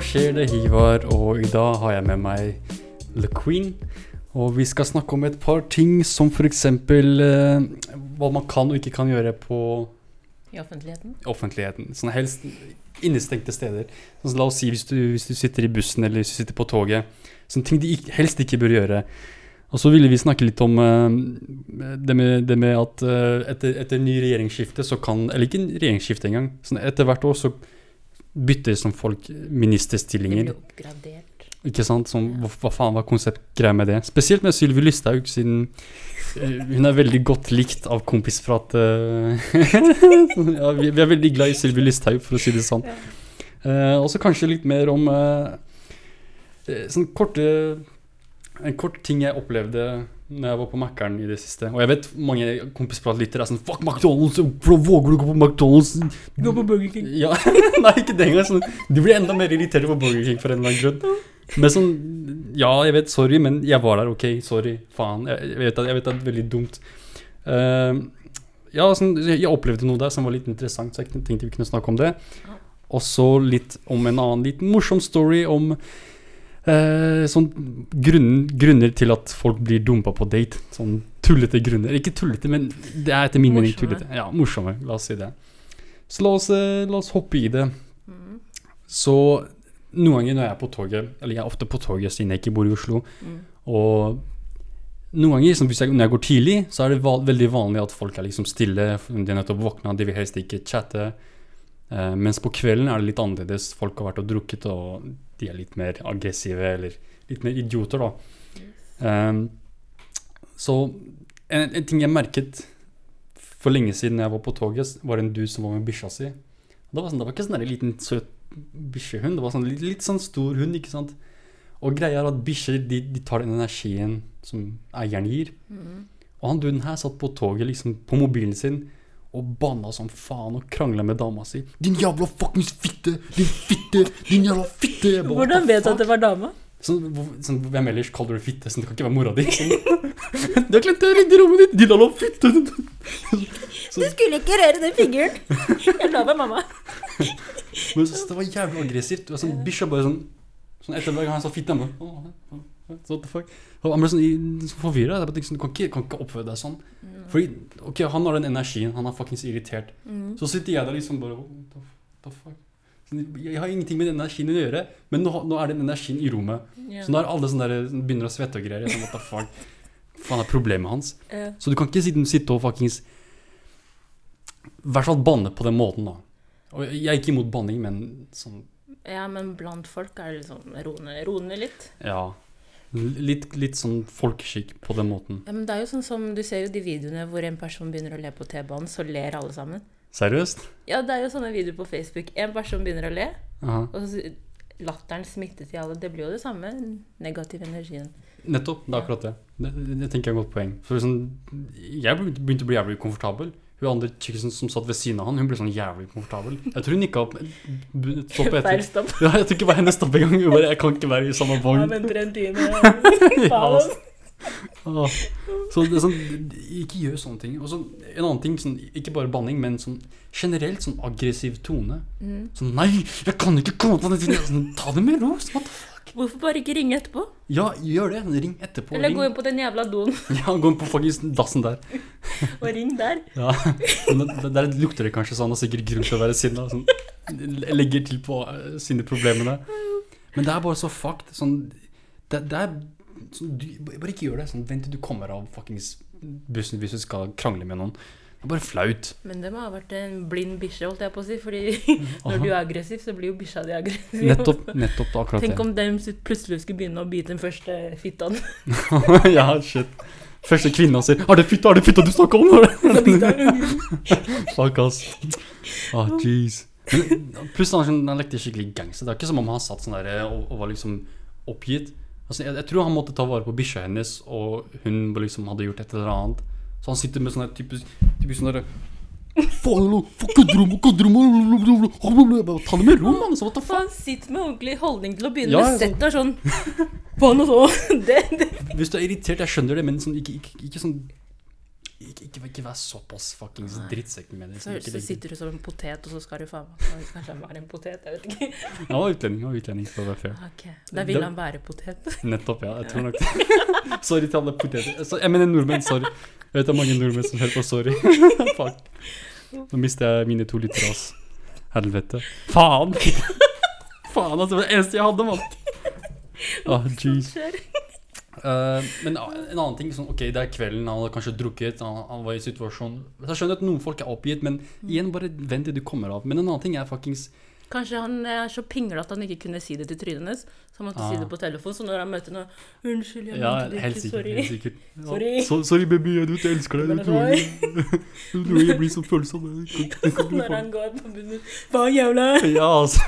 Skjer det, Hivar? Og i dag har jeg med meg The Queen. Og vi skal snakke om et par ting som f.eks. Eh, hva man kan og ikke kan gjøre på I offentligheten? offentligheten. Sånn helst innestengte steder. Sånn, la oss si hvis du, hvis du sitter i bussen eller hvis du sitter på toget. Sånne ting de ikke, helst ikke bør gjøre. Og så ville vi snakke litt om uh, det, med, det med at uh, etter, etter ny regjeringsskifte så kan Eller ikke regjeringsskifte engang. Sånn, etter hvert år så bytter som folk Det blir oppgradert. Ikke sant? Som, hva, hva faen var konseptgreia med det? Spesielt med Sylvi Lysthaug, siden eh, hun er veldig godt likt av kompisprat. eh. ja, vi, vi er veldig glad i Sylvi Lysthaug, for å si det sånn. Uh, og så kanskje litt mer om eh, eh, sånn korte En kort ting jeg opplevde når jeg var på Mækkern i det siste. Og jeg vet mange kompispratlyttere er sånn Fuck McDonald's! Hvordan våger du gå på McDonald's? Gå på Burger King. Ja, Nei, ikke det engang. Sånn, du blir enda mer irritert på Burger King for en eller annen grunn. Men sånn Ja, jeg vet, sorry, men jeg var der, OK? Sorry. Faen. Jeg, jeg, vet, at, jeg vet at det er veldig dumt. Uh, ja, sånn, jeg opplevde noe der som var litt interessant, så jeg tenkte vi kunne snakke om det. Og så litt om en annen liten morsom story om eh, sånn grunn, grunner til at folk blir dumpa på date. Sånn tullete grunner. Ikke tullete, men det er etter min mening tullete. Ja, morsomme. La oss si det. Så la oss, eh, la oss hoppe i det. Mm. Så noen ganger når jeg er på toget, eller jeg er ofte på toget siden jeg ikke bor i Oslo, Mm. og noen ganger som hvis jeg, når jeg går tidlig, så er det val veldig vanlig at folk er liksom stille, de er nettopp våkna, de vil helst ikke chatte. Eh, mens på kvelden er det litt annerledes. Folk har vært og drukket, og de er litt mer aggressive, eller litt mer idioter, da. Um, så en, en ting jeg merket for lenge siden jeg var på toget, var en dude som var med bikkja si. Det var, sånn, det var ikke sånn en liten søt bikkjehund, det var sånn litt, litt sånn stor hund, ikke sant. Og greia er at bikkjer de, de tar den energien som eieren gir. Mm. Og han duden her satt på toget liksom på mobilen sin og banna som faen og krangla med dama si. 'Din jævla fuckings fitte! Din fitte! Din jævla fitte!' Bare, Hvordan vet du at det var dama? Sånn, sånn, hvem ellers kaller du fitte? Sånn, det kan ikke være mora di. Sånn. du har glemt å i rommet ditt! Din jævla fitte! Du skulle ikke røre den fingeren! Jeg meg mamma. Men så, det var jævlig aggressivt. du var sånn, Bikkja bare sånn Sånn Etter hver gang han sa fitte, han bare «Åh, åh, åh, What the fuck? Han ble sånn, forvirra. Du kan ikke, kan ikke oppføre deg sånn. Fordi, ok, Han har den energien. Han er fuckings irritert. Mm. Så sitter jeg der liksom bare What the, the fuck? Jeg har ingenting med den energien å gjøre, men nå, nå er den energien i rommet. Yeah. Så nå er alle sånn der, begynner å svette og greier. Er Sånn, what the fuck? Faen er problemet hans? Yeah. Så du kan ikke sitte, sitte og fuckings I hvert fall banne på den måten, da. Og jeg er ikke imot banning, men sånn ja, men blant folk er det liksom Ro ned litt. Ja. Litt, litt sånn folkeskikk på den måten. Ja, men det er jo sånn som Du ser jo de videoene hvor en person begynner å le på T-banen, så ler alle sammen. Seriøst? Ja, det er jo sånne videoer på Facebook. En person begynner å le, Aha. og så latteren smitter til alle. Det blir jo det samme. Negativ energien. Nettopp. Det er akkurat det. Det, det tenker jeg er et godt poeng. For sånn, jeg begynte å bli jævlig komfortabel. Hun andre chicken som satt ved siden av han, hun ble sånn jævlig komfortabel. Jeg tror hun nikka opp stopp etter. Feil stopp. Ja, jeg tror ikke det var hennes stopp engang. Hun bare, jeg kan ikke være i samme Ja, vogn. Ja, altså. Ah. Så det sånn, ikke gjør sånne ting. Og så en annen ting, sånn, ikke bare banning, men sånn generelt sånn aggressiv tone. Mm. Sånn nei, jeg kan ikke komme på den tiden. Sånn, ta det med ro. What the fuck? Hvorfor bare ikke ringe etterpå? Ja, gjør det. Ring etterpå. Eller gå inn på den jævla doen Ja, gå inn på faktisk dassen der. og ring der. Ja, men Der lukter det kanskje sånn, og sikkert grunn til å være sinna. Sånn, legger til på eh, sine problemene. Men det er bare så fucked. Sånn, det, det er sånn, du, Bare ikke gjør det. Sånn, Vent til du kommer av fuckings bussen hvis du skal krangle med noen. Det er bare flaut. Men det må ha vært en blind bikkje, holdt jeg på å si. Fordi når du er aggressiv, så blir jo bikkja di aggressiv. Nettopp, nettopp akkurat Tenk om dem plutselig skulle begynne å bite den første fitta. ja, shit. Første kvinna sier 'Er det fitta, er det fitta du snakker om?' Fuck, ass. Ah, jeez. Pluss han, han lekte skikkelig gangster. Det er ikke som om han satt sånn der og, og var liksom oppgitt. Altså, jeg, jeg tror han måtte ta vare på bikkja hennes, og hun liksom hadde gjort et eller annet. Så han sitter med sånn typisk, typisk sånn derre Ta det med ro, mann. Så what the For fuck? han sitter med ordentlig holdning til å begynne Ja, med. Sett deg sånn Faen og så. Det, det. Hvis du er irritert, jeg skjønner det, men sånn, ikke, ikke, ikke sånn ikke, ikke, ikke vær såpass fuckings drittsekk med det. Så sitter du som en potet, og så skal du faen meg Kanskje han være en potet, jeg vet ikke. Han var utlending, han var utlending, for å være fair. Okay. Da vil han være potet. Nettopp, ja. Jeg tror nok det. sorry til alle poteter. Jeg mener nordmenn, sorry. Jeg vet det er mange nordmenn som hører på, sorry. Fuck. Nå mister jeg mine to liter, ass. Helvete. Faen! Faen, altså. Det var det eneste jeg hadde, mann. Ah, jeez. Eh, men uh, en annen ting, sånn, ok, det er kvelden, han hadde kanskje drukket, han, han var i situasjon Jeg skjønner at noen folk er oppgitt, men igjen, bare vent til du kommer av. Men en annen ting er fuckings Kanskje han er så pinglete at han ikke kunne si det til trynet hennes, så han måtte si Ah. det på telefon. Så når han møter noe 'Unnskyld, jeg Ja, mente det ikke, sorry'. Helt sikkert. Ja, Sorry. Sorry, baby, jeg vet elsker deg. Du tror jeg, du tror jeg blir så følsom. Når han går på bunnen 'Hva jævla?' Ja, altså.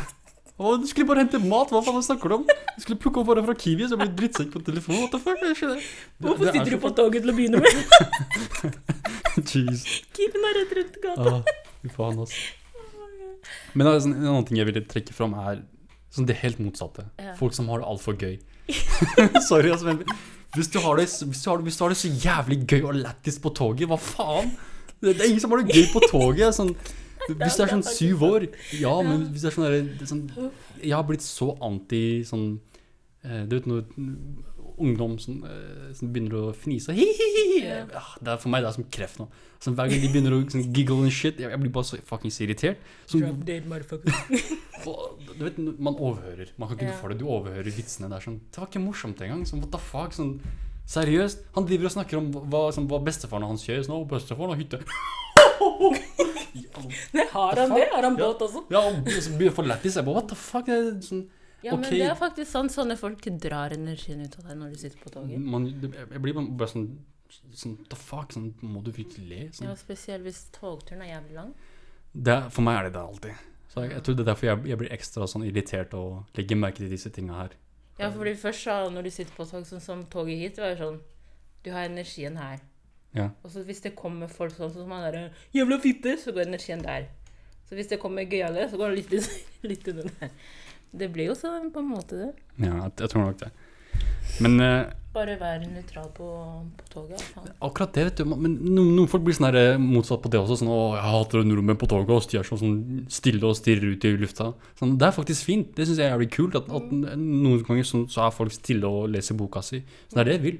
Du skulle bare hente mat, hva faen snakker du om? Du skulle plukke opp varer fra Kiwi, så jeg du drittsekk på telefonen. What the fuck? Det- Hvorfor det er sitter du på toget til å begynne med? Jeez. Kiwien er rett rundt gata. Ah, faen, altså. Men sånn, en annen ting jeg ville trekke fram, er sånn det helt motsatte. Ja. Folk som har det altfor gøy. Sorry, altså, men hvis du, har det, hvis, du har, hvis du har det så jævlig gøy og lættis på toget, hva faen? Det, det er ingen som har det gøy på toget. Sånn, hvis du er sånn syv år Ja, men hvis du er sånn, sånn Jeg har blitt så anti sånn eh, Du vet når ungdom som, eh, som begynner å fnise hi, hi, hi. Ja. Ja, det er For meg det er som kreft nå. Så hver gang de begynner å sånn, giggle and shit, jeg, jeg blir bare så fuckings irritert. Motherfucker. du vet, man overhører. Man kan ikke Ja. for det. Du overhører vitsene. Det sånn Det var ikke morsomt engang. Sånn, what the fuck? Sånn, seriøst. Han driver og snakker om hva, sånn, hva bestefaren hans gjør. Sånn, bestefaren har hytte. Nei, har han det? Har han båt også? Ja, og så blir det for lættis. Jeg bare what the fuck? Det er sånn, Ja, men okay. det er faktisk sant. Sånne folk drar energien ut av deg når du sitter på toget. man, jeg blir bare- sånn Sånn, the fuck? Sånn, må du virkelig le? Sånn. Ja, Spesielt hvis togturen er jævlig lang. Er- for meg er det det alltid. Så jeg, jeg tror det er derfor jeg, jeg blir ekstra sånn irritert og legger merke til disse tinga her. Ja, fordi først da, når du sitter på tog, sånn som toget hit, det var jo sånn Du har energien her. Ja. Og så hvis det kommer folk sånn som han derre 'Jævla fitte', så går energien der. Så hvis det kommer gøyale, så går det litt, litt under der. Det blir jo sånn på en måte, det. Ja, jeg, jeg tror nok det. Men eh, Bare være nøytral på, på toget. Faen. akkurat det, vet du. Men noen, noen folk blir sånn her, eh, motsatt på det også. Sånn 'Å, jeg hater nordmenn på toget', og de er sånn, sånn stille og stirrer ut i lufta. Sånn, det er faktisk fint. Det syns jeg er jævlig kult. At, at noen ganger så, så er folk stille og leser boka si. Så det er det jeg vil.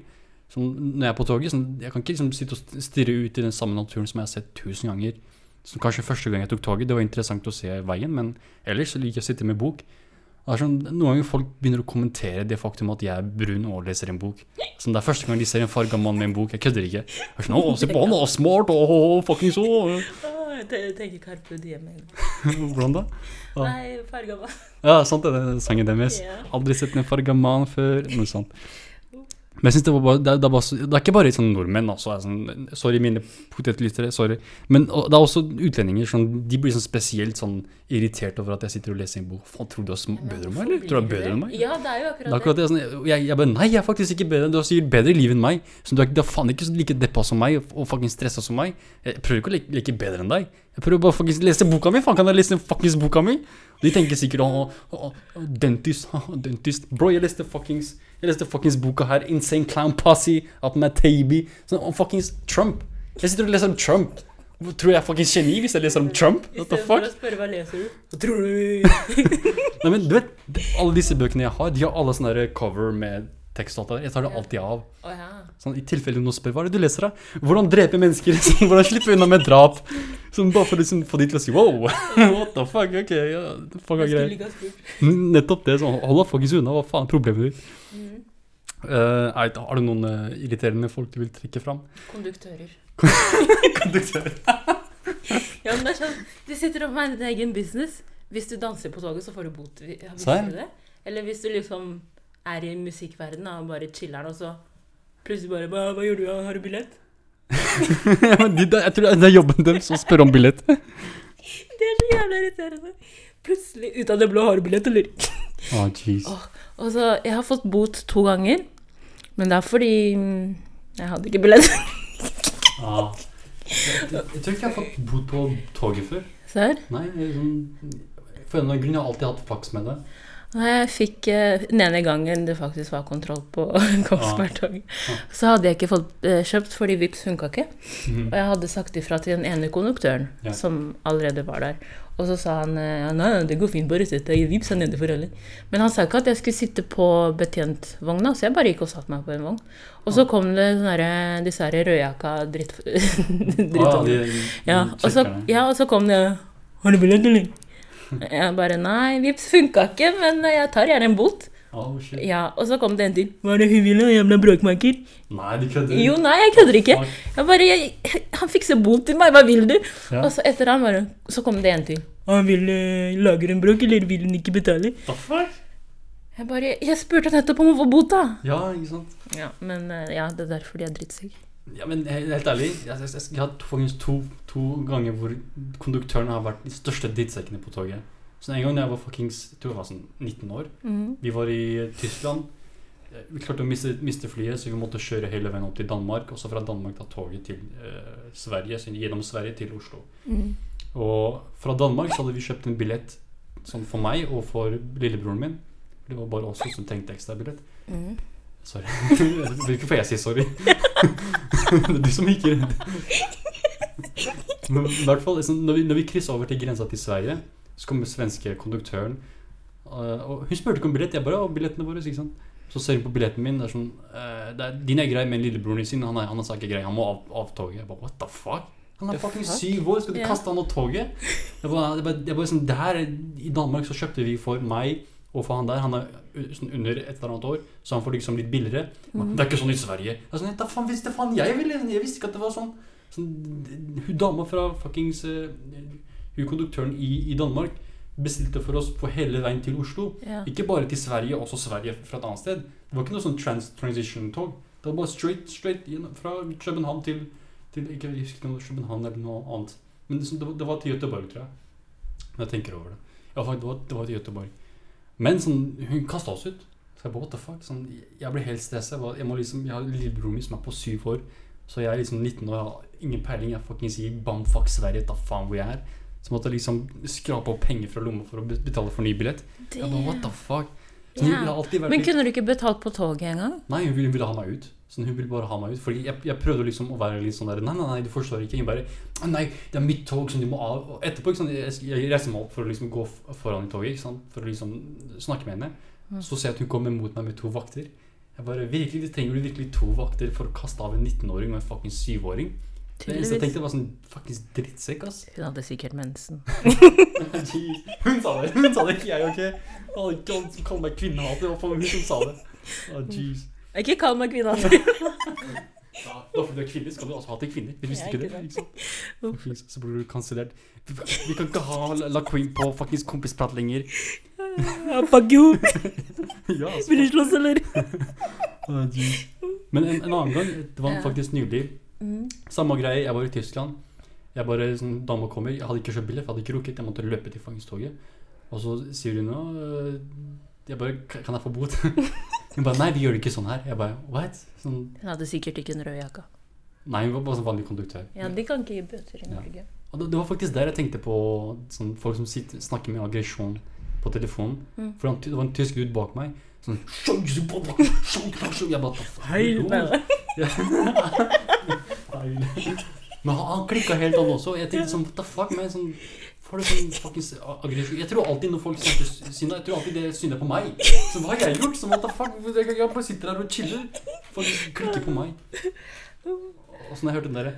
Sånn, når jeg er på toget, sånn, jeg kan ikke liksom, sitte og stirre ut i den samme naturen som jeg har sett tusen ganger. Så kanskje første gang jeg tok toget, det var interessant å se veien, men ellers så liker jeg å sitte med bok. Er sånn, noen ganger folk begynner å kommentere det faktum at jeg er brun og leser en bok. Som det er første gang de ser en farga mann med en bok. Jeg kødder ikke. Jeg er sånn, å, se på han, da, smart, å, fuckings å. Tenker Carpe Diem. Hvordan da? Ja. Nei, farga mann. Ja, sant det, den sangen deres. Aldri sett en farga mann før. Noe sånt. Men jeg synes det var bare, det, det, var så- det er ikke bare sånn nordmenn, altså. er Sånn, sorry, mine potetlyttere, sorry. Men og, det er også utlendinger, sånn, de blir sånn spesielt sånn irritert over at jeg sitter og leser en bok. Faen, tror du du er bedre enn meg, eller? Tror du er bedre enn meg? Ja, det er jo akkurat akkurat det. Jeg, jeg, jeg bare Nei, jeg er faktisk ikke bedre. Du har sikkert bedre liv enn meg. Så du er, du er faen ikke like deppa som meg og fucking stressa som meg. Jeg prøver ikke å leke, leke bedre enn deg. Jeg prøver bare å lese boka mi. Faen, kan jeg lese fuckings boka mi? De tenker sikkert å, å, å, dentist, å, dentist. Bro, jeg leste fuckings Jeg leste fuckings boka her. Insane Clown Posse av er Taibbi. Sånn om fuckings Trump. Jeg sitter og leser om Trump. Tror jeg er fuckings geni hvis jeg leser om Trump? What the Istedenfor å fuck? spørre hva leser du, tror du Nei, men du vet, alle disse bøkene jeg har, de har alle sånne cover med tekst og alt det der. Jeg tar det alltid av. Ja. Sånn, I tilfelle noen spør hva er det du leser da? Hvordan drepe mennesker? Sånn, Hvordan slippe unna med drap? Sånn, bare for å liksom, få de til å si wow, what the fuck, ok, ja, fuck er greit. Nettopp det, sånn, hold deg fuckings unna, hva faen er problemet ditt? Mm. Eh, er, har du noen uh, irriterende folk du vil trekke fram? Konduktører. Konduktører. Ja, men det er sånn, Du sitter opp med en egen business. Hvis du danser på toget, så får du bot. Visste du det? Eller hvis du liksom er i musikkverdenen og bare chiller'n, og så plutselig bare Hva, hva gjør du? Har du billett? Ja, men de, jeg tror det er jobben deres å spørre om billett. Det er så jævla irriterende. Plutselig, ut av det blå, har du billett, eller? oh, jeez. Åh. Og så, Jeg har fått bot to ganger, men det er fordi mm, jeg hadde ikke billett. Ah. Jeg, jeg, tror ikke jeg har fått bodd på toget før. Serr? Nei, sånn, for en eller annen grunn har jeg alltid hatt flaks med det. Nei, jeg fikk eh, den ene gangen det faktisk var kontroll på Kongsberg-toget, Ja. så hadde jeg ikke fått eh, kjøpt fordi Vipps funka ikke. Mhm. Og jeg hadde sagt ifra til den ene konduktøren Ja. som allerede var der. Og så sa han ja, nei, nei, det går fint, bare sett deg i Vipps er nede for alle. Men han sa ikke at jeg skulle sitte på betjentvogna, så jeg bare gikk og satte meg på en vogn. Og så kom det sånne disse her rødjakka dritt... Ah, ja, de Ja, ja, og så kom det Har du billett, eller? Jeg bare Nei, Vipps funka ikke, men jeg tar gjerne en bot. Oh, shit. Ja, Og så kom det en til. Hva er det hun ville? Jævla bråkmaker. Nei, du kødder. Jo, nei, jeg kødder ikke. Jeg bare, jeg, Han fikser bot til meg, hva vil du? Ja. Og så etter han bare Så kom det en til. Han vil uh, lage en bråk, eller vil han ikke betale? The fuck? Jeg bare Jeg spurte nettopp om å få bot, da. Ja, ikke sant? Ja, Men eh, ja, det er derfor de er drittsekk. Ja, men helt ærlig, jeg, jeg, jeg, jeg har to, faktisk to, to ganger hvor konduktøren har vært de største drittsekkene på toget. Så en gang jeg var fuckings, jeg jeg var sånn 19 år, mm. vi var i Tyskland. Vi klarte å miste, miste flyet, så vi måtte kjøre hele veien opp til Danmark. Og så fra Danmark ta toget til eh, Sverige, så gjennom Sverige til Oslo. Mm. Og fra Danmark så hadde vi kjøpt en billett sånn for meg og for lillebroren min. Det var bare oss som trengte ekstra billett. Mhm. Sorry. Hvorfor jeg sier sorry. det er du som ikke Men i hvert fall, liksom, når vi, når vi krysser over til grensa til Sverige, så kommer svenske konduktøren. øh, og hun spurte ikke om billett. Jeg bare, å, billettene våre, ikke sant. Så ser hun på billetten min. Det er sånn øh, det er, Din er grei, men lillebroren sin han er, han er ikke grei. Han må av, av toget. Jeg bare, what the fuck? Han er fucking syv år. Skal du yeah. kaste han av toget? Jeg bare, jeg bare, jeg bare sånn, det her, I Danmark så kjøpte vi for meg og for han der. Han er sånn under et eller annet år, så han får liksom litt billigere. Mm. Det er ikke sånn i Sverige. Jeg, sånn, da faen visste faen jeg ville Jeg visste ikke at det var sånn. sånn hun dama fra fuckings eh, Hun konduktøren i, i Danmark bestilte for oss på hele veien til Oslo. Ja. Ikke bare til Sverige, også Sverige fra et annet sted. Det var ikke noe sånn trans transition-tog. Det var bare straight, straight fra København til, til ikke, Jeg husker ikke om København eller noe annet. Men det, det, var, det var til Göteborg, tror jeg. Når jeg tenker over det. Ja, faktisk, det var, det var til Göteborg. Men sånn, hun kasta oss ut. Så jeg bare, what the fuck? Sånn, jeg ble helt stressa. Jeg, jeg, må liksom, jeg har lillebroren min som er på syv år. Så jeg er liksom 19 år, har ingen peiling. Jeg fucking sier bam, fuck Sverige, ta faen hvor jeg er. Så måtte liksom skrape opp penger fra lomma for å betale for ny billett. Jeg bare, what the fuck? Har Men kunne du ikke betalt på toget engang? Nei, hun ville, ville ha meg ut. Sånn, hun ville bare ha meg ut. Fordi jeg, jeg prøvde liksom å være litt sånn der Nei, nei, nei, du forstår ikke. Hun bare Nei, det er mitt tog som du må av Og etterpå, ikke sant, jeg, jeg reiser meg opp for å liksom gå foran i toget, ikke sant. For å liksom snakke med henne. Mm. Så ser jeg at hun kommer mot meg med to vakter. Jeg bare, virkelig, Trenger du virkelig to vakter for å kaste av en 19-åring og en fuckings 7-åring? Det eneste jeg tenkte, var sånn faktisk drittsekk, ass. Hun hadde sikkert mensen. Jeez. Hun sa det, hun sa det, ikke jeg, ok? Ikke som kaller meg kvinnehater, Hva faen, hun som sa det. Å, jeez. Ikke kall meg kvinnehater. Ja, da fordi du er kvinne, skal du også hate kvinner. Du visste ikke det? ikke sant? Så blir du kansellert. Vi, vi kan ikke ha La- Queen på fuckings kompisprat lenger. Fuck you! ja. Vil du slåss, eller? Men en, en annen gang, det var faktisk nylig. Mm. Samme greie, jeg var i Tyskland. Jeg bare, sånn, Dama kommer, jeg hadde ikke kjøpt billett, jeg hadde ikke rukket. Jeg måtte løpe til fangstoget. Og så sier hun nå Jeg bare "Kan- jeg få bot? Hun bare Nei, vi gjør det ikke sånn her. Jeg bare What? Sånn, Hun hadde sikkert ikke en rød jakke. nei, hun var bare sånn vanlig konduktør. Ja, de kan ikke gi bøter i Ja. Norge. Og det, det var faktisk der jeg tenkte på sånn, folk som sitter, snakker med aggresjon på telefonen. Mm. For det var en tysk dude bak meg. Sånn Jeg bare Hei, Hei. Men han, han klikka helt an også. Jeg tenkte sånn What the fuck? Men sånn, får du sånn fuckings aggressiv Jeg tror alltid når folk snakker synda, jeg tror alltid det synder på meg. Så hva har jeg gjort? Så what the fuck? Jeg, jeg bare sitter her og chiller. Folk klikker på meg. Og sånn jeg hørte den derre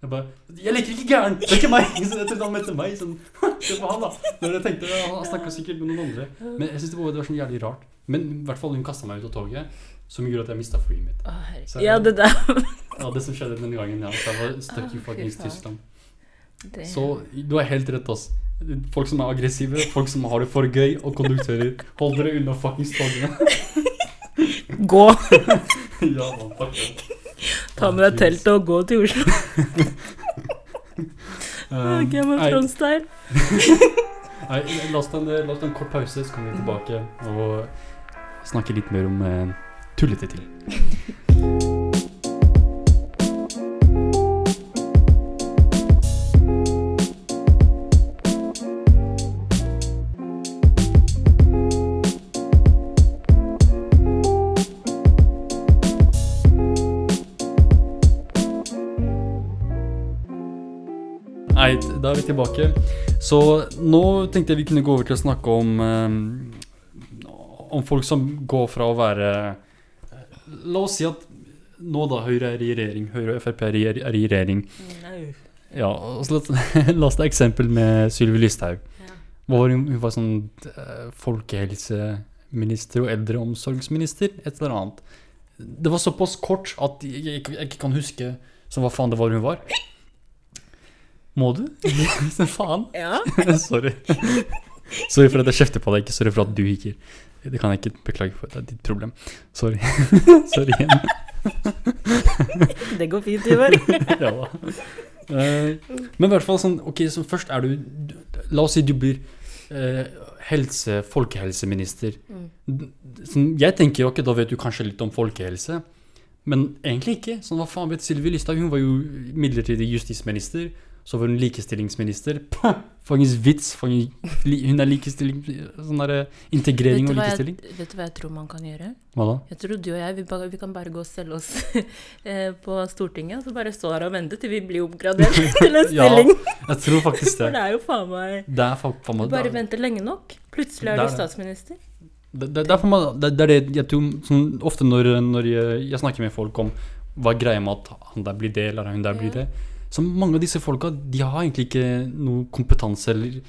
jeg bare Jeg leker ikke gæren! Det er ikke meg! Så jeg trodde han mente meg. Sånn, Se på han, da. Når jeg tenkte, Han snakka sikkert med noen andre. Men jeg synes det var, det var sånn jævlig rart. Men i hvert fall hun kasta meg ut av toget, som gjorde at jeg mista flyet mitt. Så- Ja, det der Ja, det som skjedde den gangen, ja. Så jeg var stuck Å, i fuckings. Tyskland. det- Så du har helt rett, ass. Folk som er aggressive, folk som har det for gøy, og konduktører. Hold dere unna fuckings togene. Gå! ja, man, fuck. Ta med deg teltet og gå til Oslo. Um, Game of Thrones-style. nei, la oss ta en kort pause, så kommer vi tilbake og snakke litt mer om uh, tullete ting. Nei, da er vi tilbake. Så nå tenkte jeg vi kunne gå over til å snakke om eh, Om folk som går fra å være La oss si at nå da Høyre er i regjering, Høyre og Frp er i, er i regjering. Ja, så la, la oss ta eksempel med Sylvi Listhaug. Ja. Hva hun, hun var sånn eh, folkehelseminister og eldreomsorgsminister, et eller annet. Det var såpass kort at jeg, jeg, jeg ikke kan huske så hva faen det var hun var. Må du? Faen. Ja. Sorry. Sorry for at jeg kjefter på deg, ikke sorry for at du hikker. Det kan jeg ikke beklage for, det er ditt problem. Sorry. sorry igjen. Det går fint, Ivar. ja da. Eh, men i hvert fall sånn Ok, så først er du La oss si du blir eh, helse, folkehelseminister. Mm. Sånn, jeg tenker jo ikke, da vet du kanskje litt om folkehelse. Men egentlig ikke. Sånn, hva faen vet Sylvi Listhaug? Hun var jo midlertidig justisminister. Så var hun likestillingsminister. Fangens vits. Fangens, hun er likestilling Sånn derre integrering og likestilling. jeg, vet du hva jeg tror man kan gjøre? Hva da? Jeg tror du og jeg vi, bare, vi kan bare gå og selge oss eh, på Stortinget. Og så bare stå her og vente til vi blir oppgradert til en Ja, stilling. jeg tror faktisk For det. det er jo faen meg Det er faen faen Du bare det er- venter lenge nok. Plutselig er er du statsminister. Det, det, derfor man, det, det er det jeg tror sånn, Ofte når, når jeg, jeg snakker med folk om hva er greia med at han der blir det, eller hun der blir Ja. det Så mange av disse folka De har egentlig ikke noe kompetanse eller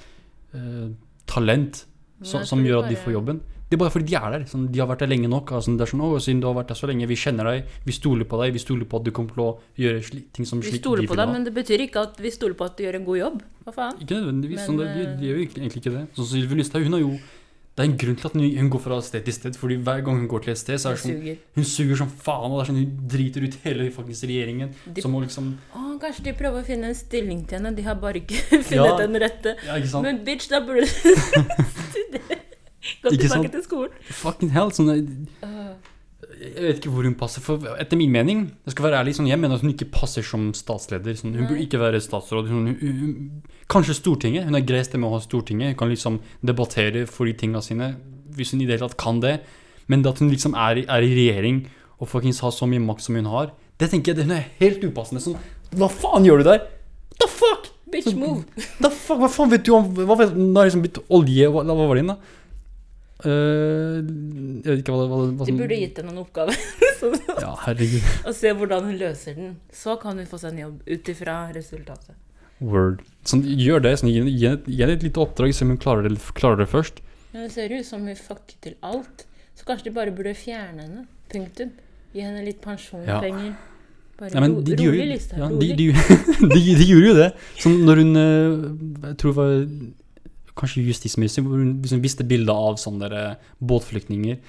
eh, talent som, som gjør at de får jobben. Det er bare fordi de er der. Sånn, de har vært der lenge nok. Altså, det er sånn, å, siden du har vært der så lenge, Vi kjenner deg, vi stoler på deg, vi stoler på at du kommer til å gjøre ting som slik Vi stoler på deg, men det betyr ikke at vi stoler på at du gjør en god jobb. Hva faen? Ikke nødvendigvis. Men, sånn, det, de, de gjør jo egentlig ikke det. Sånn som Sylvi Listhaug, hun har jo Det er en grunn til at hun, går fra sted til sted. Fordi hver gang hun går til et sted, så er Det sånn suger. Hun suger som faen, og det er sånn hun driter ut hele faktisk regjeringen. De, Som må liksom å, kanskje de prøver å finne en stilling til henne. De har bare ikke funnet Ja. den rette. Ja? Men bitch, da burde du studere. Gå tilbake til skolen. Fucking hell. Sånn, Uh, jeg vet ikke hvor hun passer. For etter min mening, jeg skal være ærlig, sånn, jeg mener at hun ikke passer som statsleder. Sånn, hun burde ikke være statsråd. Hun, hun, hun, kanskje Stortinget. Hun er grei stemme å ha Stortinget. Hun kan liksom debattere for de tinga sine, hvis hun i det hele tatt kan det. Men at hun liksom er, i- er i regjering og faktisk har så mye makt som hun har, det tenker jeg det, hun er helt upassende. Sånn, hva faen gjør du der? The fuck? bitch, move. The fuck, hva faen vet du om Hva vet liksom olje Hva, hva var det igjen, da? Eh, jeg vet ikke hva, hva, hva De Du burde gitt henne en oppgave. Ja, herregud. og se hvordan hun løser den. Så kan hun få seg en jobb ut ifra resultatet. Word. Sånn, gjør det. Sånn, gi, henne- et lite oppdrag, se om hun klarer det, klarer det først. Men det ser ut som hun fucker til alt. Så kanskje de bare burde fjerne henne. Punktum. Gi henne litt pensjonspenger. Bare Ja, men de, de, rolig jo- ja, de, de, de, de gjorde jo det. Sånn når hun eh, Jeg tror det var kanskje justisminister, hvor hun liksom viste bilder av sånne båtflyktninger.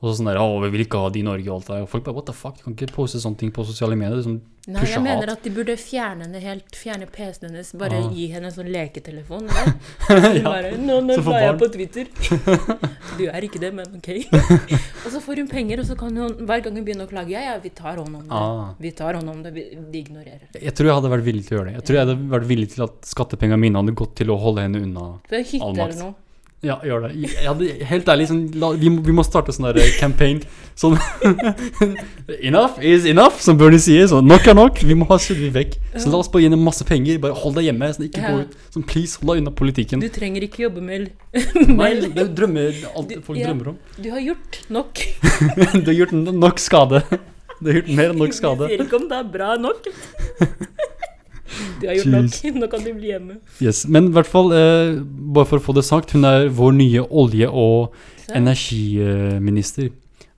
Og så sånn der, å, vi vil ikke ha de i Norge og alt det der. Og folk bare, what the fuck, du kan ikke poste sånne ting på sosiale medier. Det er sånn, Nei, jeg mener hat. at de burde fjerne henne helt. Fjerne PC-en hennes. Bare Ah. gi henne en sånn leketelefon. eller? Ja. bare, nå, nå la jeg på Twitter. Du er ikke det, men ok. og så får hun penger, og så kan hun hver gang hun begynner å klage Ja, ja, vi tar hånd om det. Ah. Vi tar hånd om det. Vi, de ignorerer. Jeg tror jeg hadde vært villig til å gjøre det. Jeg tror jeg hadde vært villig til at skattepengene mine hadde gått til å holde henne unna. Hytte All makt. eller noe. Ja, gjør det. Jeg hadde, helt ærlig, sånn, la, vi, må, vi må starte sånn der eh, campaign. Sånn Enough is enough, som Bernie sier. Sånn, nok er nok. Vi må ha Sylvi vekk. Så la oss bare gi henne masse penger. Bare hold deg hjemme. Sånn, ikke Ja. gå ut. Sånn, please, hold deg unna politikken. Du trenger ikke jobbe med Nei, det er drømmer, alt Du- folk ja. drømmer om. Du har gjort nok. du har gjort nok skade. Du har gjort mer enn nok skade. Jeg sier ikke om det er bra nok. Du har gjort nok. Nå kan du bli hjemme. Yes. Men i hvert fall, eh, bare for å få det sagt, hun er vår nye olje- og Så, energiminister.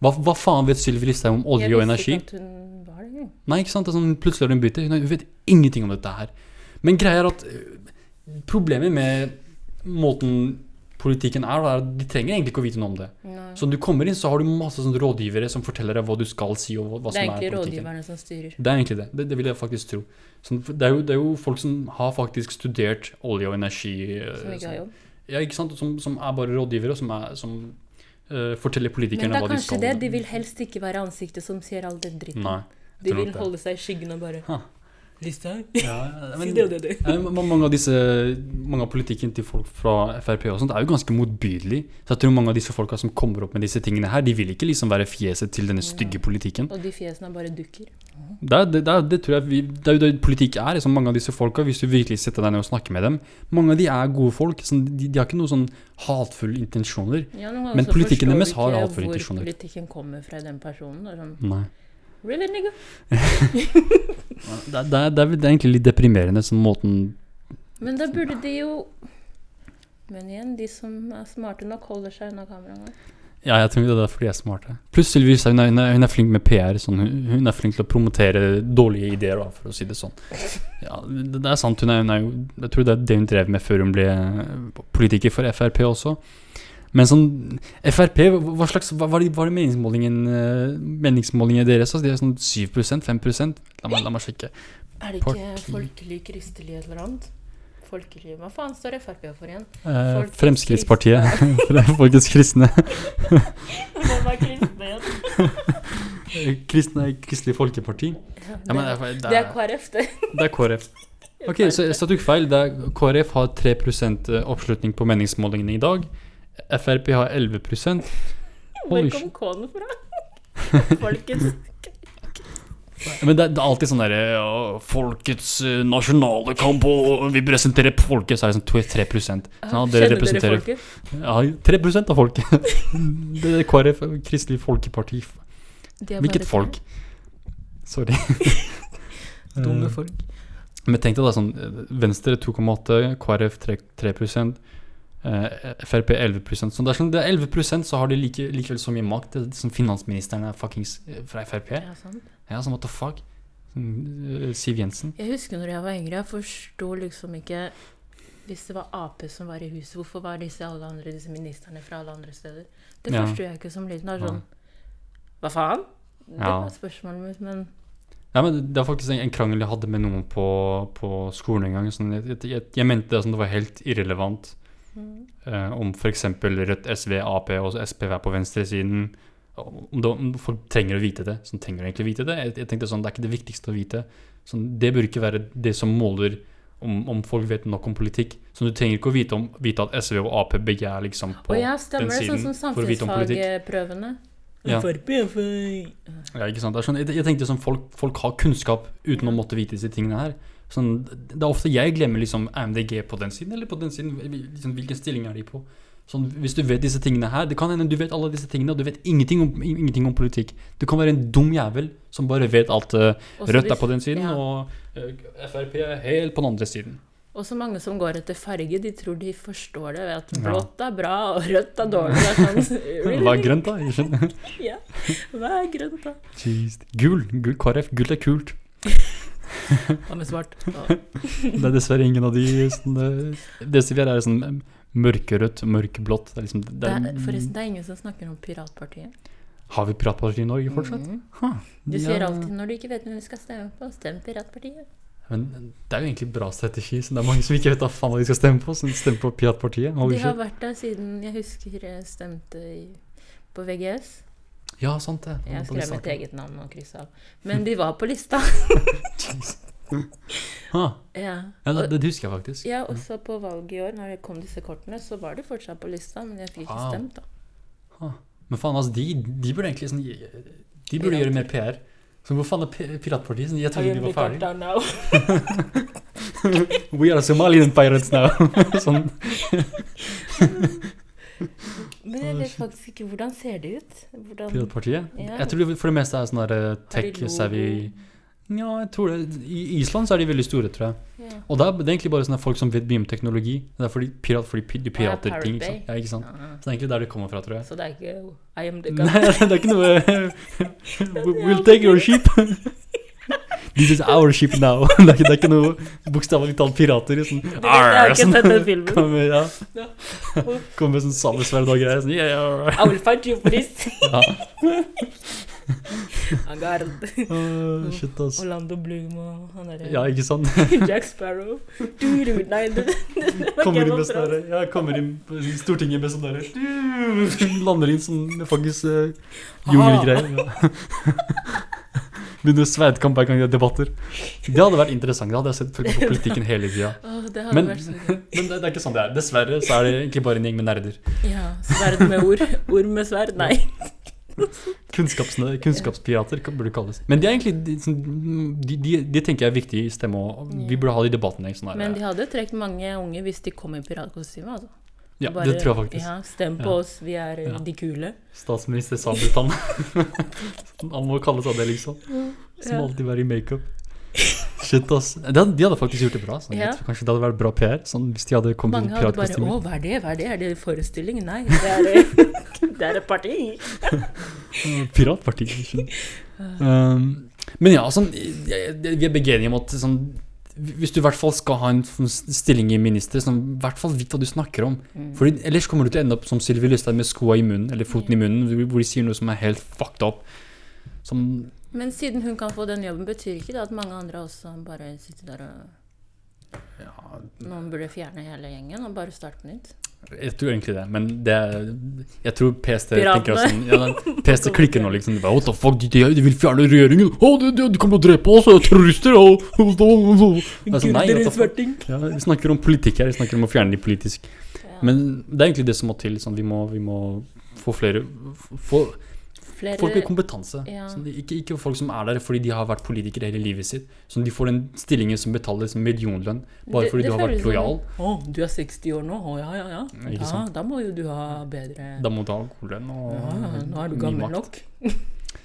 Hva, hva faen vet Sylvi Listhaug om olje og energi? jeg visste ikke at hun var det engang. Nei, ikke sant? Det er sånn, plutselig har hun byttet. Hun, hun vet ingenting om dette her. Men greia er at øh, problemet med måten politikken er, er de trenger egentlig ikke å vite noe om det. Nei. Så du kommer inn, så har du masse rådgivere som forteller deg hva du skal si, og hva, hva er er Det er egentlig rådgiverne som styrer. Det er egentlig det. Det, det vil jeg faktisk tro. Så det, er jo, det er jo folk som har faktisk studert olje og energi. øh, Som ikke har jobb. Ja, ikke sant? Som, som er bare rådgivere, som, er, som uh, forteller politikerne det er hva de kanskje Men det. De vil helst ikke være ansiktet som sier all den dritten. Nei. De vil holde seg i skyggen og bare Ha. Listhaug. Ja, men, det det, det. Ja, mange av disse Mange av politikken til folk fra Frp og sånt er jo ganske motbydelig. Så jeg tror mange av disse folka som kommer opp med disse tingene her, de vil ikke liksom være fjeset til denne stygge politikken. Og de fjesene er bare dukker. Det, det, det, det tror jeg vi, Det er jo det politikk er. Liksom mange av disse folka, Hvis du virkelig setter deg ned og snakker med dem Mange av de er gode folk. Sånn, de, de har ikke noen sånn hatefulle intensjoner. Ja, Men politikken deres har ikke intensjoner. Hvor politikken kommer fra den personen. Er sånn, Nei. Really, nigga? Det, det, det, er, egentlig litt deprimerende sånn måten Men da burde de jo Men igjen, de som er smarte nok, holder seg unna kameraene. Ja, jeg tror det er fordi jeg er smarte. Pluss Sylvi hun, hun, hun er flink med PR. Sånn, hun, er flink til å promotere dårlige ideer, for å si det sånn. Ja, det, det er sant. Hun er, hun er Jeg tror det er det hun drev med før hun ble politiker for Frp også. Men sånn Frp, hva slags Hva var det, var det meningsmålingen eh, Meningsmålingene deres? Altså, de er sånn 7% 5% La meg, la meg sjekke. Er det ikke Parti. folkelig, kristelig eller noe annet? Folkelig Hva faen står Frp for igjen? Eh, Fremskrittspartiet. Folkets kristne. Hvem er kristne igjen? Kristne Kristelig Folkeparti. Ja, Ja, men det, det, det er KrF, det. Det er KrF. Ok, så jeg tok feil. Det er, KrF har 3% oppslutning på meningsmålingene i dag. Frp har 11 Hvor kom K-en fra? Folkets Men det, det er alltid sånn derre ja, Folkets eh, nasjonale kamp, og vi presenterer folket, så er det sånn 3 sånn, ja, dere Kjenner dere folket? Ja, 3% av folket. Det er KrF, Kristelig Folkeparti. Hvilket folk? Sorry. Dumme folk. Men tenk deg da sånn eh, Venstre 2,8, KrF 3, 3 eh, Frp 11% Så er sånn, det er 11% så har de like, likevel så mye makt er som finansministeren er fuckings eh, fra Frp. Ja, sånn. Ja, sånn what the fuck? Sånn, eh, Siv Jensen. Jeg husker når jeg var yngre, jeg forsto liksom ikke Hvis det var Ap som var i huset, hvorfor var disse alle andre disse ministerne fra alle andre steder? Det Ja. forsto jeg ikke som liten. Sånn Hva faen? Det var spørsmålet mitt, men Ja, men Det er faktisk en, en krangel jeg hadde med noen på, på skolen en gang. Sånn, jeg, jeg, jeg mente det, som det var helt irrelevant mm. eh, om f.eks. Rødt, SV, Ap og SPV er på venstresiden. Om, om folk trenger å vite det. Sånn trenger de egentlig å vite det. Jeg, jeg tenkte sånn, Det er ikke det viktigste å vite. Sånn, det bør ikke være det som måler om, om folk vet nok om politikk. Så du trenger ikke å vite, om, vite at SV og Ap begge er liksom på ja, den sånn siden som for å vite om politikk. samfunnsfagprøvene. Ja. Ja, ikke sant? Sånn, jeg, jeg tenkte sånn, folk, folk har kunnskap uten å måtte vite disse tingene her. Sånn, det er ofte jeg glemmer liksom er MDG på den siden eller på den siden. Liksom, hvilken stilling er de på? Sånn, hvis du vet disse tingene her Det kan hende du vet alle disse tingene, og du vet ingenting om, ingenting om politikk. Du kan være en dum jævel som bare vet at uh, Rødt er på den siden, ja. og uh, Frp er helt på den andre siden. Og så mange som går etter farge, de tror de forstår det ved at blått er bra, og rødt er dårlig. Sånn. Hva er grønt, da? Jeg skjønner. Ja. Hva er grønt, da? Jeez. Gul. Gul KrF. Gult er kult. Hva er svart? Det er dessverre ingen av de sånn, Det som vi er, er sånn mørkerødt, mørkeblått. Det er liksom, det Det er, er, forresten, det er ingen som snakker om piratpartiet. Har vi piratpartiet i Norge fortsatt? Mm. Ha, Du ja. sier alltid når du ikke vet hvem du skal stemme på, stem piratpartiet. Men det er jo egentlig bra strategi. Så det er mange som ikke vet hva faen de skal stemme på, Så stemmer på piratpartiet. De har vært der siden jeg husker jeg stemte i, på VGS. Ja, sant det. Jeg skrev mitt eget navn og kryssa av. Men de var på lista. Ah, Ja. ja, det, det husker jeg faktisk. ja, også på valget i år, når det kom disse kortene, så var de fortsatt på lista, men jeg fikk ikke stemt, da. Ah. Men faen, altså, de, de burde egentlig sånn De burde gjøre mer PR. Så hvor faen er piratpartiet? Sånn, Jeg trodde de var ferdige. We are Somalian pirates now. sånn. Men jeg vet faktisk ikke hvordan ser det ut. Hvordan, Piratpartiet? Ja. Jeg tror det for det meste er sånn der eh, tech-savvy Ja, jeg tror det. I Island så er de veldig store, tror jeg. ja. Og da, det er egentlig bare sånne folk som vet mye om teknologi. Det er fordi, pirat, fordi de Ja, pirater ting. Ikke sant? Ja, ikke sant? Ja. Så det er egentlig der det kommer fra, tror jeg. Så det er ikke I am the Nei, det er ikke noe We'll take your ship. This is our ship now. Det er ikke, det er ikke noe bokstavelig talt pirater. Sånn, vet, jeg har ikke sånn, sett den filmen. Kommer ja. Ja. Med sånn sammensverd og greier. Sånn, yeah, yeah. I will fight you for this. Ja. Åh, shit, ass. Orlando Bloom og han derre Ja, ikke sant? Jack Sparrow. Du, du, nei, det, det Kommer inn med sånn derre Ja, kommer inn på Stortinget med sånn derre Lander inn sånn med faktisk uh, jungelgreier. Ja. Begynner sverdkamp hver gang det er debatter. Det hadde vært interessant. Det hadde jeg sett på politikken hele tida. Hadde Men, men det, det er ikke sånn det er. Dessverre så er det egentlig bare en gjeng med nerder. Ja, sverd med ord. Ord med sverd. Nei. Kunnskaps, kunnskapspirater kan- burde det kalles. Men de er egentlig de, de, de, de tenker jeg er viktig stemme, og vi burde ha de debattene. Sånn Men de hadde trukket mange unge hvis de kom i piratkostyme. Altså. ja, Bare, det tror jeg faktisk. Ja, stem på Ja. oss, vi er Ja. de kule. Statsminister Sabeltann. Han må kalles av det, liksom. Som alltid være i makeup. Shit, ass. De hadde, faktisk gjort det bra. Sånn. Ja. Kanskje det hadde vært bra PR sånn, hvis de hadde kommet Mange hadde bare 'Å, hva er det? Hva er det? Er det en forestilling?' Nei, det er, eh, det er et parti. Piratparti. ikke? Um, men ja, sånn, vi er begge enige om at sånn, hvis du i hvert fall skal ha en sånn stilling i minister, sånn, i hvert fall vit hva du snakker om. Mm. Fordi Ellers kommer du til å ende opp som Sylvi Lystad med skoa i munnen, eller foten i munnen, hvor de sier noe som er helt fucked up. Som Men siden hun kan få den jobben, betyr ikke det at mange andre også bare sitter der og ja, Noen burde fjerne hele gjengen og bare starte på nytt. Jeg tror egentlig det, men det er, Jeg tror PST tenker sånn ja, PST klikker nå, liksom. de bare, What the fuck, de, de, vil fjerne regjeringen! Oh, de, de, de kommer til å drepe oss! Terrorister! Oh, oh, oh, oh. Altså, nei? Ja, vi snakker om politikk her, vi snakker om å fjerne de politisk. Ja. Men det er egentlig det som må til. Sånn, vi, må, vi må få flere få, Flere, Folk med kompetanse. Ja. Sånn, ikke, ikke folk som er der fordi de har vært politikere hele livet sitt. Sånn, de får den stillingen som betales millionlønn bare Det- fordi det du har vært lojal. Å, du er 60 år nå? Å, ja, ja, ja. Ikke ja sant? da må jo du ha bedre Da må du ha god lønn og ja, Nå er du gammel nok.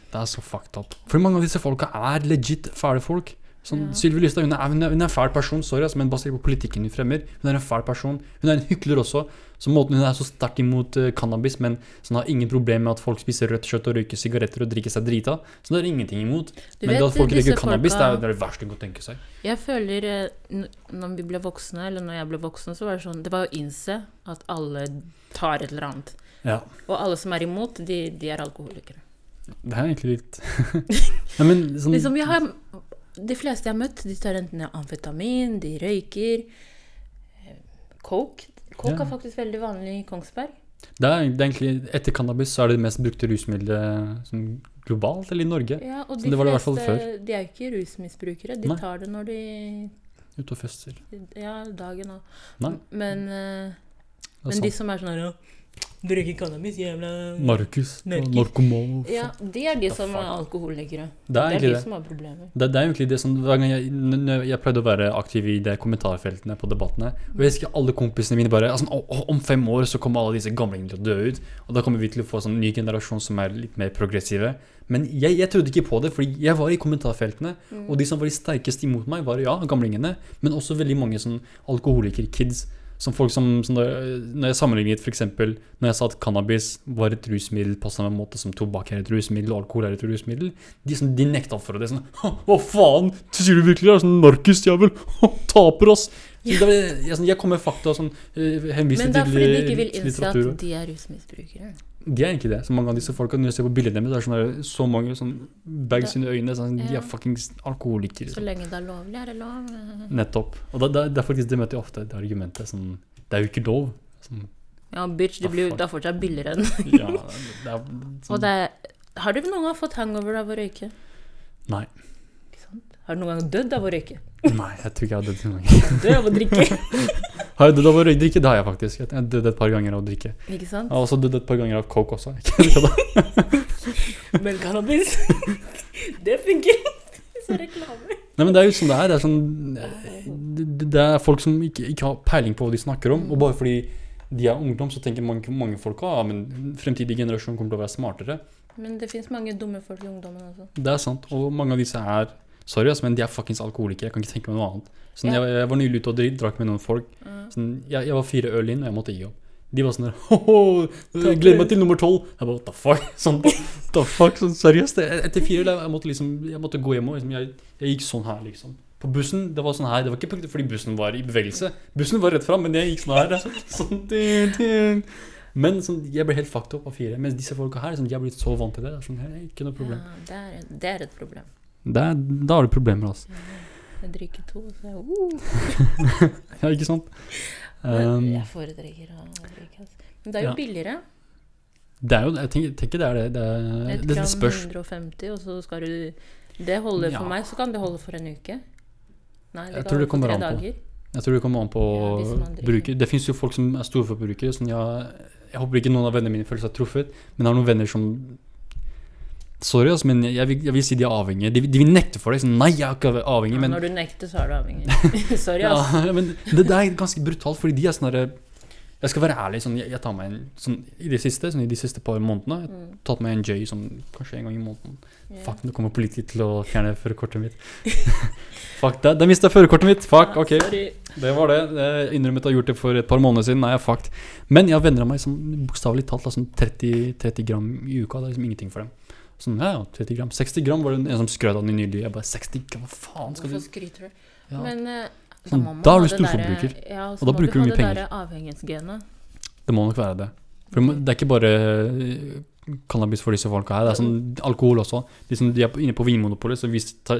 Det er så fucked up. For mange av disse folka er legit fæle folk. Sånn, Ja. Sylvi Lystad hun hun, er, en fæl person, sorry, altså, men basert på politikken hun fremmer. Hun er en fæl person. Hun er en hykler også. Så måten Hun er så sterkt imot uh, cannabis, men sånn, har ingen problem med at folk spiser rødt kjøtt og røyker sigaretter og drikker seg drita. Så det er ingenting imot. Du men det at folk røyker cannabis, det er det er verste hun kan tenke seg. Jeg føler eh, Når vi ble voksne, eller når jeg ble voksen, så var det sånn Det var å innse at alle tar et eller annet. Ja. Og alle som er imot, de, de er alkoholikere. Det er egentlig litt Nei, men sånn Liksom, jeg har, de fleste jeg har møtt, de tar enten amfetamin, de røyker eh, Coke. Coke Ja. er faktisk veldig vanlig i Kongsberg. det, er, det er egentlig Etter cannabis så er det det mest brukte rusmiddelet sånn, globalt, eller i Norge. Ja, og de fleste de er jo ikke rusmisbrukere. De Nei. tar det når de Ute og fester. Ja, dagen òg. Men, eh, men de som er sånn her Du cannabis, jævla Markus. Narkoman. Ja, det er de som er alkoholikere. Det er Det er de det. som har problemer. Det, det er egentlig det som Hver gang jeg, jeg pleide å være aktiv i de kommentarfeltene på debattene Og jeg husker alle kompisene mine bare altså, «Å, å, Om fem år så kommer alle disse gamlingene til å dø ut. Og da kommer vi til å få sånn ny generasjon som er litt mer progressive. Men jeg, jeg trodde ikke på det, fordi jeg var i kommentarfeltene. Mm. Og de som var de sterkeste imot meg, var ja, gamlingene. Men også veldig mange sånn alkoholiker-kids. Som folk som, som når, når jeg sammenlignet f.eks. når jeg sa at cannabis var et rusmiddel på samme måte som tobakk er et rusmiddel og alkohol er et rusmiddel, de, som, de nekta for det. Sånn, Hva faen? Sier du virkelig det? Sånn narkisjævel! Taper oss! Så det jeg, sånn, jeg kommer med fakta og sånn, henviser til litteratur. Men det er fordi de ikke vil innse at de er rusmisbrukere. De er ikke det. Så mange av disse folka, når jeg ser på bildene deres, det er det så mange sånn bags under øynene. Sånn, De er fuckings alkoholikere. Så lenge det er lovlig, er det lov. Nettopp. Og det, det, det er faktisk det møter jeg ofte, det argumentet. Sånn, det er jo ikke lov. Sånn, Ja, bitch, det, blir, det er fortsatt billigere enn ja, det er, sånn, Og det er Har du noen gang fått hangover av å røyke? Nei. Har du noen gang dødd av å røyke? Nei, jeg tror ikke jeg har dødd noen gang. Død av å drikke? Har jeg dødd av å røyke? drikke? Det har jeg faktisk. Jeg har dødd et par ganger av å drikke. Ikke sant? Jeg har også dødd et par ganger av coke også. Men cannabis, det funker. Så reklame. Nei, men det er jo sånn det er. Det er, sånn, det, det er folk som ikke, ikke har peiling på hva de snakker om. Og bare fordi de er ungdom, så tenker mange, mange folk at ah, men fremtidig generasjon kommer til å være smartere. Men det fins mange dumme folk i ungdommen også. Det er sant. Og mange av disse er Sorry, ass, men de er fuckings alkoholikere. Jeg kan ikke tenke meg noe annet. Sånn, yeah. jeg, jeg var nylig ute og dritt, drakk med noen folk. Mm. Sånn, jeg, jeg var fire øl inn, og jeg måtte gi opp. De var sånn der gleder meg til nummer tolv. Jeg bare what the fuck? Sånn, what the fuck? Sånn, seriøst. Etter fire øl, jeg måtte liksom Jeg måtte gå hjem og liksom, jeg, jeg gikk sånn her, liksom. På bussen, det var sånn her. Det var ikke fordi bussen var i bevegelse. Bussen var rett fram, men jeg gikk sånn her. Sånn, din, din. Men sånn, jeg ble helt fucked up av fire. Mens disse folka her, sånn, de har blitt så vant til det. sånn, hey, ikke noe problem. Ja, det, er, det er et problem. Det da har du problemer, altså. Jeg drikker to, så jeg, uh, Ja, ikke sant? Um, Jeg foretrekker å drikke. altså. Men det er jo ja. billigere. det er jo Jeg tenker, tenker det er det. Det, er, Et gram 150, og så skal du Det holder for Ja. meg, så kan det holde for en uke. Nei, det Jeg kan tror det for kommer tre an på. dager. Jeg tror det kommer an på Ja, bruker. Det fins jo folk som er storforbrukere. Sånn jeg, jeg håper ikke noen av vennene mine føler seg truffet, men jeg har noen venner som Sorry, altså, men jeg vil, jeg vil si de er avhengige. De, de vil nekte for det. Sånn, Nei, jeg er ikke avhengig, men Når du nekter, så er du avhengig. Sorry, ass. Ja, men det, det er ganske brutalt, fordi de er sånn derre Jeg skal være ærlig, sånn, jeg, jeg tar meg en sånn, I det siste, sånn, i de siste par månedene Jeg har Mm. tatt meg en J sånn, kanskje en gang i måneden. Yeah. Fuck, nå kommer politiet til å fjerne førerkortet mitt. Fuck, da, der mista jeg førerkortet mitt! Fuck, ok. Sorry. Det var det. Jeg innrømmet å ha gjort det for et par måneder siden. Nei, jeg er fucked. Men jeg har venner av meg som bokstavelig talt har sånn 30, 30 gram i uka. Det er liksom ingenting for dem. Sånn, ja, ja, 30 gram. 60 gram var det en som skrøt av den nylig. Jeg bare 60 gram, hva faen skal Hvorfor du skryter du? ja. Men eh, Sånn, da er du storforbruker. Ja, Og da bruker du mye penger. det avhengighetsgenet. Det må nok være det. For det det er ikke bare eh, cannabis for disse folka her. Det er sånn alkohol også. De som de er inne på Vinmonopolet, så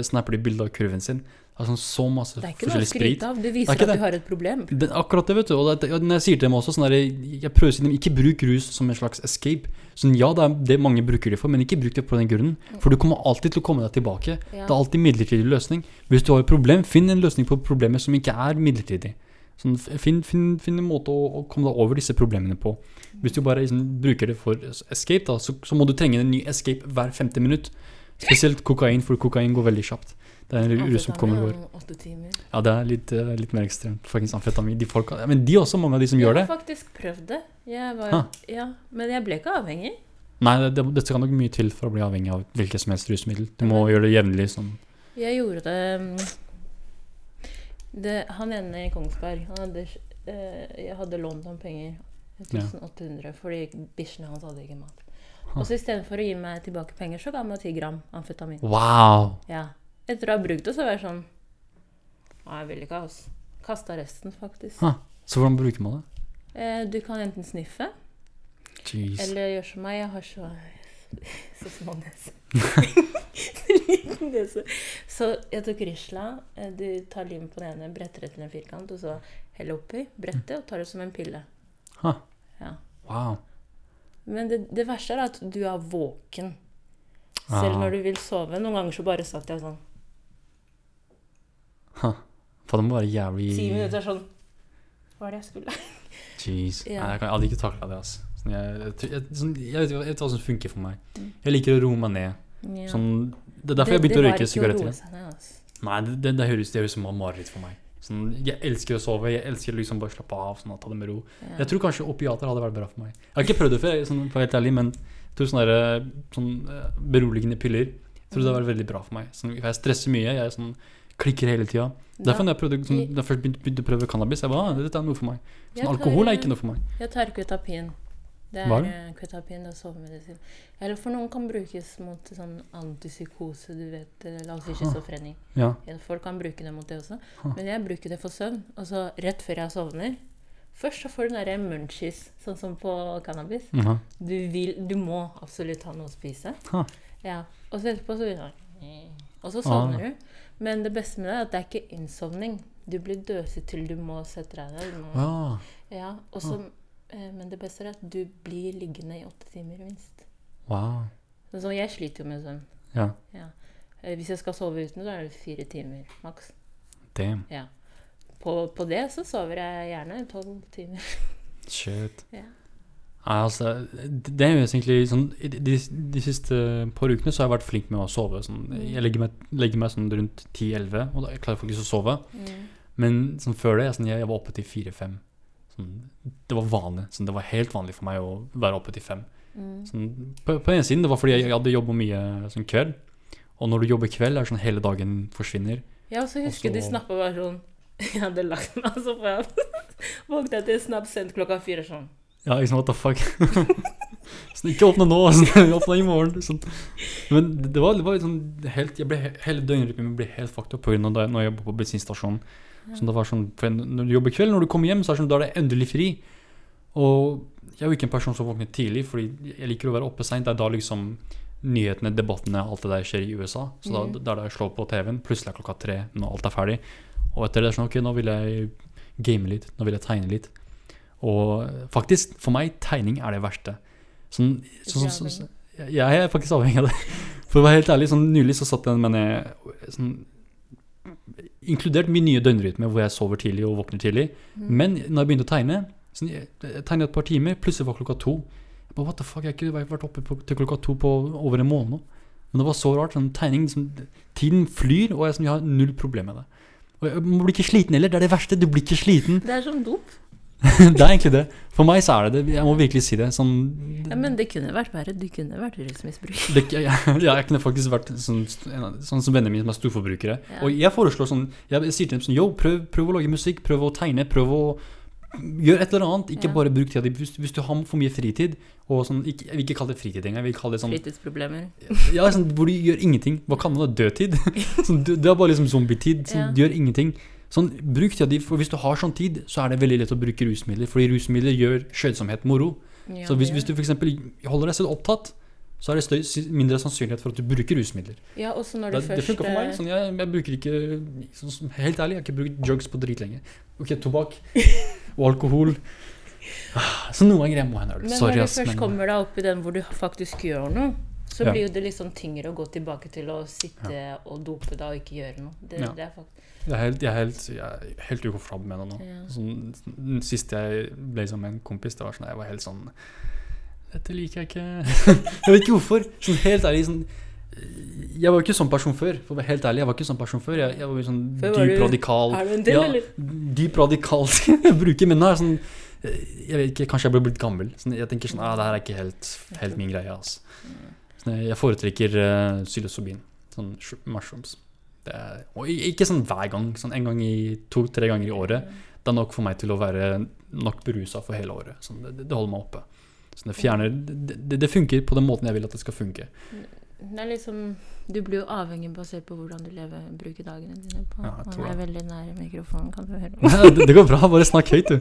snapper de bilde av kurven sin. Sånn så masse Det er ikke noe å skryte av. Er viser at du har et problem. Det, akkurat det, vet du. Og det, når jeg sier til dem også sånn der, Jeg prøver å si dem ikke bruk rus som en slags escape. Sånn, ja, det er det mange bruker det for, men ikke bruk det på den grunnen. For du kommer alltid til å komme deg tilbake. Ja. Det er alltid midlertidig løsning. Hvis du har et problem, finn en løsning på problemet som ikke er midlertidig. Sånn, finn, finn, finn en måte å, å komme deg over disse problemene på. Hvis du bare liksom, bruker det for escape, da, så, så må du trenge en ny escape hver femte minutt. Spesielt kokain, for kokain går veldig kjapt. Det er en rus som kommer og går. Om Åtte timer. Ja, det er litt, eh, litt mer ekstremt. Faktisk amfetamin. De folka, ja, men de også, mange av de som gjør det. Jeg har faktisk prøvd det. Jeg var, ja, men jeg ble ikke avhengig. Nei, det, det, det skal nok mye til for å bli avhengig av hvilket som helst rusmiddel. Du må gjøre det jevnlig. Sånn. Jeg gjorde det, mm, det Han ene i Kongsberg han hadde, eh, Jeg hadde lånt ham penger. 1800 fordi bikkjene hans hadde ikke mat. Og så istedenfor å gi meg tilbake penger, så ga han meg 10 gram amfetamin. Wow! Ja. Etter å ha brukt det, så var jeg sånn Nei, jeg vil ikke, altså. Kasta resten, faktisk. Ha. Så hvordan bruker man det? Eh, du kan enten sniffe, Jeez. eller gjøre som meg. Jeg har så så små nese. Liten nese. Så jeg tok Risla. eh, Du tar lim på den ene, bretter det til en firkant, og så heller oppi. brettet og tar det som en pille. Ha. Ja. Wow. Men det, det verste er at du er våken. Selv Ah. når du vil sove. Noen ganger så bare satt jeg sånn Ha. For det må være jævlig ti minutter sånn Hva er det jeg skulle? Jeez. Ja. Nei, jeg, kan, jeg hadde ikke takla det. Altså. Sånn, jeg, jeg, sånn, jeg, vet, vet hva som funker for meg. Mm. Jeg liker å roe meg ned. Ja. Sånn, det er derfor jeg begynte å røyke Det sigaretter. ikke altså. Nei, det, det, det høres det høres som mareritt for meg. Sånn, jeg elsker å sove. Jeg elsker liksom bare å slappe av. Sånn, ta det med ro. Ja. Jeg tror kanskje opiater hadde vært bra for meg. Jeg har ikke prøvd det før, sånn, for helt ærlig, men jeg tror sånne, der, sånn eh, beroligende piller Jeg tror det hadde vært veldig bra for meg. Sånn, jeg stresser mye. Jeg er sånn, klikker hele tida. Derfor da jeg, prøvde, som, da jeg først begynte, begynte å prøve cannabis, jeg bare ah, dette er noe for meg. Sånn, alkohol er ikke noe for meg. Jeg tar kutapin. Det er det? Kutapin, det er sovemedisin. Eller for noen kan brukes mot sånn antipsykose, du vet. eh, La oss si schizofreni. Ja. Folk kan bruke det mot det også. Ha. Men jeg bruker det for søvn. Og så rett før jeg sovner Først så får du den munchies, sånn som på cannabis. Mhm. Du, vil, du må absolutt ha noe å spise. Ja. Og så etterpå så Og så Ah. sovner du. Men det beste med det er at det er ikke innsovning. Du blir døset til du må sette deg ned. Må, Ja. ja, og så, eh, men det beste er at du blir liggende i åtte timer minst. Wow. Så jeg sliter jo med søvn. Ja. Ja. Eh, Hvis jeg skal sove uten, så er det fire timer maks. Damn. Ja. På, på det så sover jeg gjerne tolv timer. Shit. Ja. Nei, altså, det er jo egentlig sånn De, de, de siste par ukene så har jeg vært flink med å sove. Sånn, jeg legger meg, legger meg sånn rundt 10-11, og da jeg klarer faktisk å sove. Men sånn før det, jeg, sånn, jeg, jeg var oppe til 4-5. Sånn, det var vanlig. Sånn, det var helt vanlig for meg å være oppe til 5. Mm. På, på en siden det var fordi jeg hadde jobba mye sånn kveld. Og når du jobber kveld, er det sånn hele dagen forsvinner. Ja, og så husker Og de så- snappa bare sånn Jeg hadde lagt meg, og så våknet jeg våkne jeg til snap sendt klokka fire sånn. Ja, liksom, what the fuck. sånn, ikke åpne nå, sånn, åpne i morgen. Sånn. Men det, var, det var sånn helt, jeg ble, Hele døgnrytmen ble helt fucked up pga. da av når jeg jobber på bensinstasjonen. Sånn, det var sånn, for når du jobber kveld, når du kommer hjem, så er det sånn, da er det endelig fri. Og jeg er jo ikke en person som våkner tidlig, fordi jeg liker å være oppe seint. Det er da liksom nyhetene, debattene, alt det der skjer i USA. Så da, mm. da er det jeg slår på TV-en. Plutselig er klokka tre når alt er ferdig. Og etter det er sånn, ok, nå vil jeg game litt. Nå vil jeg tegne litt. Og faktisk, for meg, tegning er det verste. Sånn, sånn, sånn, sånn, jeg jeg er faktisk avhengig av det. For å være helt ærlig, sånn nylig så satt jeg med sånn Inkludert min nye døgnrytme hvor jeg sover tidlig og våkner tidlig. Mm. Men når jeg begynte å tegne sånn, Jeg jeg tegnet et par timer, plutselig var klokka to. Jeg bare, what the fuck, jeg har ikke vært oppe på, til klokka to på over en måned nå. Men det var så rart. sånn tegning, liksom, Tiden flyr, og jeg, sånn, jeg har null problem med det. Og jeg man blir ikke sliten heller. Det er det verste. Du blir ikke sliten. Det er som dop. det er egentlig det. For meg så er det det. Jeg må virkelig si det. Sånn, Ja, men det kunne vært verre. Du kunne vært rusmisbruker. ja, jeg kunne faktisk vært sånn, sånn som vennene mine som er storforbrukere. Ja. Og jeg foreslår sånn Jeg sier til dem sånn Yo, prøv, prøv å lage musikk, prøv å tegne, prøv å gjøre et eller annet. Ikke Ja. bare bruk tida di. Hvis, hvis du har for mye fritid, og sånn ikke, Jeg vil ikke kalle det fritid engang. Jeg vil kalle det sånn Fritidsproblemer. Ja, sånn hvor du gjør ingenting. Hva kaller man det? Dødtid? sånn, du, det er bare liksom zombietid. Sånn. Du gjør ingenting. Sånn, bruk tida di, for Hvis du har sånn tid, så er det veldig lett å bruke rusmidler. Fordi rusmidler gjør skjønnsomhet moro. Ja, så hvis, hvis du f.eks. holder deg selv opptatt, så er det støy, mindre sannsynlighet for at du bruker rusmidler. Ja, også når du det først funker for meg. Sånn, jeg, jeg bruker ikke sånn, Helt ærlig, jeg har ikke brukt drugs på drit lenge. Ok, tobakk og alkohol. Ah, Så noen greier må jeg en øl. Men når du først Men, kommer deg opp i den hvor du faktisk gjør noe, så Ja. blir jo det liksom tyngre å gå tilbake til å sitte og dope deg og ikke gjøre noe. Det, Ja. det er faktisk jeg er helt, jeg er helt, jeg er helt ukomfortabel med det nå. Ja. Sånn, den siste jeg ble sammen med en kompis, det var sånn, jeg var helt sånn Dette liker jeg ikke. jeg vet ikke hvorfor. Sånn helt ærlig sånn Jeg var jo ikke sånn person før. For å være helt ærlig, jeg var ikke sånn person før. Jeg, jeg var sånn Før var dyp du- radikal. Er du en del, ja, eller? dyp radikal jeg bruker, men nå er sånn Jeg vet ikke, kanskje jeg ble blitt gammel. Sånn, jeg tenker sånn, ah, det her er ikke helt, helt min greie. Altså. Jeg foretrekker uh, psilocybin. Sånn mushrooms. Det er, og ikke sånn hver gang, sånn en gang i to-tre ganger i året. Det er nok for meg til å være nok berusa for hele året. Sånn, det, det holder meg oppe. Sånn, det fjerner det, det, funker på den måten jeg vil at det skal funke. Det er liksom Du blir jo avhengig basert på hvordan du lever, bruker dagene dine på. Ja, jeg Man er veldig nær mikrofonen, kan du høre. det, det går bra, bare snakk høyt, du.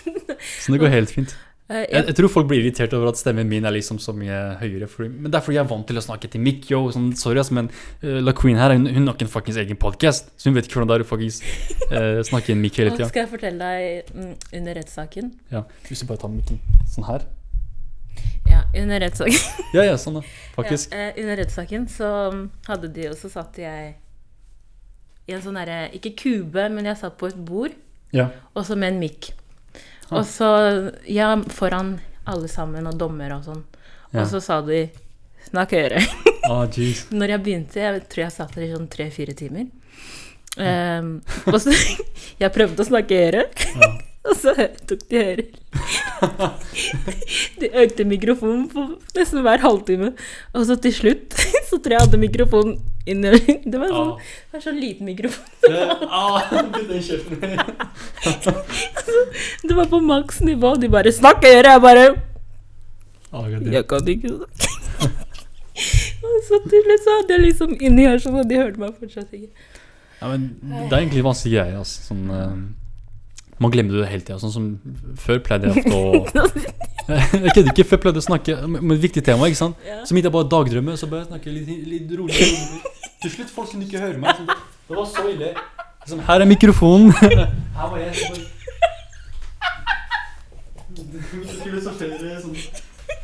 Sånn, det går helt fint. Eh, Jeg, jeg, jeg tror folk blir irritert over at stemmen min er liksom så mye høyere. Fordi, men det er fordi jeg er vant til å snakke til Mick. Yo, sånn, sorry, ass, men uh, La Queen her hun, hun har ikke en fuckings egen podkast. Så hun vet ikke hvordan det er å faktisk uh, snakke inn Mick hele tida. skal jeg fortelle deg mm, under rettssaken. Ja, hvis du bare tar mikken sånn her. Ja, under rettssaken Ja, ja, sånn, da. Faktisk. Ja, uh, under rettssaken så mm, hadde de, også satt jeg i en sånn derre Ikke kube, men jeg satt på et bord, Ja. og så med en mikk. Og så Ja, foran alle sammen, og dommer og sånn. Ja. Og så sa de Snakk høyere. oh. Når jeg begynte, jeg tror jeg satt der i sånn tre-fire timer. Um, og så Jeg prøvde å snakke høyere, Ja. og så tok de høyre. De økte mikrofonen på nesten hver halvtime. Og så til slutt så tror jeg jeg hadde mikrofonen inni Det var sånn, Ah. det var sånn liten mikrofon. ah. Det var på maks nivå. og De bare 'Snakk høyere!' Jeg bare Ah, jeg. Jeg kan ikke snakke. Og så slutt så hadde jeg liksom inni her sånn, og de hørte meg fortsatt ikke. Ja, men det er egentlig vanskelig greie. Altså. Sånn, uh, man glemmer det hele tida. Sånn som før pleide jeg ofte å Jeg kødder ikke. Før pleide å snakke om et viktig tema. ikke sant? Ja. Så begynte jeg bare dagdrømme, så bare snakke litt, litt rolig. Til slutt folk kunne ikke høre meg. Sånn, det, var så ille. Sånn, her er mikrofonen. Her var jeg. Så sånn.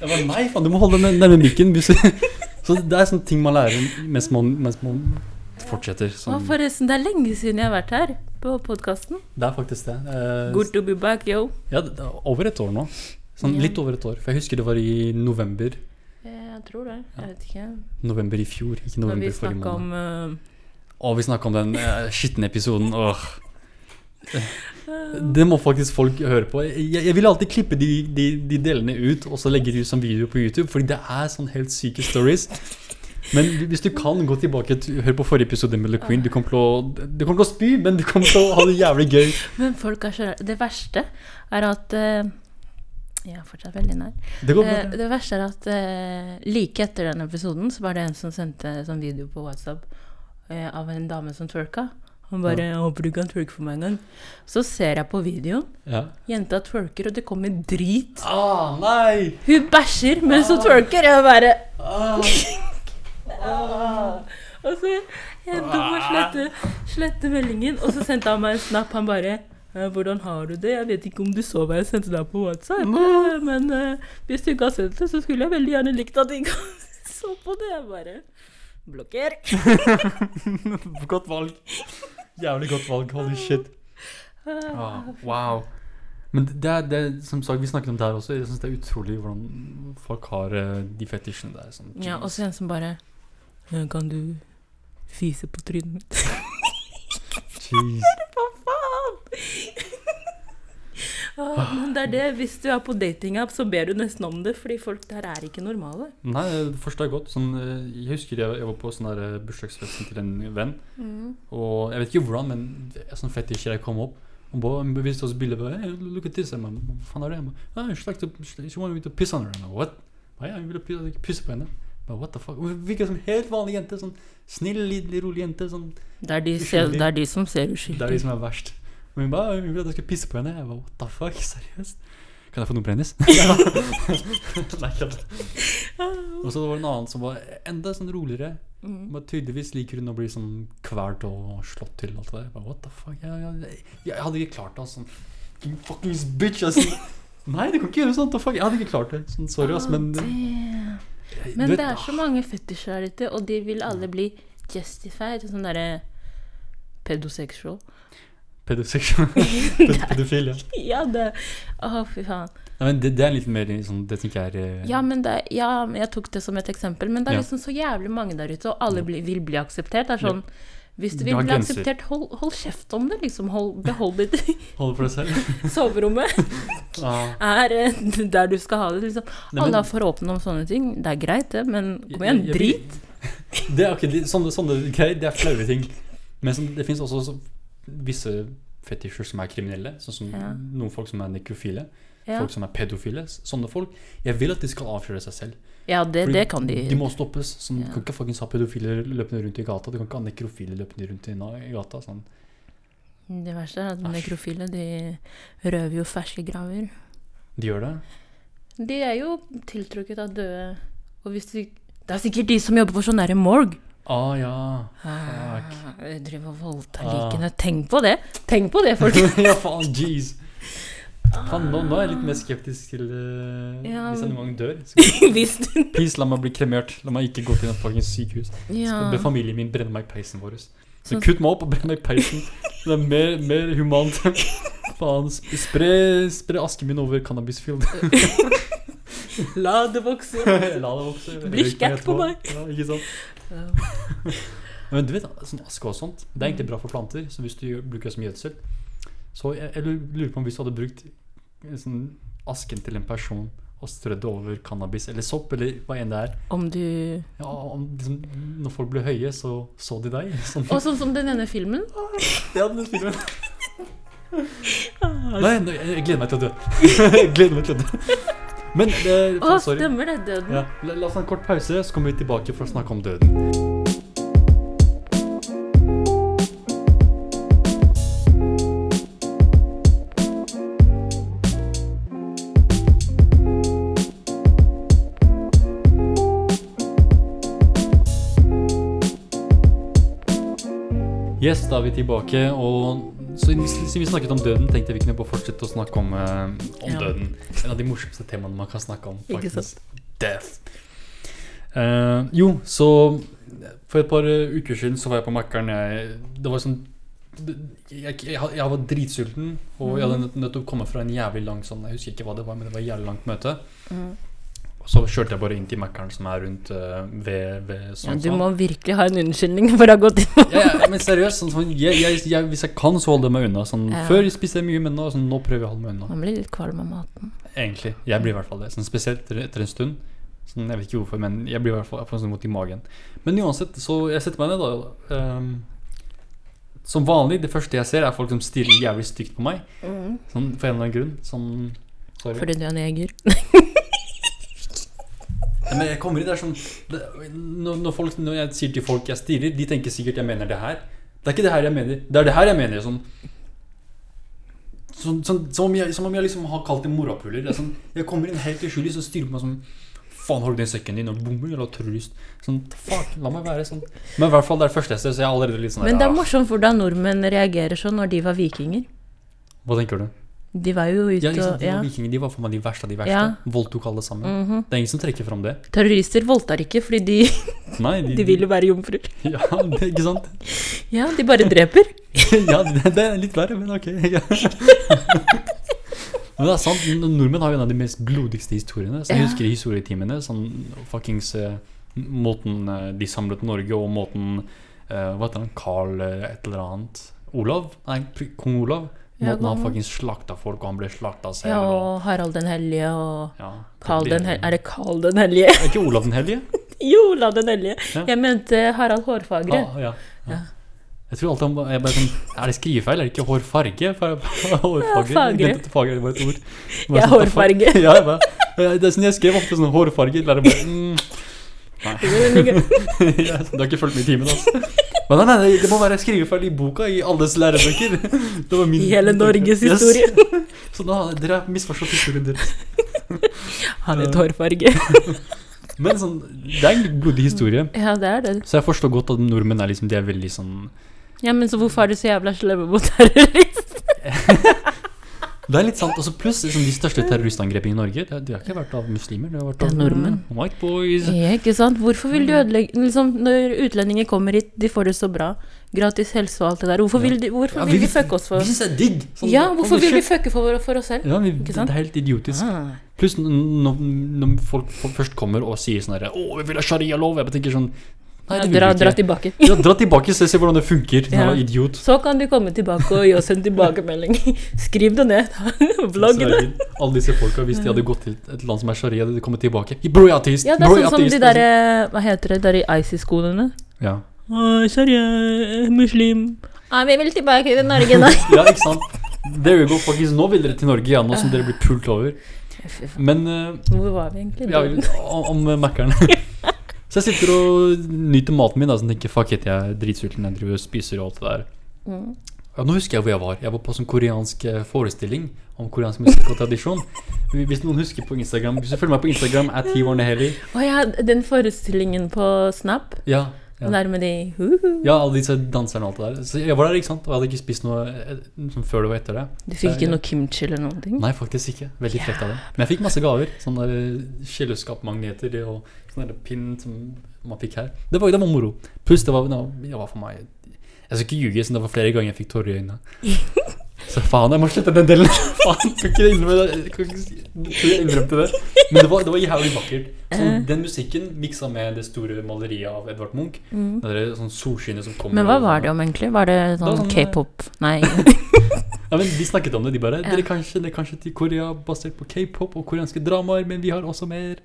Jeg bare, nei, faen, du må holde den nærme mikken. Så det er sånne ting man lærer mens man, mens man fortsetter. Sånn. forresten, det er lenge siden jeg har vært her på podkasten. Det er faktisk det. Eh, Good to be back, yo. Ja, det er over et år nå. Sånn Litt over et år. For jeg husker det var i november. Jeg tror det. Jeg vet ikke. November i fjor, ikke november forrige måned. om uh, Å, vi snakka om den uh, skitne episoden. Åh. Det må faktisk folk høre på. Jeg, jeg vil alltid klippe de, de, de delene ut og så legge det ut som video på YouTube, fordi det er sånn helt syke stories. Men hvis du kan gå tilbake til hør på forrige episode med LeQueen, du kommer til å, du kommer til å spy, men du kommer til å ha det jævlig gøy. Men folk er så. Det verste er at uh, Jeg er fortsatt veldig nær. Det bra. Eh, det verste er at eh, like etter den episoden så var det en som sendte sånn video på WhatsApp eh, av en dame som twerka. Han bare ja. håper du kan twerke for meg en gang'. Så ser jeg på videoen. Ja. Jenta twerker, og det kommer drit. Ah, nei! Hun bæsjer mens hun twerker. Jeg bare Ah. Og så jeg må slette, slette meldingen, og så sendte han meg en snap. Han bare «Eh, 'Hvordan har du det? Jeg vet ikke om du så hva jeg sendte deg på WhatsApp.' Mm. Men uh, hvis du ikke har sett det, så skulle jeg veldig gjerne likt at du ikke så på det. Jeg bare Blokker. godt valg. Jævlig godt valg. Holy shit. Oh, wow. Men det er, det er som sagt, vi snakket om det her også. Jeg synes det er utrolig hvordan folk har eh, de fetisjene der. Sånn, Ja, og så en som bare Kan du fise på trynet mitt? Jeez. Ah, men det er det, hvis du er på datingapp, så ber du nesten om det, fordi folk der er ikke normale. Nei, det forstår jeg godt. Sånn, eh, jeg husker jeg, var på sånn eh, bursdagsfesten til en venn. Og jeg vet ikke hvordan, men er sånn fetisjer kom opp. Hun viste oss bilder. Bare, hey, look at this. Jeg Hva faen er det? Jeg ah, she, to, she wanted me to piss on her. Jeg What? Ja, jeg ville pisse, på henne. Jeg What the fuck? Hun virker som helt vanlig jente. Sånn snill, rolig jente. Sånn, Det er de, det er de som ser det er de som er verst. Og hun bare, «Ah, hun ville at jeg skulle pisse på henne. Jeg bare, what the fuck? Seriøst? Kan jeg få noen brennis? Nei. Og så var det en annen som var enda sånn roligere. Mm. Men tydeligvis liker hun å bli sånn kvalt og slått til. Alt det der. Jeg bare, What the fuck? Jeg, jeg, jeg, jeg hadde ikke klart det. Sånn, you fucking bitch. Altså. Nei, du kan ikke gjøre sånt. Fuck. Jeg hadde ikke klart det. Sånn, sorry, ass, men Ah, jeg- Men vet, det er så mange fetisjer der ute, og de vil alle bli justified. Sånn derre pedosexual. Pedofil, ja. Ja, det Å, fy faen. Ja, men det, det er litt mer sånn Det tenker jeg er eh, Ja, men det, ja, jeg tok det som et eksempel, men det er Ja. liksom så jævlig mange der ute, og alle bli, vil bli akseptert. Det er sånn Hvis du vil bli akseptert, hold, hold kjeft om det, liksom. Hold, behold det. Hold for deg selv. Soverommet er eh, der du skal ha det. Liksom. Nei, men- Alle er for åpne om sånne ting. Det er greit, det, men kom igjen, jeg- jeg- drit. Det er, akkurat sånne, sånne greier, det er flaue ting. Men sånn, det fins også så, visse fetisjer som er kriminelle. Sånn som Ja. noen folk som er nekrofile. Ja, Folk som er pedofile. Sånne folk. Jeg vil at de skal avsløre seg selv. ja det, det kan de. De må stoppes. Sånn, Ja. Du kan ikke fuckings ha pedofile løpende rundt i gata. Du kan ikke ha nekrofile løpende rundt i, gata. Sånn. Det verste er at nekrofile de røver jo ferske graver. De gjør det. De er jo tiltrukket av døde Og hvis de Det er sikkert de som jobber for sånn derre morg. Ah, ja. Ah, Driver og voldtar Ah. Tenk på det! Tenk på det, folk! ja, faen, jeez. Faen, nå, nå er jeg litt mer skeptisk til uh, Ja, hvis en gang dør. Please, la meg bli kremert. La meg ikke gå til et fuckings sykehus. Ja. Så familien min brenne meg i peisen vår. Så så kutt meg opp og brenn meg i peisen. Det er mer, mer humant. Faen, spre, spre asken min over cannabisfield. La det vokse. La det vokse. Bli Røyk skært på meg. Ja, ikke sant? Ja. Men du vet, sånn aske og sånt, det er egentlig bra for planter. Så hvis du bruker det som gjødsel Så jeg, jeg lurer på om hvis du hadde brukt eh, sånn, asken til en person og strødd over cannabis eller sopp, eller hva enn det er Om du ja, om, liksom, Når folk ble høye, så så de deg. Sånn. Og sånn som den ene filmen. Ja, den filmen. Nei, nei, jeg gleder meg til å dø. jeg gleder meg til å dø. Men eh, Å, sorry. stemmer det, døden. Ja, la, la oss ha en kort pause, så kommer vi tilbake for å snakke om døden. Yes, da er vi tilbake, og så siden vi snakket om døden, tenkte jeg vi kunne bare fortsette å snakke om, uh, om Ja. døden. En av de morsomste temaene man kan snakke om. Ikke faktisk. Death. Uh, jo, så for et par eh, uker siden så var jeg på Mækkern. Det var sånn jeg, jeg, jeg var dritsulten, og jeg hadde nødt- til å komme fra en jævlig lang sånn Jeg husker ikke hva det var, men det var et jævlig langt møte. Mm. Så kjørte jeg bare inn til Mækkern, som er rundt uh, ved, ved Ja, sånn du må virkelig ha en unnskyldning for å ha gått inn. ja, ja, men seriøst, sånn, sånn, jeg, jeg, jeg, hvis jeg kan, så holder jeg meg unna. Sånn, Ja. Før spiste jeg mye, men nå, sånn, nå prøver jeg å holde meg unna. Man blir litt kvalm av maten. Egentlig. Jeg blir i hvert fall det. Sånn, spesielt etter, en stund. Jeg vet ikke hvorfor, men jeg blir i hvert fall jeg får sånn vondt i magen. Men uansett, så jeg setter meg ned, da. Um, som vanlig, det første jeg ser, er folk som stirrer jævlig stygt på meg. Sånn, for en eller annen grunn. Sånn Sorry. Fordi du er neger. Men jeg kommer inn der sånn det, når, når, folk, når jeg sier til folk jeg stirrer, de tenker sikkert jeg mener det her. Det er ikke det her jeg mener. Det er det her jeg mener. Sånn, sånn, sånn, som, om jeg, som om jeg liksom har kalt det morapuler. Det sånn, jeg kommer inn helt uskyldig, så stirrer på meg sånn Faen, har du den sekken din? Og bomber, eller terrorist? Sånn, fuck, la meg være sånn. Men i hvert fall det er det første jeg ser, så jeg er allerede litt sånn Men det er morsomt hvordan nordmenn reagerer sånn når de var vikinger. Hva tenker du? De var jo ute Ja, sant? og De ja. vikinger, de var for meg de verste av de verste. Ja. Voldtok alle sammen. Mhm. Det er ingen som trekker fram det. Terrorister voldtar ikke fordi de, Nei, de vil jo være jomfruer. Ja, det, ikke sant? Ja, de bare dreper. ja, det, det er litt verre, men ok. Men det er sant, nordmenn har jo en av de mest blodigste historiene. Så jeg husker i historietimene, sånn fuckings eh, Måten eh, de samlet Norge, og måten uh, Hva heter han? Carl et eller annet? Olav? Nei, kong Olav. Måten han faktisk fuckings slakta folk, og han ble slakta selv. Ja, og, Harald den hellige og ja, Karl den hellige. Er det Karl den hellige? Er ikke Olav den hellige? Jo, Olav den hellige. Ja. Jeg mente Harald Hårfagre. Ah, ja, ja. Jeg tror alltid han jeg bare sånn, Er det skrivefeil? Er det ikke hårfarge? Hårfarge. Fagre. Er bare et ord. Bare Ja, sånn, hårfarge. Ja, jeg bare, det er sånn jeg skrev ofte sånn hårfarge. Bare mm. ja, du har ikke fulgt med i timen, altså. Men nei, nei, det må være skrivefeil i boka i alles lærebøker. Det var min I hele Norges Yes. historie. Så da, dere har misforstått historien deres. Han er hårfarge. Men sånn, det er en blodig historie. Ja, det er det. Så jeg forstår godt at nordmenn er liksom, de er veldig sånn Ja, men så hvorfor er du så jævla slemme mot terrorister? Det er litt sant. Også pluss liksom, de største terroristangrepene i Norge, det, de har ikke vært av muslimer. Det har vært av nordmenn. white boys. Ja, ikke sant? Hvorfor vil du ødelegge liksom, Når utlendinger kommer hit, de får det så bra. Gratis helse og alt det der. Hvorfor vil de, hvorfor Ja, vil de fucke oss for Vi syns det er digg. Sånn, Ja, hvorfor vil vi fucke for, for oss selv? Ja, vi, det er helt idiotisk. Ah. Pluss når, når folk først kommer og sier sånn herre Å, vi vil ha sharia-lov. Jeg bare tenker sånn Nei, det dra, dra tilbake. Ja, dra tilbake, se, se hvordan det funker. Sånn, Ja. idiot. Så kan du komme tilbake og gi oss en tilbakemelding. Skriv det ned. Vlogg det. Alle disse folka, hvis de hadde gått til et land som er sharia, hadde de kommet tilbake. Bro, jeg er ateist. Ja, det er Bro, sånn som de derre Hva heter det der i IC-skolene? Ja. Sharia, muslim ah, vi vil tilbake til Norge da. ja, ikke sant. There you go, faktisk. Nå vil dere til Norge, ja, nå som dere blir pult over. Men uh, Hvor var vi egentlig? Ja, om, om Mækkern. Så jeg sitter og nyter maten min da, så tenker fuck it, jeg er dritsulten, jeg driver og spiser og alt det der. Mm. Ja, nå husker jeg hvor jeg var. Jeg var på sånn koreansk eh, forestilling om koreansk musikk og tradisjon. Hvis noen husker på Instagram Hvis du følger meg på Instagram, at Hivarneheli Å ja, den forestillingen på Snap. Ja, der med de ja, alle disse danserne og alt det der. Så jeg var der, ikke sant, og jeg hadde ikke spist noe eh, sånn før det var etter det. Du fikk ikke noe kimchi eller noen ting? Nei, faktisk ikke. Veldig frekt av det. Men jeg fikk masse gaver. Sånne eh, kjøleskapmagneter og sånn der pinn som man fikk her. Det var, det var moro. Pluss det var, det var for meg Jeg skal ikke ljuge, siden det var flere ganger jeg fikk tårer i øynene. Så faen, jeg må slette den delen. faen, kan ikke innrømme det. Men det var, det var jævlig vakkert. Sånn, Eh. den musikken miksa med det store maleriet av Edvard Munch. Mm. Det der sånn solskinnet som kommer Men hva var det om, egentlig? Var det sånn sånn, k-pop? Nei. Ja, men De snakket om det. De bare Ja. Dere kanskje, det er kanskje til Korea basert på k-pop og koreanske dramaer, men vi har også mer.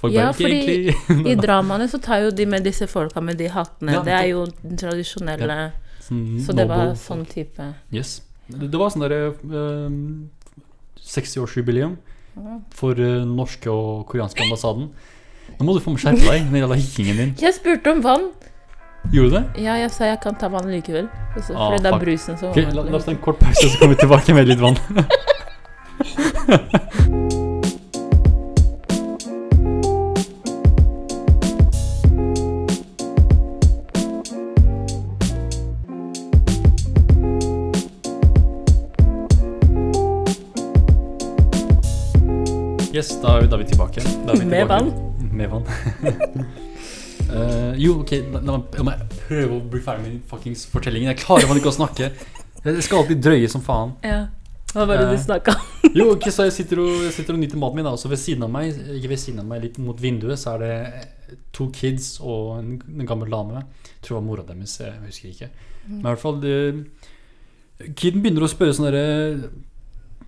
Folk Ja, fordi I dramaene så tar jo de med disse folka med de hattene. Ja, det er jo den tradisjonelle sånn Så det var sånn type Yes. Det, det var sånn derre eh, 60-årsjubileum Mhm. for eh, norske og koreanske ambassaden. Nå må du få meg skjerpe deg, den jævla hikkingen din. Jeg spurte om vann. Gjorde du det? Ja, jeg sa jeg kan ta vann likevel. Og Ah, fordi det er fuck. brusen som Ok, la, la oss ta en kort pause, så kommer vi tilbake med litt vann. Yes, da er vi, da er vi tilbake. Er vi Med tilbake. vann? Med vann. uh, jo, ok, la, meg- prøve å bli ferdig med fuckings fortellingen. Jeg klarer man ikke å snakke. Jeg skal alltid drøye som faen. Ja. Hva var det Eh. du snakka om? Jo, ok, så jeg sitter, og, jeg sitter og nyter maten min, da. Og så ved siden av meg, ikke ved siden av meg, litt mot vinduet, så er det to kids og en, en gammel dame. Jeg tror det var mora deres, jeg husker ikke. Men i hvert fall det, Kiden begynner å spørre sånn derre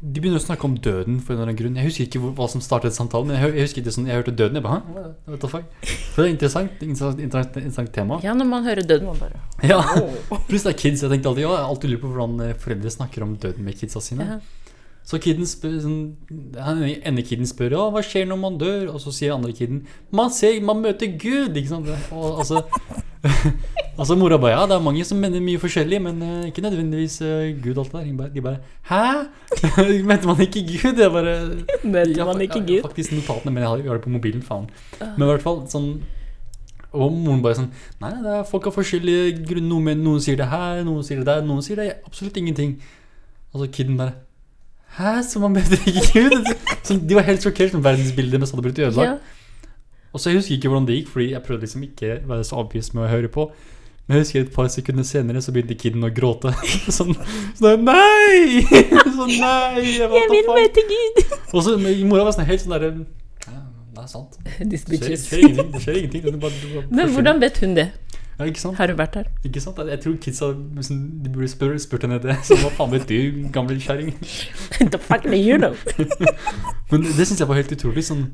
De begynner å snakke om døden for en eller annen grunn. Jeg husker ikke hvor, hva som startet samtalen, men jeg, jeg husker ikke sånn, jeg hørte døden. Jeg bare, Hæ? What the fuck? Så det er interessant. Interessant, interessant, interessant tema. Ja, når man hører døden, man bare Ja, Pluss det er kids. Jeg tenkte alltid, ja, jeg har alltid lurt på hvordan eh, foreldre snakker om døden med kidsa sine. ja. Så kiden spør sånn, han ene kiden spør hva skjer når man dør, og så sier andre kiden man ser, man møter Gud, ikke sant? Og altså, altså mora bare ja, det er mange som mener mye forskjellig, men uh, ikke nødvendigvis uh, Gud alt det der. De bare, hæ? Mente man ikke Gud? Jeg bare Mente Ja, man ikke ikke ja, Gud? Faktisk notatene, men jeg har, jeg har det på mobilen, faen. Men i hvert fall sånn Og moren bare sånn Nei, det er folk har forskjellige grunner. Noen, noen sier det her, noen sier det der, noen sier det absolutt ingenting. Og så kiden bare Hæ, så man møter ikke Gud? De var helt sjokkert når verdensbildet deres hadde blitt ødelagt. Ja. Og så Jeg husker ikke hvordan det gikk, Fordi jeg prøvde liksom ikke å være så avvist med å høre på. Men jeg husker et par sekunder senere så begynte kiden å gråte. Sånn, sånn Nei! Sånn, nei! Jeg, Jeg vil møte Gud! Og så mora var sånn helt sånn derre ja, Det er sant. Det skjer, det skjer ingenting. Det skjer ingenting. Bare, bare Men hvordan vet hun det? Ja, ikke sant? Har du vært her? Ikke sant? Jeg tror kidsa De burde spurt, spurt henne det. Så hva faen vet du, gamle kjerring? The fuck do you know? Men det syns jeg var helt utrolig. Sånn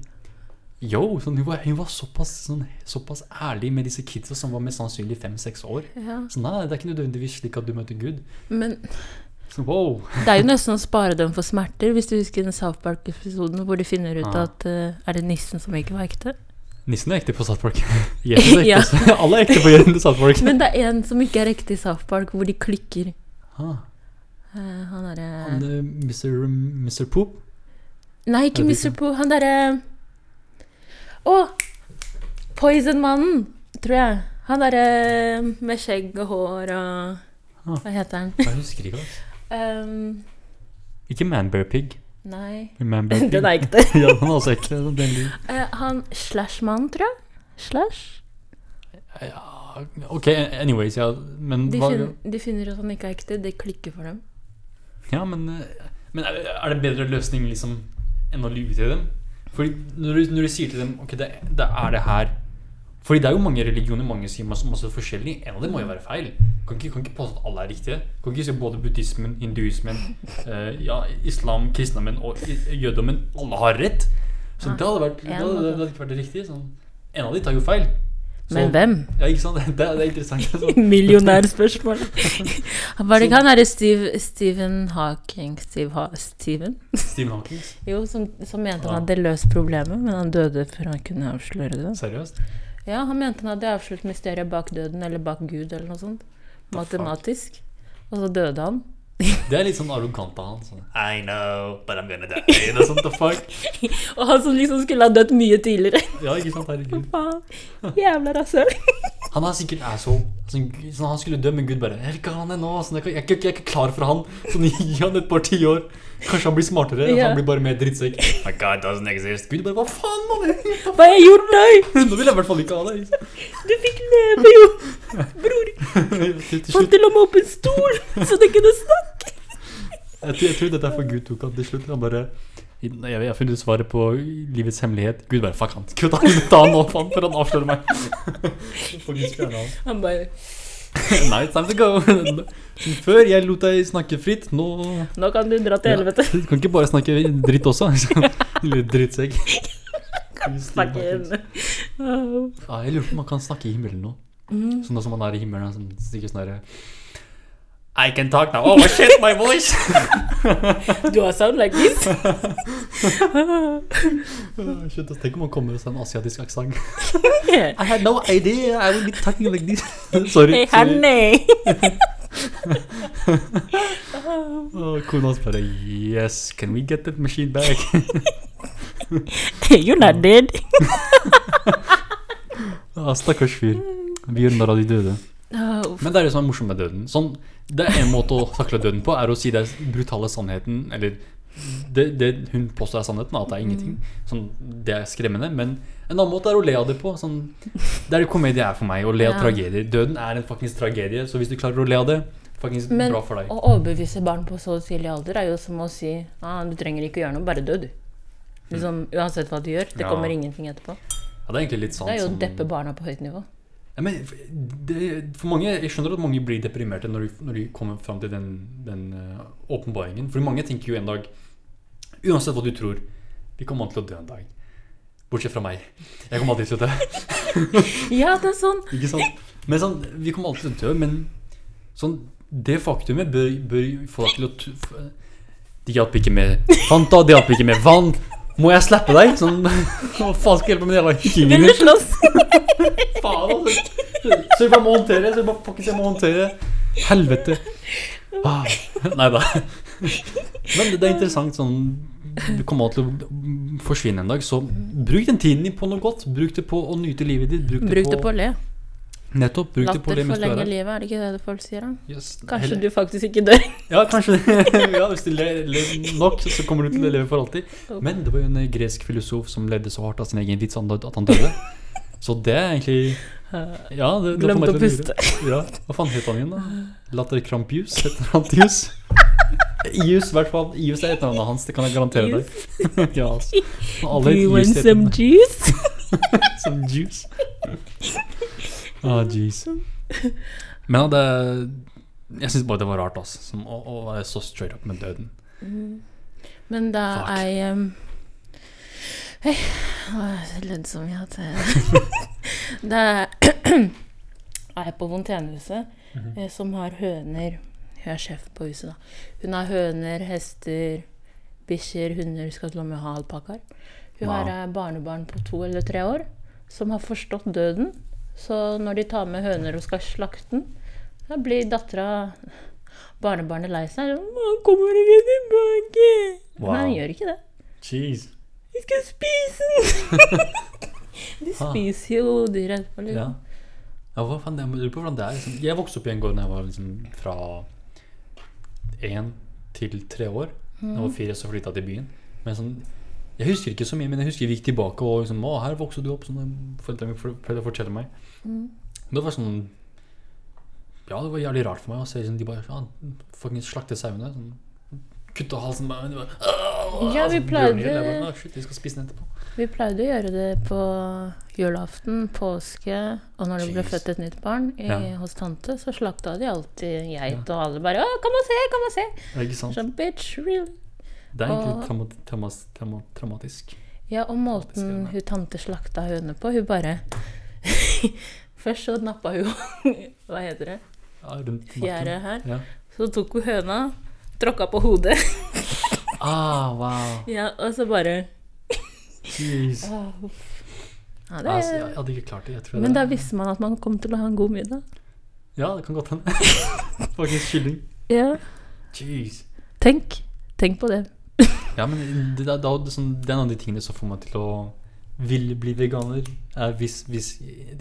Yo, sånn, hun, var, hun var såpass, sånn, såpass ærlig med disse kidsa som var mest sannsynlig fem-seks år. Ja. Så nei, det er ikke nødvendigvis slik at du møter Gud. Men Så wow. det er jo nesten å spare dem for smerter, hvis du husker den South Park-episoden hvor de finner ut Ja. at uh, Er det nissen som ikke var ekte? Nissen er ekte på South Park. Jesus er ekte. Ja. Alle er ekte på South Park. Men det er en som ikke er ekte i South Park, hvor de klikker. Ah, Uh, han derre uh, Mr. Mr. Poop. Nei, ikke Mr. Poop. Han derre Å! Poison-mannen, tror jeg. Han derre med skjegg og hår og Ah. Hva heter han? Jeg husker ikke. Altså. Um, Ikke Manbear Pig. Nei Remember Den er ekte. ja, den er også ekte. sånn Den. Eh, han Slash-mannen, tror jeg. Slash? Ja, ok, anyways, ja. Men De, fin de finner ut at han ikke er ekte. Det klikker for dem. Ja, men, eh, men er det bedre løsning liksom enn å lyve til dem? Fordi når du, når du sier til dem Ok, det, det er det her Fordi det er jo mange religioner, mange sier masse, masse forskjellig. En av dem må jo være feil. Kan ikke, kan ikke påstå at alle er riktige. Kan ikke si både buddhismen, hinduismen, eh, ja, islam, kristendommen og jødommen Alle har rett. Så Ja, det hadde, vært, det hadde, det hadde ikke vært det riktige. Sånn. En av de tar jo feil. Så- Men hvem? Ja, ikke sant? Det, det er interessant. Sånn. Millionærspørsmål. Var det ikke han derre Steve, Stephen Hawking Steve ha Steven? Stephen Hawking. Jo, som, som mente Ja. han hadde løst problemet, men han døde før han kunne avsløre det. Seriøst? Ja, han mente han hadde avslørt mysteriet bak døden, eller bak Gud, eller noe sånt. Matematisk. Og så døde han. Det er litt sånn arrogant av han. Sånn, I know, but I'm gonna die. Er sånn, the fuck? Og han som liksom skulle ha dødd mye tidligere. Ja, ikke sant? Herregud. Faen. Jævla rasshøl. Han er sikkert asshole. Sånn, sånn, han skulle dø, men Gud bare Jeg vil ikke ha han ennå. Sånn, jeg, er ikke- jeg, er ikke- jeg er ikke klar for han. Sånn, Gi han et par tiår. Kanskje han blir smartere. Ja. Han blir bare mer drittsekk. My God doesn't exist. Gud bare Hva faen, mann? Hva har jeg gjort deg? Nå vil jeg i hvert fall ikke ha deg. Du fikk leve, jo! Bror. Fant til og med opp en stol, så du kunne snakke. jeg, tror- jeg tror dette er for Gud tok han til slutt. Han bare jeg, har funnet svaret på livets hemmelighet. Gud bare Fuck han. Kutt han ta han nå, faen, før han avslører meg. Han bare Now it's time to go. Før jeg lot deg snakke fritt, nå Nå kan du dra til helvete. Du kan ikke bare snakke dritt også. Lille drittsekk. Fucking Ja, jeg lurer på om man kan snakke i himmelen nå. Mm. Sånn som man er i himmelen. Sånn, sånn, sånn derre I can talk now. Oh shit, my voice! Do I sound like this? Shit, Tenk om man kommer med en asiatisk aksent. I had no idea I would be talking like this. sorry. Hey, honey. oh, kona bare Yes, can we get that machine back? You're not dead. ah, Stakkars fyr. Vi gjør narr av de døde. Men det er det som er morsomt med døden. Sånn, det er En måte å takle døden på er å si den brutale sannheten, eller det, det hun påstår er sannheten, at det er ingenting. Sånn, det er skremmende. Men en annen måte er å le av det på. Sånn, det er det komedie er for meg. Å le av Ja. tragedier. Døden er en fuckings tragedie, så hvis du klarer å le av det, Faktisk Men bra for deg. å overbevise barn på så tidlig alder er jo som å si ah, du trenger ikke gjøre noe, bare dø, du. Liksom, uansett hva du gjør. Det Ja. kommer ingenting etterpå. Ja, det er egentlig litt sant. Det er jo å sånn- deppe barna på høyt nivå. Ja, men det, for mange, Jeg skjønner at mange blir deprimerte når de, når de kommer fram til den, den eh, åpenbaringen. For mange tenker jo en dag Uansett hva du tror, vi kommer til å dø en dag. Bortsett fra meg. Jeg kommer alltid til å dø. Ja, det er sånn. Ikke sant? Men sånn, Vi kommer alltid til å dø, men sånn, det faktumet bør, bør få deg til å Det hjalp ikke med Fanta, det hjalp ikke med vann. Må jeg slappe deg? Sånn, Hva faen skal jeg hjelpe med den jævla Vil du slåss? Faen, altså. Så jeg bare må håndtere. Så jeg bare fuckings jeg må håndtere. Helvete. Ah, nei da. Men det, det er interessant sånn Du kommer til å forsvinne en dag, så bruk den tiden din på noe godt. Bruk det på å nyte livet ditt. Bruk det Bruk på, det på å le. Nettopp. Bruk det på Latter det mens du er forlenger livet, er det ikke det folk sier? da? Yes. Kanskje Heller- du faktisk ikke dør. Ja, kanskje ja, Hvis du ler ler nok, så kommer du til å leve for alltid. Men det var jo en gresk filosof som ledde så hardt av sin egen vits at han døde. Så det er egentlig Ja, det, det Glemte å puste. Ja, Hva faen het han igjen, da? Latter Krampius? Heter han Tius? Ius, i hvert fall. Ius er etternavnet hans, det kan jeg garantere deg. ja, altså. Alle you want some juice? some juice. Ah, jeez. Men det Jeg syns bare det var rart, altså. Som å, å være så straight up med døden. Men da Fuck. jeg um, Hei, er så ledd som jeg hadde Da er jeg på Fontenehuset, mm -hmm. som har høner Hun er sjef på huset, da. Hun har høner, hester, bikkjer, hunder, skal til og med ha alpakkaer. Hun Wow. har eh, barnebarn på to eller tre år som har forstått døden. Så når de tar med høner og skal slakte den, da blir dattera Barnebarnet lei seg. 'Han kommer ikke tilbake.' Wow. Men han gjør ikke det. Jeez. Vi skal spise den! De spiser jo dyr etterpå. Ja. Liksom. ja, hva faen, jeg lurer på hvordan det er. Liksom. Jeg vokste opp i en gård da jeg var liksom fra én til tre år. Da jeg var fire, så flytta jeg til byen. Men sånn, jeg husker ikke så mye, men jeg husker vi gikk tilbake og liksom, å, her vokste du opp, sånn foreldrene mine pleide å meg. Det var sånn Ja, det var jævlig rart for meg å se liksom, de bare ja, fucking slakte sauene. Sånn, Kutte halsen på meg. Ja, vi sånn pleide- bare, Shit, vi pleide å gjøre det på julaften, påske, og når det ble Jeez. født et nytt barn i, Ja. hos tante, så slakta de alltid geit, og alle bare 'Å, kom og se, kom og se!' Ikke sant? Sånn, bitch, really? Det er egentlig Og- trauma, trauma, trauma, traumatisk. Ja, og måten hun tante slakta høne på, hun bare Først så nappa hun Hva heter det? Ja. Fjære her. Ja. Så tok hun høna, tråkka på hodet, Ah, wow. ja, og så bare Jeez. ah. Ja, det Altså, jeg, hadde ikke klart det. Men da visste man at man kom til å ha en god middag. Ja, det kan godt hende. Faktisk kylling. Ja, Jeez. tenk. Tenk på det. Ja, men det, det, det, sånn, det er en av de tingene som får meg til å ville bli veganer. eh, hvis, hvis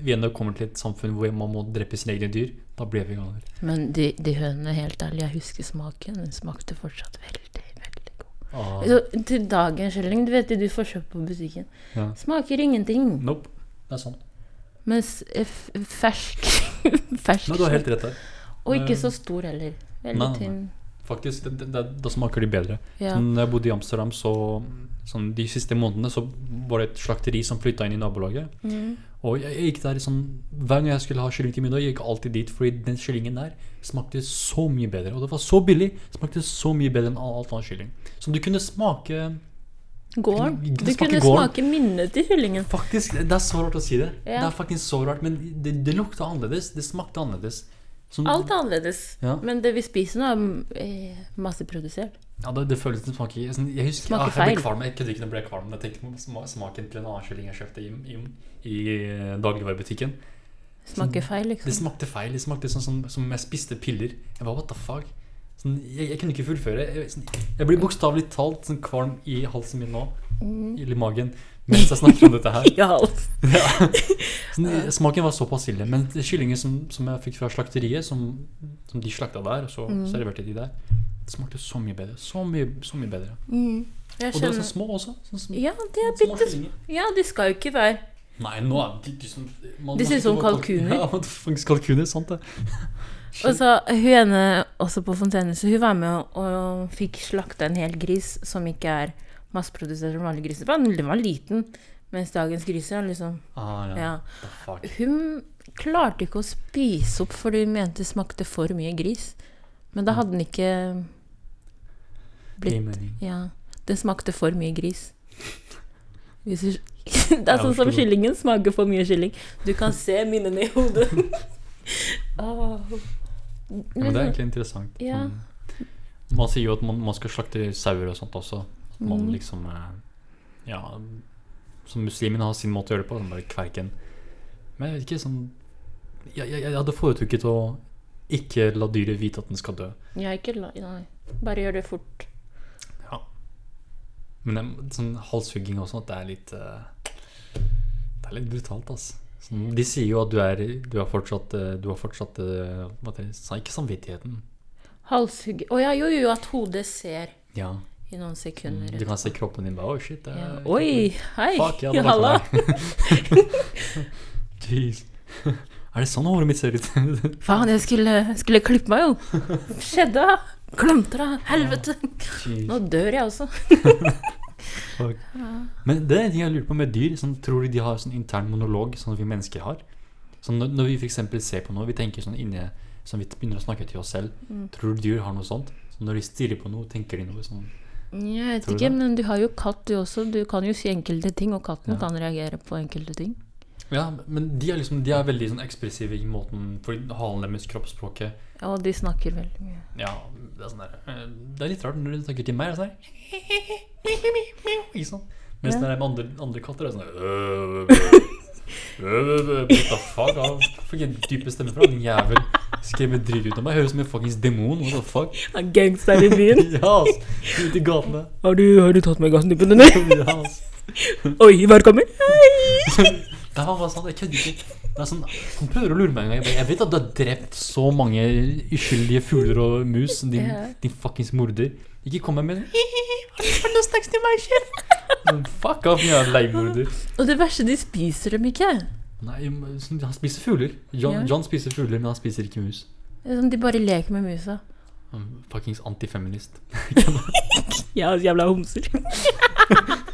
vi ennå kommer til et samfunn hvor man må drepe sine egne dyr, da blir jeg veganer. Men de, de hønene, helt ærlig, jeg husker smaken. Den smakte fortsatt veldig, veldig god. Ah, Så, til dagens kylling, du vet det du får kjøpt på butikken, ja. smaker ingenting. Nope. Det er sånn. Mens fersk Fersk Nei, du har helt rett der. Og ikke så stor heller. Veldig tynn. Faktisk, det, det, det, da smaker de bedre. Ja. Når jeg bodde i Amsterdam, så sånn, De siste månedene så var det et slakteri som flytta inn i nabolaget. Mm. Og jeg, jeg gikk der sånn Hver gang jeg skulle ha kylling til middag, jeg gikk alltid dit, fordi den kyllingen der smakte så mye bedre. Og det var så billig. Smakte så mye bedre enn alt annet kylling. Så du kunne smake Gården. Du kunne gården. smake minnet til kyllingen. Faktisk, Det er så rart å si det. Ja. Det er faktisk så rart, men det, det lukta annerledes. Det smakte annerledes. Som, Alt er annerledes. Ja. Men det vi spiser nå, er eh, masseprodusert. Ja, det, det føles som smaker sånn, Jeg husker Smaker ja, jeg ble kvalm. Jeg kødder ikke, når jeg ble kvalm. Jeg tenkte på smaken til en annen kylling jeg kjøpte i, i, i eh, dagligvarebutikken. Smaker feil, Det liksom. smakte feil. Det smakte sånn som, som jeg spiste piller. Jeg var, what the fuck? Sånn, jeg, jeg kunne ikke fullføre. Jeg, sånn, jeg blir bokstavelig talt sånn kvalm i halsen min nå. Mm. I magen. Mens jeg snakker om dette her. I halsen. Ja. Sånn, smaken var såpass ille. Men det kyllingen som, som jeg fikk fra slakteriet, som, som de slakta der, og så Mm. serverte de der, det smakte så mye bedre. Så mye, så mye bedre. Mm. Og de er så små også. Sånn, små, Ja, de er bitte. Ja, de skal jo ikke være Nei, nå er de, de, som- man- De synes som kalkuner. Ja, faktisk kalkuner. Sant det. Og så hun ene også på Fontenehuset, hun var med og, og fikk slakta en hel gris som ikke er masseprodusert som vanlige griser. Den den var liten, mens dagens griser er liksom Ah, ja. Ja. Hun klarte ikke å spise opp fordi hun mente det smakte for mye gris. Men da hadde den ikke blitt. Ja. Det smakte for mye gris. Hvis du, det er sånn som kyllingen smaker for mye kylling. Du kan se minnene i hodet. oh. Men det er egentlig interessant. Ja. Mm. Man sier jo at man, man skal slakte sauer og sånt også. At man Mm. liksom eh, Ja, som muslimene har sin måte å gjøre det på. sånn bare kverken. Men jeg vet ikke sånn Jeg, jeg, jeg hadde foretrukket å ikke la dyret vite at den skal dø. Ja, ikke la Nei. Bare gjør det fort. Men det, sånn halshugging og sånt, det er litt eh, Det er litt brutalt, altså. Sånn, De sier jo at du er Du har fortsatt eh, Du har fortsatt eh, det? Ikke samvittigheten. Halshugging, Å ja, jo, jo, at hodet ser Ja. i noen sekunder. Du kan se kroppen din bare Å, shit. Det ja. Oi, hei! Fuck, ja, Halla! Jeez. Er det sånn håret mitt ser ut? Faen, jeg skulle, skulle klippe meg, jo. Skjedde? Glemte det. Helvete. Nå dør jeg også. Men det er en ting jeg lurer på med dyr. Sånn, tror du de har sånn intern monolog, sånn som vi mennesker har? Sånn, når, når vi f.eks. ser på noe, vi tenker sånn inne Sånn vi begynner å snakke til oss selv. Mm. Tror du dyr har noe sånt? Så når de stirrer på noe, tenker de noe sånn Jeg vet ikke, men du har jo katt, du også. Du kan jo si enkelte ting, og katten Ja. kan reagere på enkelte ting. Ja, men de er liksom De er veldig sånn ekspressive i måten For halen deres, kroppsspråket Ja, de snakker veldig mye. Ja, det er sånn der eh, Det er litt rart når de snakker til meg. Er det sånn? Mens Ja. det er med andre, andre katter, er sånn What the en dype stemme fra den jævel. Skremmer dritt ut av meg. Høres ut som en fuckings demon. What the fuck? Gangster i byen. Ja, ass. Ute i gatene. Har du, har du tatt med gassnippen dine? Ja, ass. Oi, velkommen. Det var bare sånn, jeg kødder ikke. Det er sånn, han prøver å lure meg en gang. Jeg, bare, jeg vet at du har drept så mange uskyldige fugler og mus, din, Ja. din fuckings morder. Ikke kom med Har du snacks til meg, sjef? Fuck off, jeg er leiemorder. Og det verste, de spiser dem ikke. Nei, sånn, han spiser fugler. John, John spiser fugler, men han spiser ikke mus. Sånn, De bare leker med musa. Han Fuckings antifeminist. Ja, jævla homser.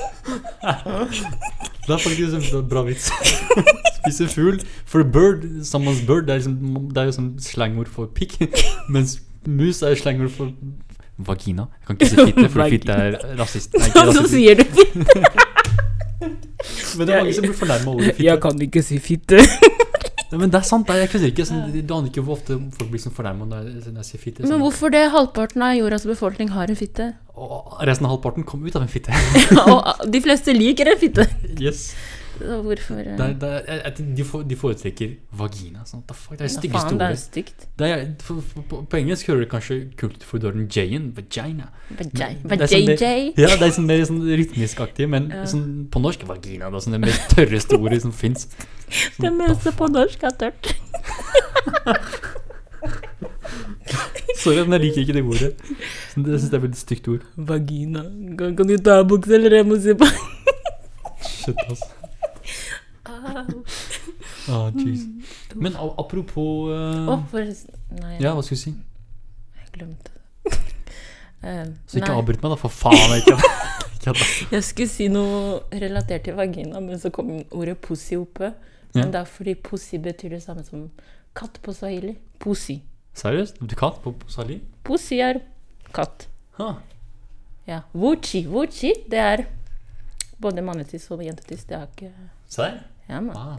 Det er faktisk en bra vits. Spise fugl. For bird, someone's bird, det er, liksom, det er jo sånn slangord for pikk. Mens mus er slangord for vagina. Jeg kan ikke si fitte, for fitte er rasist. Nei, ikke rasist. så sier du fitte! Men det er mange som blir fornærma over fitte. Jeg kan ikke si fitte. Nei, men det er sant, det er- jeg kødder ikke. Sånn, du aner ikke hvor ofte folk blir sånn fornærma når, jeg- når jeg sier fitte. Men Sånn. hvorfor det? Halvparten av jordas befolkning har en fitte. Og resten av halvparten kom ut av en fitte. Og de fleste liker en fitte. Yes. Så hvorfor eh, Det er, det er, jeg, jeg, de, foretrekker vagina. Sånn? Det er stygge faen, det er stygt. Det er, for, for, på, på engelsk hører du kanskje kult ut for du har J-en. Vagina. Vajay. Det er sånn det- Ja, det er sånn mer sånn rytmisk-aktig, men Ja. sånn, på norsk vagina det er sånn det mest tørreste ordet som fins. Det meste på norsk er tørt. Sorry, men jeg liker ikke det ordet. Sånn, det- Jeg syns det er veldig stygt ord. Vagina. Kan, kan du ta buksa, eller jeg må se på? Shit, ass. Ah, jeez. Men apropos uh, oh, for, Nei, Ja, hva skulle du si? jeg glemte det. Eh, Så ikke avbryt meg, da, for faen. Ikke, ikke, jeg skulle si noe relatert til vagina, men så kom ordet pussy oppe. Ja. Det er fordi pussy betyr det samme som katt på swahili. Pussy. Seriøst? Du katt på swahili? Pussy er katt. Huh. Ja. Wuchi. Wuchi, det er både mannetiss og jentetiss. Det er ikke Serr? Ja, man. Ah.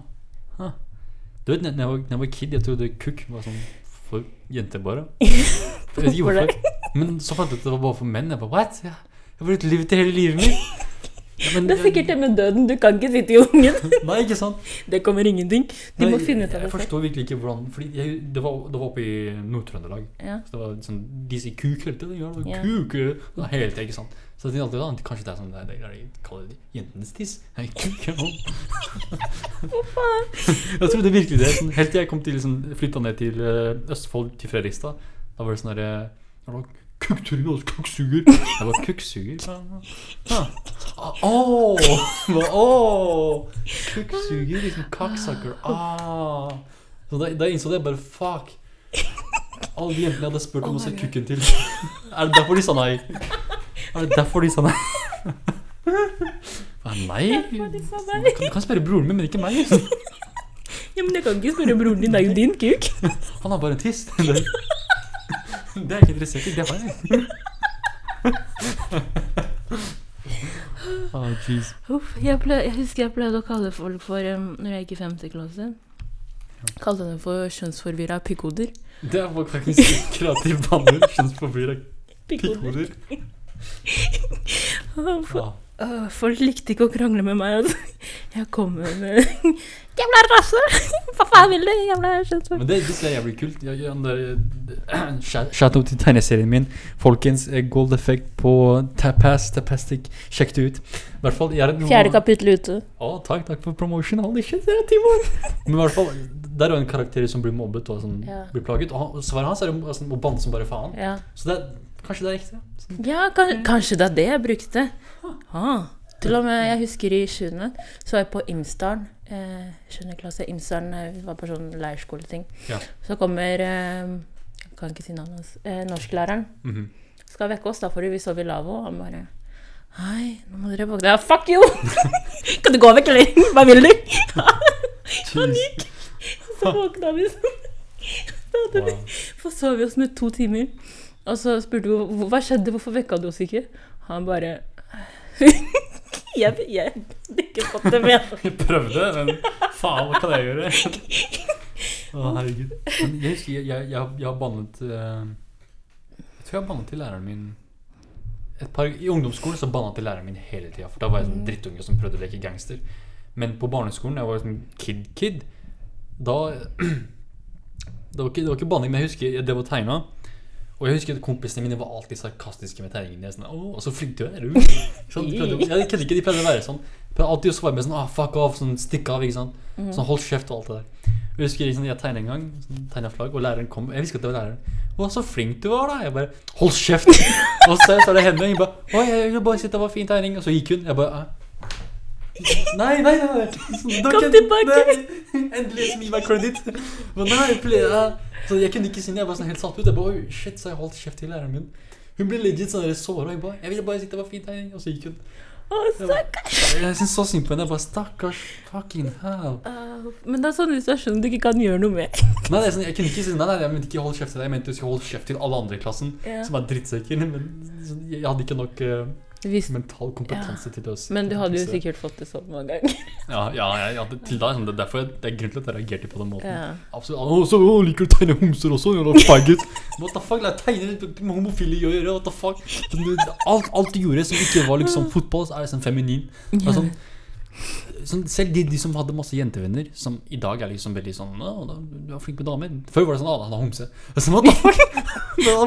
Huh. Du vet, når jeg var, når jeg var kid, jeg trodde kukk var sånn for jenter, bare. Jeg det? Men så fant jeg ut at det var bare for menn. Jeg bare, what? Jeg jeg har brukt livet til hele livet mitt. Men- Det er sikkert det med døden. Du kan ikke sitte i ungen. Nei, ikke sant? Det kommer ingenting. De Nei, må finne ut av det Jeg forstår virkelig ikke hvordan Fordi jeg, det, var, det var oppe i Nord-Trøndelag. Ja. Så det var sånn De sier kuk hele tiden. Ja, kuk! Ja. Helt, ikke sant? Så jeg tenkte alltid da, kanskje det er sånn det er de kaller det jentenes tiss. Nei, Hva faen? jeg trodde virkelig det. Sånn, helt til jeg kom til liksom, flytta ned til eh, Østfold, til Fredrikstad. Da var det sånn derre var Kukkturing og kukksuger. Jeg var kukksuger. Ah. Åh! Åh! Kukksuger, liksom cocksucker. Ah. Så da, da innså jeg bare Fuck. Alle de jentene jeg hadde spurt om å se kukken til. Er det derfor de sa nei? Er det derfor de sa nei? Nei? Du kan, kan spørre broren min, men ikke meg. Ja, men jeg kan ikke spørre broren din. Det er jo din kuk. Han har bare en tiss. Det, er jeg ikke interessert i. Det var jeg. Oh, jeez. Uff, jeg, ple jeg husker jeg pleide å kalle folk for um, Når jeg gikk i femte klasse. Kalte dem for kjønnsforvirra pikkhoder. Det var faktisk kreativ banner. Kjønnsforvirra er pikkhoder. For- øh, folk likte ikke å krangle med meg. Altså. Jeg kommer med Jævla rase! Hva faen vil du? Jævla kjønnsord. Men det, det er jævlig kult. Jeg, jeg, jeg, shout- shout out til tegneserien min. Folkens, eh, Gold Effect på Tapas, Tapastic. Sjekk det ut. Hvert fall, er Fjerde kapittel ute. Å, takk, takk for promotion. Holy shit, det er Timon! Men i hvert fall, der er jo en karakter som blir mobbet og sånn, Ja. blir plaget. Og han- svaret hans er jo sånn, å banne som bare faen. Ja. Så det kanskje det er riktig. Sånn. Ja, kan, kanskje det er det jeg brukte. Ah, til og med, jeg husker i sjuende, så var jeg på Imsdalen. Eh, klasse. Imsdalen eh, var på sånn leirskoleting. Ja. Så kommer eh, Jeg kan ikke si navnet hans. Eh, norsklæreren. Mhm. Skal vekke oss, da, fordi vi sov i lavvo. Og han bare Hei, nå må dere våkne. Ja, fuck you! kan du gå vekk, eller? Hva vil du? Jeez. Så våkna vi sånn. Så hadde vi oss med to timer. Og så spurte vi hva skjedde, hvorfor vekka du oss ikke? Han bare Jeg hadde ikke fått det med. Jeg prøvde, men faen, hva kan jeg gjøre? Å, herregud. Men jeg husker jeg, jeg, jeg, jeg har bannet eh, Jeg tror jeg har bannet til læreren min par, I ungdomsskolen så jeg til læreren min hele tida. For da var jeg sånn drittunge som prøvde å leke gangster. Men på barneskolen, jeg var sånn kid-kid, da det var, ikke, det var ikke banning, men jeg husker jeg drev og tegna. Og jeg husker at kompisene mine var alltid sarkastiske med tegningene. Jeg Sånn, Åh, så flink du er, du. Sånn, de prøvde, jeg kødder ikke, de pleide å være sånn. Prøvde alltid å svare med sånn ah, fuck off, sånn stikk av. ikke sant? Sånn hold kjeft og alt det der. Jeg husker liksom, jeg tegna en gang, sånn, flagg, og læreren kom. Jeg visste at det var læreren. Å, så flink du var, da. Jeg bare hold kjeft. og så, så er det henne. Hun bare å, jeg vil bare si det var fin tegning. Og så gikk hun. Jeg bare. Nei, nei, nei. Sånn, Kom tilbake. Nei, Endelig som gir meg credit. Men nei, ple- Så jeg kunne ikke si det. Jeg var sånn helt satt ut. Jeg bare, Oi, shit, så jeg holdt kjeft til læreren min. Hun ble legit sånn såra. Jeg bare Jeg ville bare si det var fin tegning. Og så gikk hun. Å, stakkars. Jeg syns så synd på henne. Jeg bare Stakkars fucking hell. Uh, Men det er sånne situasjoner du ikke kan gjøre noe med. Nei, det sånn, jeg kunne ikke si nei, nei, jeg mente ikke holde kjeft til deg. Jeg mente du skulle holde kjeft til alle andre i klassen yeah. som er drittsekker. Men sånn, jeg hadde ikke nok eh, Hvis, mental kompetanse til å men du hadde jo sikkert fått det sånn mange ganger. Ja, ja ja det. Sånn, det er derfor jeg, det er grunnen til at jeg reagerte på den måten. Ja. Absolutt. Å, så å, liker du å tegne homser også? Jævla faggot. What the fuck? La tegne med homofile å gjøre. What the fuck? Alt, alt du gjorde som ikke var liksom fotball, så er liksom feminin. Ja. sånn, sånn, selv de, de som hadde masse jentevenner, som i dag er liksom veldig sånn Å, du er flink med damer. Før var det sånn Å, han er homse. Sånn, what the fuck?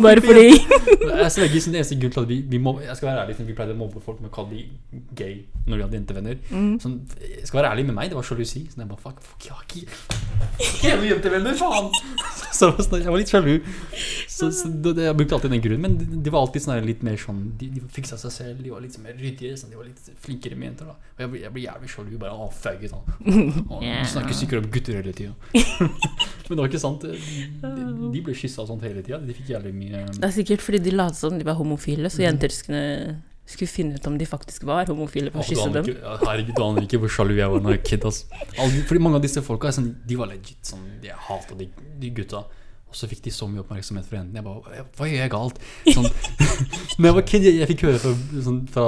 Bare fordi jeg sverger som det eneste grunn til at vi, vi må, Jeg skal være ærlig, sånn, vi pleide å mobbe folk med å kalle de gay når de hadde jentevenner. Mm. Sånn, jeg skal være ærlig med meg, det var sjalusi. Så jeg bare, fuck, fuck, jeg har ikke hele jentevenner, faen! Så, så, sånn, jeg var litt sjalu. Så, så jeg brukte alltid den grunnen, men de, de var alltid sånn, litt mer sånn De, de fiksa seg selv, de var litt mer ryddigere, sånn, de var litt flinkere med jenter. da Og jeg blir, jeg blir jævlig sjalu. Bare å, sånn. Å, Ja. Snakker sikkert om gutter hele tida. men det var ikke sant. De, de ble kyssa og sånt hele tida. De fikk jævlig mye Det er sikkert fordi de lot som de var homofile, så jenter skulle, skulle finne ut om de faktisk var homofile for å kysse dem. ikke, herregud, du aner ikke hvor sjalu jeg var da jeg var kid. Altså. Fordi mange av disse folka er sånn, de var legit sånn Jeg hata de, de gutta. Og så fikk de så mye oppmerksomhet fra jentene. Jeg bare Hva gjør jeg galt? Sånn, når jeg var kid, jeg, jeg fikk høre fra, sånn, fra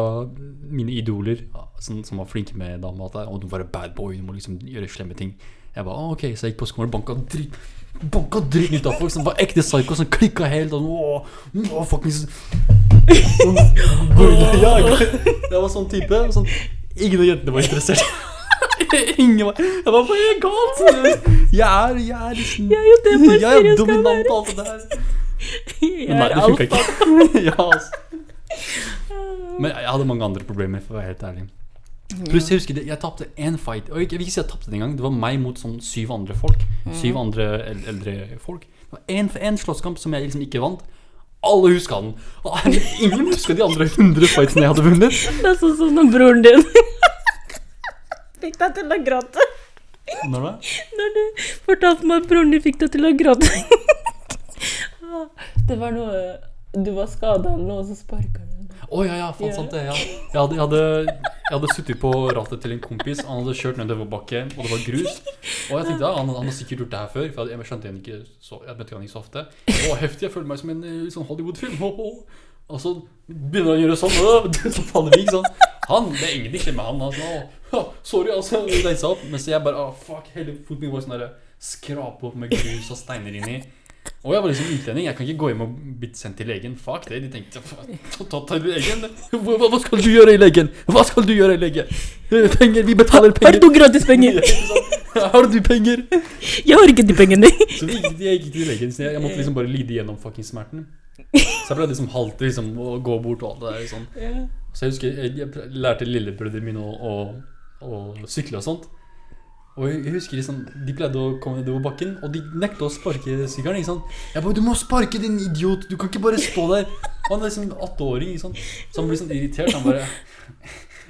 mine idoler sånn, som var flinke med damer, at «Å, du må være bad boy, du må liksom gjøre slemme ting. Jeg bare, «Å, ok, Så jeg gikk på skolen og banka dritt Banka dritt ut av folk som var ekte psycho, som klikka helt. Og, å, å, fuckings ja, jeg var sånn type. Sånn, ingen av jentene var interessert. Ingen var Jeg var bare galt. Jeg er, jeg er liksom Jeg er jo det for Jeg er dominant og alt det der. Men nei, det funka ikke. ja, altså. Men jeg hadde mange andre problemer, for å være helt ærlig. Pluss jeg husker det, jeg tapte én fight. Og jeg vil ikke si jeg tapte den engang. Det var meg mot sånn syv andre folk. Syv andre eldre folk. Det var én en slåsskamp som jeg liksom ikke vant. Alle huska den. Og Ingen huska de andre 100 fightsene jeg hadde vunnet. Det er sånn som når broren din fikk deg til å gråte. Når da? Når du fortalte meg at broren din fikk deg til å gråte. Det var noe Du var skada eller noe, og så sparka du. Å ja, ja, faen sant det. Ja. Jeg hadde, jeg hadde, jeg hadde sittet på rattet til en kompis. Han hadde kjørt nedoverbakke, og det var grus. Og jeg tenkte ja, han, han har sikkert gjort det her før, for jeg, jeg skjønte han ikke så, jeg møtte han ikke så ofte. Å, heftig. Jeg føler meg som en eh, sånn Hollywood-film. Ho, ho. Og så begynner han å gjøre sånn, og så faller vi, ikke sant. Han, det er ingenting med han. Han sånn, sorry, altså. Reise opp. Mens jeg bare, å, fuck, hele foten min var sånn der skrape opp med grus og steiner inni. Og jeg var liksom utlending, jeg kan ikke gå hjem og bli sendt til legen. Fuck det, de tenkte ta, ta legen. Hva, hva skal du gjøre i legen? Hva skal du gjøre i legen? Eh, Penger, vi betaler penger. Har du gratis penger? Har du penger? Jeg har ikke de pengene. Så jeg gikk til legen, så jeg, måtte liksom bare lide gjennom fucking smerten. Så jeg ble liksom halvt liksom, å gå bort og alt det der sånn. Så jeg husker jeg, jeg lærte lillebrødrene mine å, å, å sykle og sånt. Og jeg husker liksom, De pleide å komme nedover bakken, og de nekta å sparke sykkelen. ikke sant? Jeg bare 'Du må sparke, din idiot! Du kan ikke bare stå der!' Og han er liksom åtteåring, ikke sant? så han blir sånn irritert. Han bare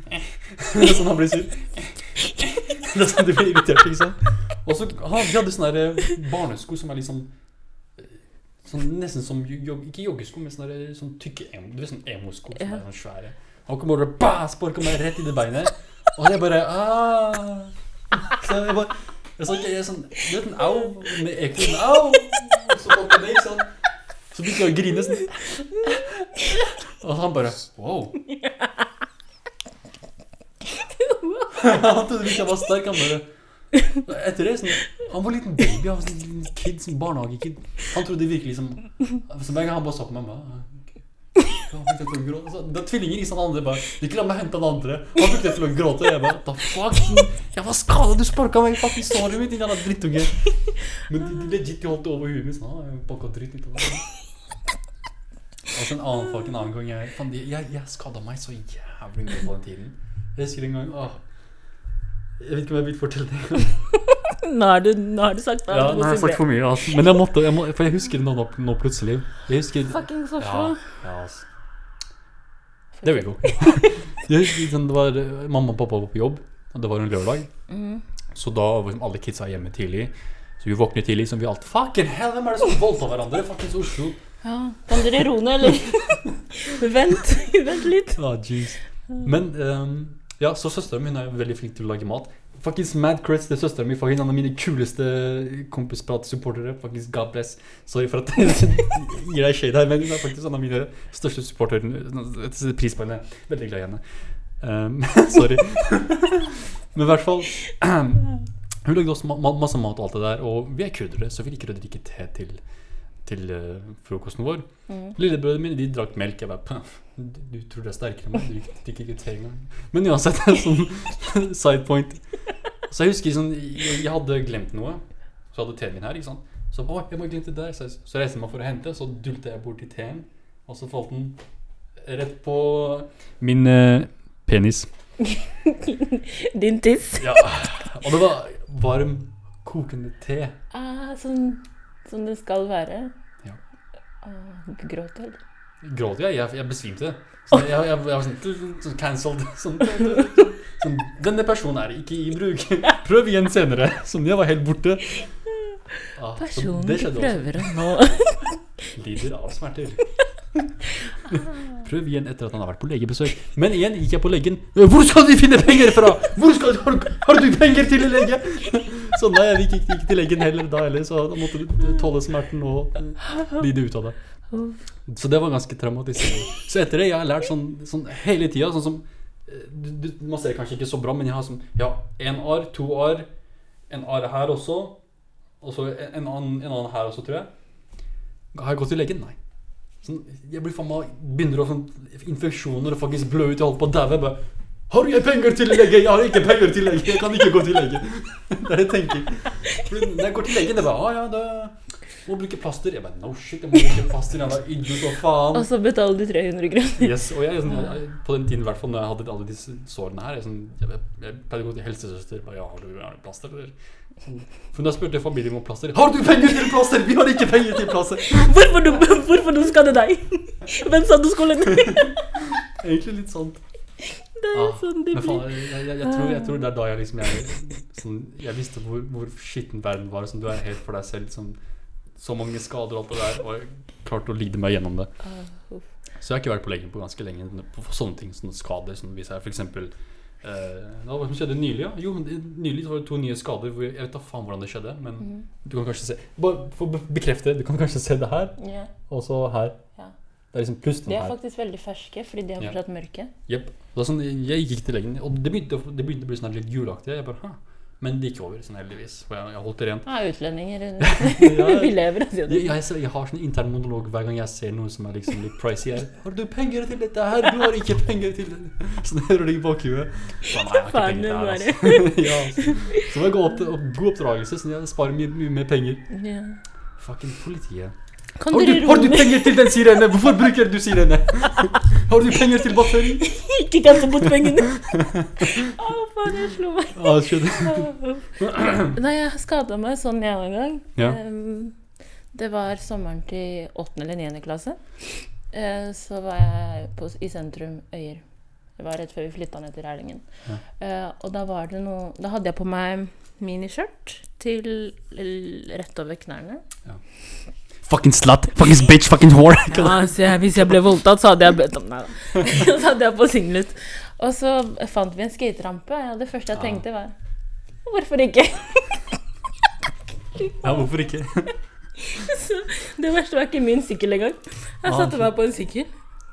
Det er sånn han blir sur. Det er sånn de blir irritert, ikke sant? Og så han, De hadde sånne der eh, barnesko som er liksom Sånn, nesten som jog, Ikke joggesko, men sånne, der, sånn tykke emo, Du vet sånn emosko som er sånn svære. Han kom bare og sparka meg rett i det beinet. Og jeg bare ah. Så jeg bare jeg sa, ikke- jeg sånn, Du vet en au med ekko? au! Au! Så holdt jeg meg, sånn. Så begynte jeg å grine sånn. Og han bare Wow. Han trodde ikke jeg var sterk. Han bare Etter det sånn, Han var en liten baby. Han var en liten kid, sånn barnehagekid. Han trodde virkelig som Så hver gang han bare så på meg bare, «Ah, han fikk det til å gråte. Er tvillinger i sånn andre bare Ikke la meg hente den andre. Han fikk det til å gråte. Jeg bare da fuck? Jeg var skada, du sparka meg i fucking såret mitt, din jævla drittunge. Men de, de legit de holdt det over huet mitt. Sånn, ah, jeg banka dritt. Og så en annen fucking annen gang jeg faen, jeg, jeg, jeg skada meg så jævlig mye på den tiden. Jeg husker en gang åh, Jeg vet ikke om jeg vil fortelle det. Nå har du, nå har du sagt det. Ja, nå har jeg sagt for mye. Altså. Men jeg måtte, jeg må, for jeg husker det nå, nå plutselig. Jeg husker Fuckings Ja, Oslo. ja altså. There vet. Jeg husker sånn, det var eh, Mamma og pappa var på jobb, og det var en lørdag. Mm. Så da var liksom alle kidsa hjemme tidlig. Så vi våkner tidlig, som vi alt Fucking hell, hvem er det som voldtar hverandre? Fuckings Oslo. Ja. Kan dere roe ned, eller? Vent. Vent litt. Ah, jeez. Men um, ja, så søsteren min er veldig flink til å lage mat. Faktisk Mad Creds til søsteren min. Faktisk en av mine kuleste kompisprat-supportere. Faktisk God bless. Sorry for at jeg gir deg shade her, men hun er faktisk en av mine største supportere. Jeg setter pris på henne. Veldig glad i henne. Um, sorry. men i hvert fall Hun lagde også ma ma masse mat og alt det der, og vi er kurdere, så vi liker å drikke te til, til eh, frokosten vår. Mm. Lillebrødrene mine de drakk melk. Jeg bare du, du tror du er sterkere enn meg? Du drikker ikke te engang. Men uansett, sånn side point. Så jeg husker sånn Jeg, jeg hadde glemt noe. Så hadde teen min her. ikke sant? Så å, jeg må glemte det der Så, så reiste jeg meg for å hente, så dulte jeg bort til teen. Og så falt den rett på min eh, penis. Din tiss. Ja. Og det var varm, kokende te. Ah, sånn som det skal være. Ja. Ah, gråt, du? Gråt jeg? Jeg, jeg besvimte. Så jeg, jeg, jeg var sånn, cancelled. Sånn, sånn, denne personen er ikke i bruk. Prøv igjen senere. Sånn, jeg var helt borte. Ah, Personen du prøver å nå. Lider av smerter. Prøv igjen etter at han har vært på legebesøk. Men igjen gikk jeg på legen. Hvor skal de finne penger fra?! Hvor skal, har, har du penger til lege?! Så nei, jeg gikk ikke til legen heller da heller, så da måtte du tåle smerten og lide ut av det. Så det var ganske traumatiserende. Så etter det jeg har lært sånn, sånn hele tida sånn som eh, du, du, Man ser kanskje ikke så bra, men jeg har sånn Ja, én arr, to arr, en arr her også, og så en, en, annen, en annen her også, tror jeg. Har jeg gått til legen? Nei. Sånn, jeg blir faen meg Begynner å sånn infeksjoner og faktisk blø ut. Jeg holder på å daue. Har jeg penger til lege? Jeg har ikke penger til lege. Jeg kan ikke gå til lege. Det er det jeg tenker. Fordi når jeg går til legen, det er bare ah, ja, det må bruke plaster. Jeg bare no shit, jeg må bruke plaster. Jeg var idiot, hva faen. Og så betaler du 300 kroner. Yes, og jeg, sånn, på den tiden i hvert fall når jeg hadde alle disse sårene her Jeg, sånn, jeg, jeg pleide å gå til helsesøster bare, ja, har du, har du plaster, eller? For jeg spurte familien om plasser. Har du penger til plasser? Vi har ikke penger til plasser! Hvorfor du, hvorfor du skadde deg? Hvem sa du skulle Egentlig litt sånn Det er ah, sånn det blir. jeg, jeg, jeg, tror, jeg tror det er da jeg liksom Jeg, sånn, jeg visste hvor, hvor skitten verden var. Sånn, du er helt for deg selv. Sånn, så mange skader og alt det der. Og jeg klarte å lide meg gjennom det. Ah. Så jeg har ikke vært på legen på ganske lenge på sånne ting. Sånne skader. Sånn, hvis jeg for eksempel Hva som skjedde nylig? Ja? Jo, nylig var det to nye skader. Jeg, vet da faen hvordan det skjedde, men mm. du kan kanskje se Bare for å be- bekrefte, du kan kanskje se det her, yeah. og så her. Yeah. Det er liksom pluss De er her. faktisk veldig ferske, fordi de Ja. fortsatt mørke. Er sånn, jeg gikk til legen, og det begynte, det begynte å bli sånn litt juleaktig. Jeg bare, Hæ? Men det gikk over, sånn heldigvis. For jeg, jeg holdt det rent. Ja, utlendinger. Ja. Vi lever, sier Jeg, jeg, jeg har sånn intern monolog hver gang jeg ser noe som er liksom litt pricy. Jeg, har du penger til dette her? Du har ikke penger til det. Sånn hører det i bakhuet. Så, nei, jeg har ikke penger til det her, altså. ja, altså. Så må jeg gå opp til god oppdragelse, så jeg sparer mye, mye mer penger. Ja. Fucking politiet. Har du, har du penger til den sirene? Hvorfor bruker du sirene? Har du penger til batteri? Ikke kaste bort pengene! Å, faen, jeg slo meg. Ah. Nei, jeg skada meg sånn en gang. Ja. Det var sommeren til 8. eller 9. klasse. Eh, så var jeg på, i sentrum Øyer. Det var rett før vi flytta ned til Rælingen. Ja. Eh, og da var det noe Da hadde jeg på meg miniskjørt til rett over knærne. Fucking slut. fuckings bitch. Fucking whore. Ja, jeg, hvis jeg ble voldtatt, så hadde jeg bedt om det. så hadde jeg på singlet. Og så fant vi en skaterampe. Ja, det første jeg Ja. tenkte, var Hvorfor ikke? Ja, hvorfor ikke? Så det verste var ikke min sykkel engang. Jeg Ah, satte meg på en sykkel.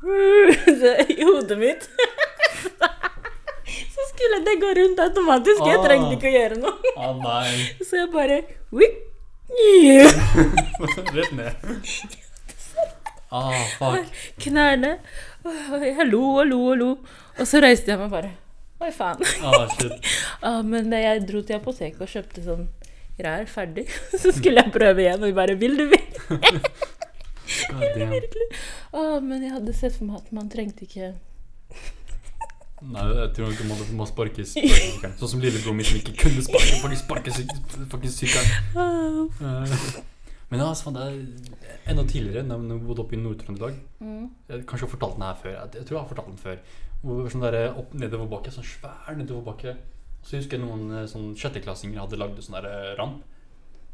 I hodet mitt Så skulle det gå rundt automatisk. Jeg Ah. trengte ikke å gjøre noe. Ah, nei. Så jeg bare Wik. Rett ned. Ah, fuck. Knærne. Jeg lo og lo og lo. Og så reiste jeg meg bare. Oi, faen. Ah. Ah, men jeg dro til apoteket og kjøpte sånn greier ferdig, så skulle jeg prøve igjen, og de bare 'Vil du vil?' God damn. Ah, men jeg hadde sett for meg at man trengte ikke Nei, jeg tror ikke man må sparke sykkelen. Sånn som lillebror min som ikke kunne sparke fordi sparke syk- fucking sykkelen. Eh, Men ja, altså, det er enda tidligere, da jeg bodde oppe i Nord-Trøndelag mm. Jeg har fortalt den her før. Jeg, tror jeg har fortalt den før. Hvor sånn der opp nedoverbakke, sånn svær nedoverbakke. Så jeg husker jeg noen eh, sånn sjetteklassinger hadde lagd sånn der eh, ramp.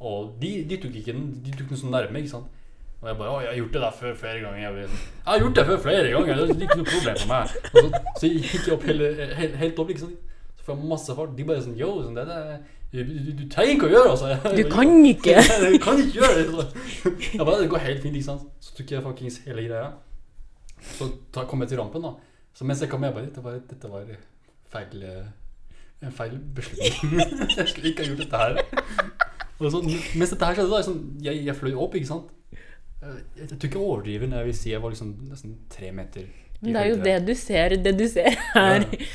Og de, de tok ikke den, de tok den sånn nærme, ikke sant. Og jeg bare 'Å, jeg har gjort det der før flere ganger.' Jeg, vil- jeg har gjort det før flere ganger, det er ikke noe problem for meg. Og så, så gikk jeg opp hele, helt, helt opp, liksom. Så får jeg masse fart. De bare sånn 'Yo, sånn, det der, du, du, du trenger ikke å gjøre det', altså. Du kan ikke! du kan ikke gjøre det. Så. Jeg bare, det går helt fint, ikke sant. Så tok jeg fuckings hele greia. Så ta, kom jeg til rampen, da. Så mens jeg kom, jeg bare Dette var, dette var feil eh, En feil beslutning. jeg skulle ikke ha gjort dette her. Og så, mens dette her skjedde, da sånn, jeg, jeg fløy opp, ikke sant. Eh, Jeg, jeg tror ikke jeg overdriver når jeg vil si jeg var liksom nesten tre meter. Men det er jo det du ser. Det du ser her. Ja.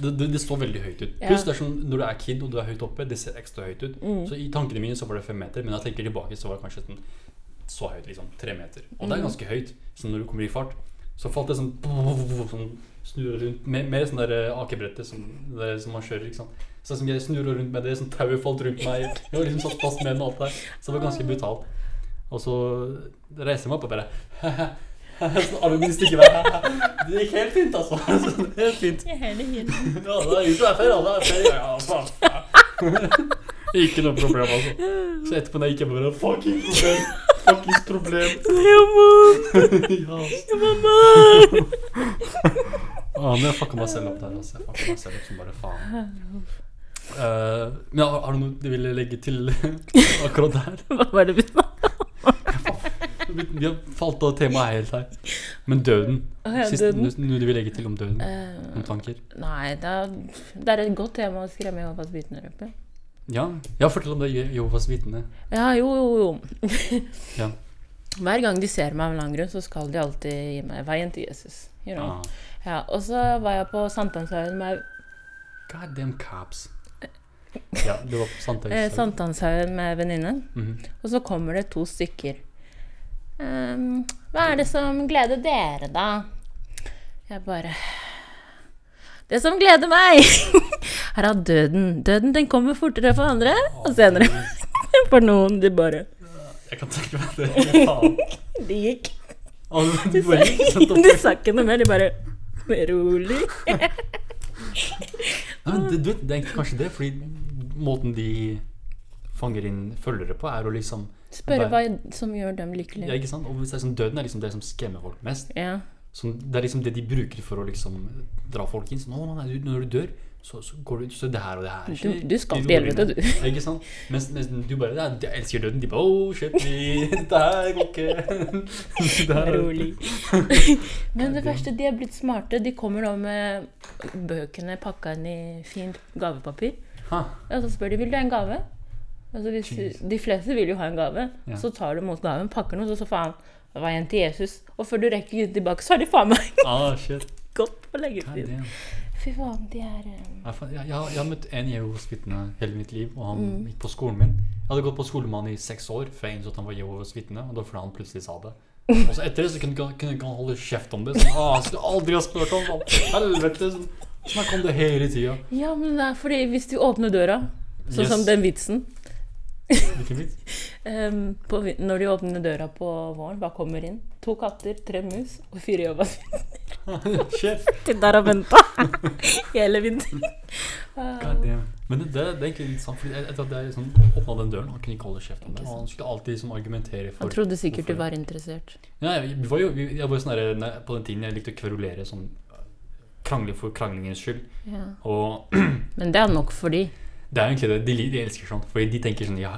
Det, det, det står veldig høyt ut. Pluss er sånn, når du er kid og du er høyt oppe, det ser ekstra høyt ut. Mm. Så i tankene mine så var det fem meter, men når jeg tenker tilbake, så var det kanskje sånn, så høyt, liksom. Tre meter. Og det er Mm. ganske høyt. Så når du kommer i fart, så falt det sånn, sånn snurrer rundt med, med sånn der eh, akebrettet som, der, som man kjører, ikke sant. Så jeg snurra rundt med det, sånn tauet falt rundt meg. Jeg var liksom satt fast med den og alt der. Så det var ganske brutalt. Og så reiser jeg meg opp og bare Sånn vekk. Det gikk helt fint, altså. Helt fint. Jeg er det helt. Ja, det er ute hver ferie, det ferie, ja, faen. Ikke noe problem, altså. Så etterpå når jeg gikk hjem, bare fucking problem. Fuckings problem. ja, mamma! Ah, men jeg fucka meg selv opp der, altså. Jeg fucka meg selv opp som bare faen. Uh, men har, har du noe du ville legge til akkurat der? Hva var det vi sa? Vi, har falt av temaet helt her. Men døden. Å ja, Sist, døden. Noe du vil legge til om døden? Om Eh, tanker? nei, det er, det er et godt tema å skremme Jehovas vitner opp i. Ja, ja fortell om det Jehovas vitne. Ja, jo, jo, jo. Ja. Hver gang de ser meg av en lang grunn, så skal de alltid gi meg veien til Jesus. You know? Ah. ja, og så var jeg på Sankthanshaugen med, God damn cops. Ja, du var på Sandtøys. eh, Sankthanshaugen med venninnen. Mm -hmm. og så kommer det to stykker. Um, hva er det som gleder dere, da? Jeg bare Det som gleder meg! Her er døden. Døden den kommer fortere for andre og senere for noen. De bare Jeg kan tenke meg det. Faen. De gikk. Du-. De sa ikke noe mer. De bare Rolig. Nei, men det, du vet, det er egentlig kanskje det, fordi måten de fanger inn følgere på, er å liksom Spørre hva som gjør dem Ja, ikke sant? Og hvis det er sånn Døden er liksom det som skremmer folk mest. Ja. Sånn, det er liksom det de bruker for å liksom dra folk inn. Sånn, «Å, nei, når du dør, så, så går du Så det her og det her Du, du skal til helvete, du. Ikke sant? Mens, mens du bare ja, Jeg elsker døden. De bare Oh, shit, vi, dette her går ikke. Rolig. Men det verste, de er blitt smarte. De kommer nå med bøkene pakka inn i fint gavepapir. Ha. Og så spør de vil du ha en gave. Altså hvis, de fleste vil jo ha en gave. Ja. Så tar du imot gaven, pakker den, og så faen Det var en til Jesus. Og før du rekker tilbake, så har de faen meg Ah, shit. gått på God leggetid. Fy faen, de er um... Jeg, jeg, jeg, har- møtt en Jehovas vitne hele mitt liv, og han Mm. gikk på skolen min. Jeg hadde gått på skole med han i seks år før jeg innså at han var Jehovas vitne, og da fordi han plutselig sa det. Og så etter det så kunne kunne ikke han holde kjeft om det. Sånn, ah, skulle aldri ha spurt om. Helvete. Sånn, Snakk om det hele tida. Ja, men det er fordi hvis du åpner døra, sånn som den vitsen Hvilken vits? um, på, Når de åpner døra på våren, hva kommer inn? To katter, tre mus og fire Jehovas Shit. Sitter der og venter hele vinteren. God. Men det, det, det er egentlig litt sant, fordi etter at jeg sånn, åpna den døren, han kunne ikke holde kjeft om det. Han skulle alltid liksom, argumentere for Han trodde sikkert du var interessert. Ja, jeg, vi var jo, jeg var jo sånn der, nei, På den tiden jeg likte å kverulere sånn Krangle for kranglingens skyld. Ja. Og Men det er nok for de. Det er egentlig det. De, de elsker sånn. For de tenker sånn Ja,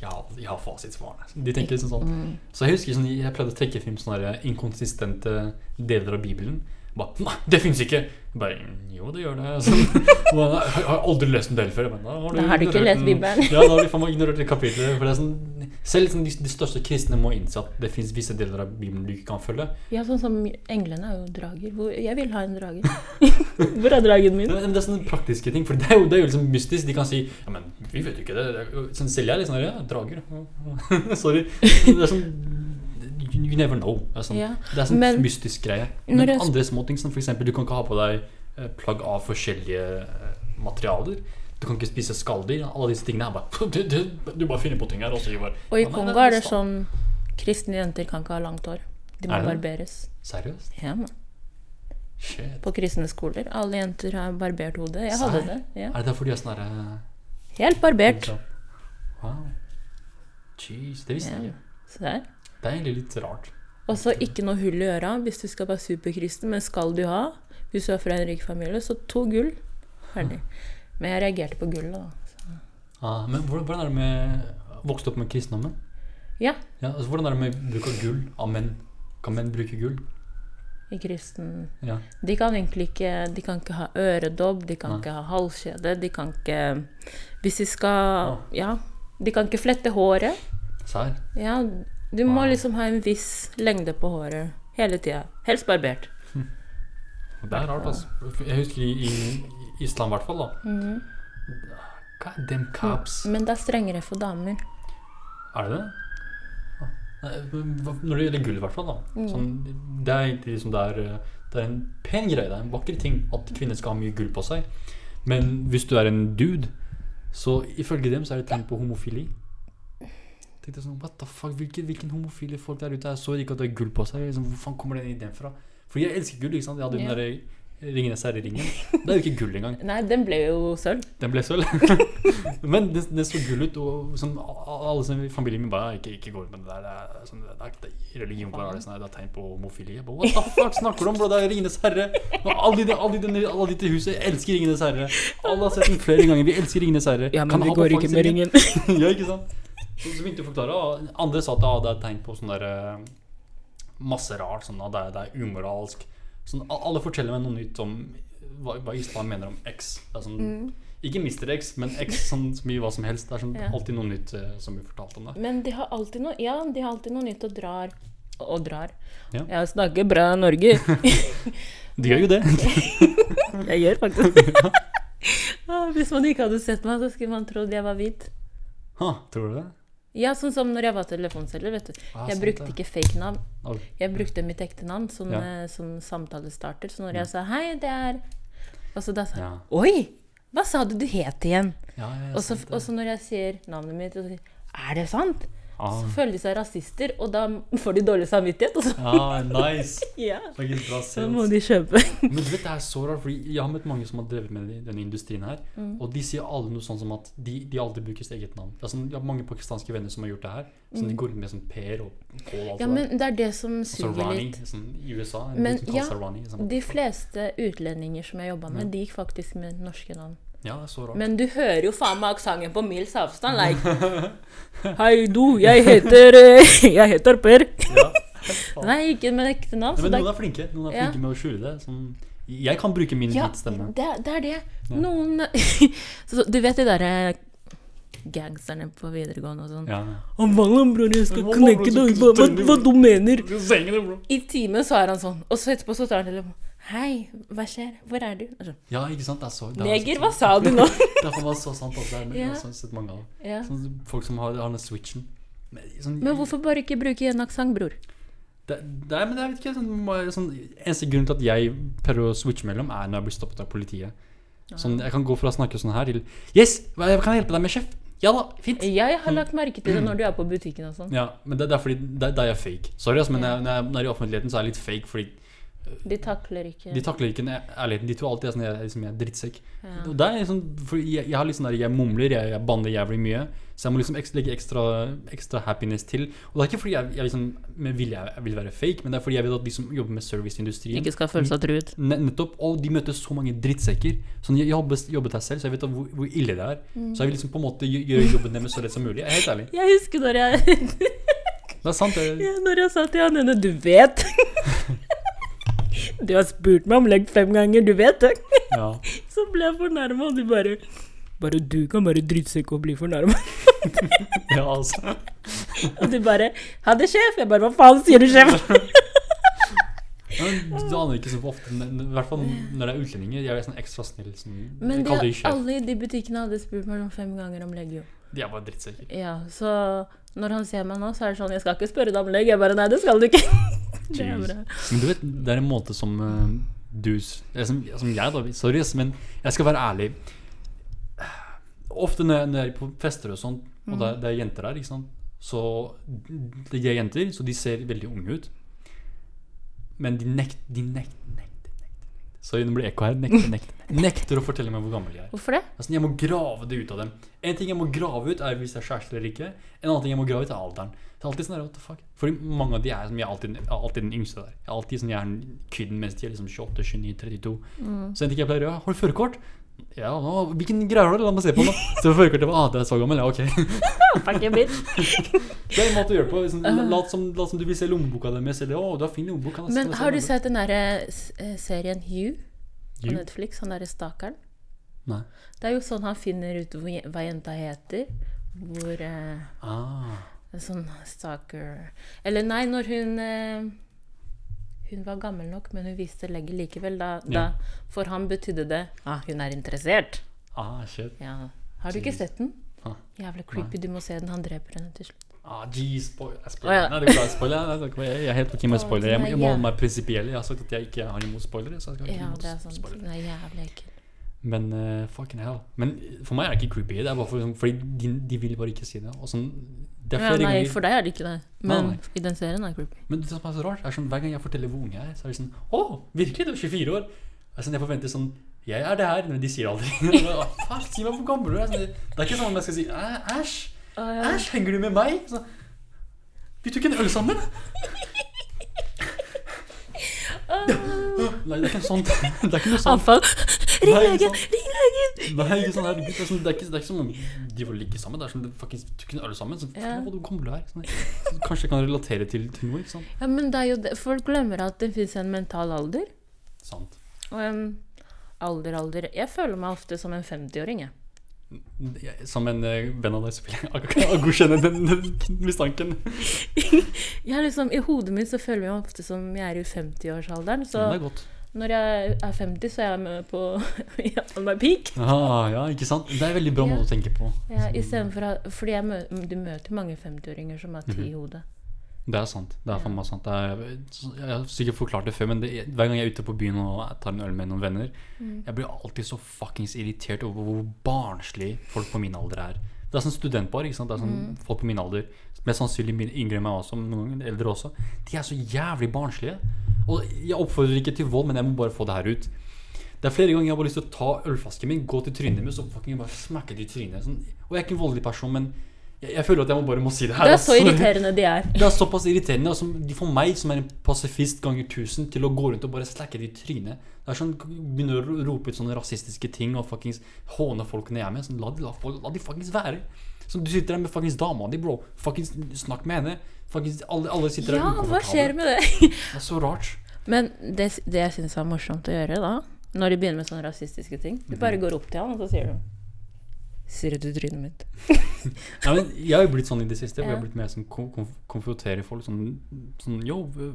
jeg har, jeg har fasitsvarene. De tenker liksom sånn Mm. Så jeg husker sånn, jeg pleide å trekke frem sånne inkonsistente deler av Bibelen. Bare, Nei, det fins ikke! Jeg Bare, jo, det gjør det. Så, jeg har- aldri lest en del før. Men, da Da har du ikke lest Bibelen. Ja, da har du faen meg ignorert det kapitlet. For det er sånn, selv liksom de, de største kristne må innse at det fins visse deler av Bibelen du ikke kan følge. Ja, sånn som englene er jo drager. Hvor, jeg vil ha en drage. Hvor er dragen min? Men men det er sånne praktiske ting, for det er jo, det er jo liksom mystisk. De kan si Ja, men vi vet jo ikke det. det sånn, selv jeg sånn Ja, drager. Sorry. Det er sånn You, never know. Det er sånn, Ja, det er sånn men- mystisk greie. Men andre småting, som eksempel Du kan ikke ha på deg eh, plagg av forskjellige eh, materialer. Du kan ikke spise skalldyr. Alle disse tingene er bare Du, du, du bare finner på ting her. Og så Og i Kongo er det sånn Kristne jenter kan ikke ha langt hår. De må Er barberes. Seriøst? Ja, man. Shit. På kristne skoler. Alle jenter har barbert hode. Jeg hadde Serr? det. Ja. Er det derfor de er sånn herre Helt barbert. Wow. Jeez, det visste jeg Ja. ikke. Det er egentlig litt rart. Og så ikke noe hull i øra hvis du skal være superkristen, men skal du ha, hvis du er fra en rik familie, så to gull. Ferdig. Men jeg reagerte på gullet, da. Ah, men hvordan, er det med Vokste opp med kristendommen? Ja, Ja, altså, hvordan er det med bruk av gull av menn? Kan menn bruke gull? i kristen Ja. De kan egentlig ikke De kan ikke ha øredobb, de kan Nei. ikke ha halskjede, de kan ikke Hvis de skal. Ja. De kan ikke flette håret. Sær? Ja, du må Wow. liksom ha en viss lengde på håret hele tida. Helst barbert. Det er rart, altså. Jeg husker i, i islam i hvert fall, da. Mm. God damn cops. Men det er strengere for damer. Er det det? Når det gjelder gull, i hvert fall. da Mm. sånn, Det er egentlig liksom det er, det er en pen greie. Det er en vakker ting at kvinner skal ha mye gull på seg. Men hvis du er en dude, så ifølge dem så er det tegn på homofili. Tenkte sånn, what the fuck, Hvilke, Hvilken homofile folk der ute er så rike at de har gull på seg? Liksom, hvor faen kommer den ideen fra? For jeg elsker gull. ikke sant? Jeg hadde den der Ringenes herre-ringen. Det er jo ikke gull engang. Nei, den ble jo sølv. Den ble sølv. Men det, det så gull ut, og som alle som i familien min bare ikke, ikke går ut med det der. Det er, sånn, det er, det er, religion bare er det, sånn, det er tegn på homofili. Hva bare, What the fuck snakker du om, bro? Det er Ringenes herre. Og Alle de, alle, de, alle de til huset elsker Ringenes herre. Alle har sett den flere ganger. Vi elsker Ringenes herre. Ja, Kan men vi går ikke med ringen. ja, ikke sant? Så, så begynte jeg å forklare, og andre sa at ah, det er tegn på sånn der eh, Masse rart. Sånn at det er, det er umoralsk. Sånn, alle forteller meg noe nytt om hva, hva islam mener om X. Det er sånn, Ikke Mr. X, men X sånn så mye hva som helst. Det er sånn, Ja. alltid noe nytt uh, som blir fortalt om det. Men de har alltid noe Ja, de har alltid noe nytt og drar. Og drar. Ja. Jeg snakker bra Norge. De gjør jo det. Jeg gjør faktisk det. Hvis man ikke hadde sett meg, så skulle man trodd jeg var hvit. ha, tror du det? Ja, sånn som når jeg var telefonselger, vet du. Ah, Jeg brukte det. ikke fake navn. Jeg brukte mitt ekte navn som, Ja. eh, som samtalestarter. Så når jeg sa 'hei, det er' Og så da sa jeg. 'oi, hva sa du du het igjen?' Og så når jeg sier navnet mitt, og så sier 'er det sant?' Ah, Så føler de seg rasister, og da får de dårlig samvittighet. Og så ja, nice. ja, så må de kjøpe. Men du vet, det er så rart, fordi jeg har møtt mange som har drevet med denne industrien her, Mm. og de sier alle noe sånn som at de, de alltid bruker sitt eget navn. Sånn, jeg har mange pakistanske venner som har gjort det her, så de går med som Per og Pål Mm. Ja, det men det er det som suger Rani, litt. sånn i USA. Men, ja, Rani, sånn, De fleste utlendinger som jeg jobba med, Ja. de gikk faktisk med norske navn. Ja, det er så rart. Men du hører jo faen meg aksenten på mils avstand. Like Hei, du, jeg heter eh, Jeg heter Per. ja. Nei, ikke med ekte navn. Nei, men noen er, flinke Noen er Ja. flinke med å skjule det. Sånn, Jeg kan bruke min Ja, stemme. det, det er det. Noen så, Du vet de derre gangsterne på videregående og sånn. Ja. Han Vallan, bror, jeg skal knekke deg. Hva, hva, hva du mener? I timen så er han sånn, og så etterpå så tar han telefonen. Hei, hva skjer? Hvor er du? Altså, Ja, ikke sant? Det er så, det er Neger, så- hva sa du nå? Derfor var det så sant. at Det er, har sett mange av ja. Sånn, folk som har, har den switchen. Men, sånn, Men hvorfor bare ikke bruke en aksent, bror? Det, det men jeg vet ikke sånn, sånn, Eneste grunn til at jeg prøver å switche mellom, er når jeg blir stoppet av politiet. Sånn, Jeg kan gå fra å snakke sånn her til Yes, kan jeg hjelpe deg med, sjef? Ja da, fint. Jeg har lagt merke til det når du er på butikken og sånn. Ja, men det, det er fordi det, det er jeg fake. Sorry, altså, men Ja. når, jeg, når jeg er i offentligheten, så er jeg litt fake. Fordi De takler ikke de takler ikke ærligheten. De tror alltid jeg er sånn, jeg, liksom, jeg er drittsekk. ja. Det er liksom, for jeg, jeg sånn der, jeg mumler, jeg, jeg banner jævlig mye. Så jeg må liksom ekstra, legge ekstra, ekstra happiness til. Og det er ikke fordi jeg, jeg liksom, med vilje jeg vil være fake, men det er fordi jeg vet at de som jobber med serviceindustrien Ikke skal føle seg truet. Nettopp. Og de møter så mange drittsekker. Sånn, jeg har jobbet, jobbet her selv, så jeg vet hvor, hvor ille det er. Så jeg vil liksom på en måte gjøre jobben deres så lett som mulig. Jeg er helt ærlig. Jeg husker når jeg, Det er sant. det. ja, når jeg sa til han ene Du vet! Du har spurt meg om legg fem ganger, du vet det? ja. Så ble jeg fornærma, og du bare Bare du kan bare drittsekk og bli fornærma. ja, altså. Og du bare Ha det, sjef! Jeg bare Hva faen sier du, sjef? Men du aner ikke så ofte, men i hvert fall når det er utlendinger. Jeg er sånn ekstra snill. Sånn, Men de alle i de butikkene hadde spurt meg om fem ganger om Legio. De er bare drittsekker. Ja, så når han ser meg nå, så er det sånn Jeg skal ikke spørre deg om legg. Jeg bare Nei, det skal du ikke. Det er bra. Men du vet, det er en måte som uh, du som, som jeg, da. Sorry, men jeg skal være ærlig. Ofte når jeg, når jeg er på fester og sånn, og det, er- det er jenter der, ikke sant Så De er jenter, så de ser veldig unge ut. Men de nekter De nekter. Sorry, nå blir ekko her. Nekter, nekter, nekter å fortelle meg hvor gammel de er. Hvorfor det? Altså, jeg må grave det ut av dem. En ting jeg må grave ut, er hvis det er kjæreste eller ikke. En annen ting jeg må grave ut, er alderen. Det er alltid sånn what the fuck Fordi mange av de er som jeg alltid, alltid den yngste der. Jeg er alltid sånn, jeg er kiden mens de er liksom 28, 29, 32. Så en ting jeg pleier å gjøre, har du førerkort? Ja, nå, hvilken greier har du? La meg se på nå. Så førerkortet var, ah, det er så gammel, ja, ok. Fuck you, bitch. Det er en måte å gjøre på. Liksom, lat, som, lat som du vil se lommeboka deres, eller å, du har fin lommebok. Men du sett den derre eh, serien Hugh på Netflix? Han derre stakeren? Nei. Det er jo sånn han finner ut hva jenta heter. Hvor eh, Ah, En sånn stalker Eller nei, når hun eh, Hun var gammel nok, men hun viste legget likevel. Da, Ja. da For han betydde det ah, hun er interessert. ah, shit. Ja. Har du ikke sett den? Ah. Jævlig creepy. Du må se den. Han dreper henne til slutt. Ah, jeez, spoil, jeg Å, spoiler. ja. Nei, det er jeg spoiler. Er helt ok med spoiler. Jeg, jeg må holde meg prinsipiell. Jeg har sagt at jeg ikke har imot spoilere. Så jeg skal ikke Ja, det er sant. Spoiler. Den er jævlig ekkel. Men uh, fucking hell. Men for meg er det ikke creepy. Det er bare for, fordi de, de vil bare ikke si det. Og sånn, det er Ja, nei, ganger for deg er det ikke det. Men Nei, nei. i den serien er det creepy. Men det som er så rart, er sånn hver gang jeg forteller hvor ung jeg er, så er det sånn Å, virkelig? Du er 24 år? Sånn, jeg forventer sånn Jeg er det her, men de sier aldri Si meg hvor gammel du er. Sånn, Det er ikke sånn at jeg skal si «Æ, Æsj, æsj, henger du med meg? Så, vi tok en øl sammen? Nei, det er ikke sånt. Det er ikke noe sånt. Anfall! Ring legen! Ring! Nei, ikke sånn her, Det er, sånn, det er ikke, det er ikke som om de får ligge sammen. Det er sånn, om fuckings tok alle sammen. Så, Ja. du gammel du er. Sånn, så kanskje jeg kan relatere til, noe. ikke sant? Ja, men det er jo det. Folk glemmer at det fins en mental alder. Sant. Og en alder, alder Jeg føler meg ofte som en 50-åring, jeg. Som en eh, venn av deg, så vil jeg godkjenne den, den mistanken. Jeg liksom, I hodet mitt så føler jeg meg ofte som jeg er i 50-årsalderen. Så det er godt. Når jeg er 50, så er jeg med på on my peak. Ah, ja, ikke sant? Det er en veldig bra måte å tenke på. Ja, for fordi jeg mø du møter mange 50-åringer som har ti Mhm. i hodet. Det er sant. Det er faen meg sant. Er, jeg har sikkert forklart det før, men det, hver gang jeg er ute på byen og tar en øl med noen venner, jeg blir alltid så fuckings irritert over hvor barnslig folk på min alder er. Det er sånn studentbar. ikke sant? Det er sånn Folk på min alder, mest sannsynlig min- yngre enn meg også, noen ganger eldre også, de er så jævlig barnslige. Og jeg oppfordrer ikke til vold, men jeg må bare få det her ut. Det er flere ganger jeg har bare lyst til å ta ølflasken min, gå til trynet mitt og bare smekke det i trynet. Sånn. Og jeg er ikke en voldelig person, men jeg, føler at jeg bare må si det her. Det er så irriterende de er. Det er såpass irriterende. Altså, som, de får meg, som er en pasifist ganger tusen, til å gå rundt og bare slakke det i trynet. Det er sånn, Begynner å rope ut sånne rasistiske ting og fuckings håne folkene jeg er med. Sånn, la, de, la, la de fuckings være. Sånn, du sitter der med fuckings dama di, bro. Fuckings Snakk med henne. Fuckings, alle, alle sitter der Ja, hva skjer med det? Det er så rart. Men det, det jeg syns er morsomt å gjøre da, når de begynner med sånne rasistiske ting Du Mhm. bare går opp til han, og så sier du Sier du til trynet mitt? Ja, men jeg har jo blitt sånn i det siste. Jeg har blitt mer sånn konf konf konfrontere folk. Sånn, sånn Yo, eh,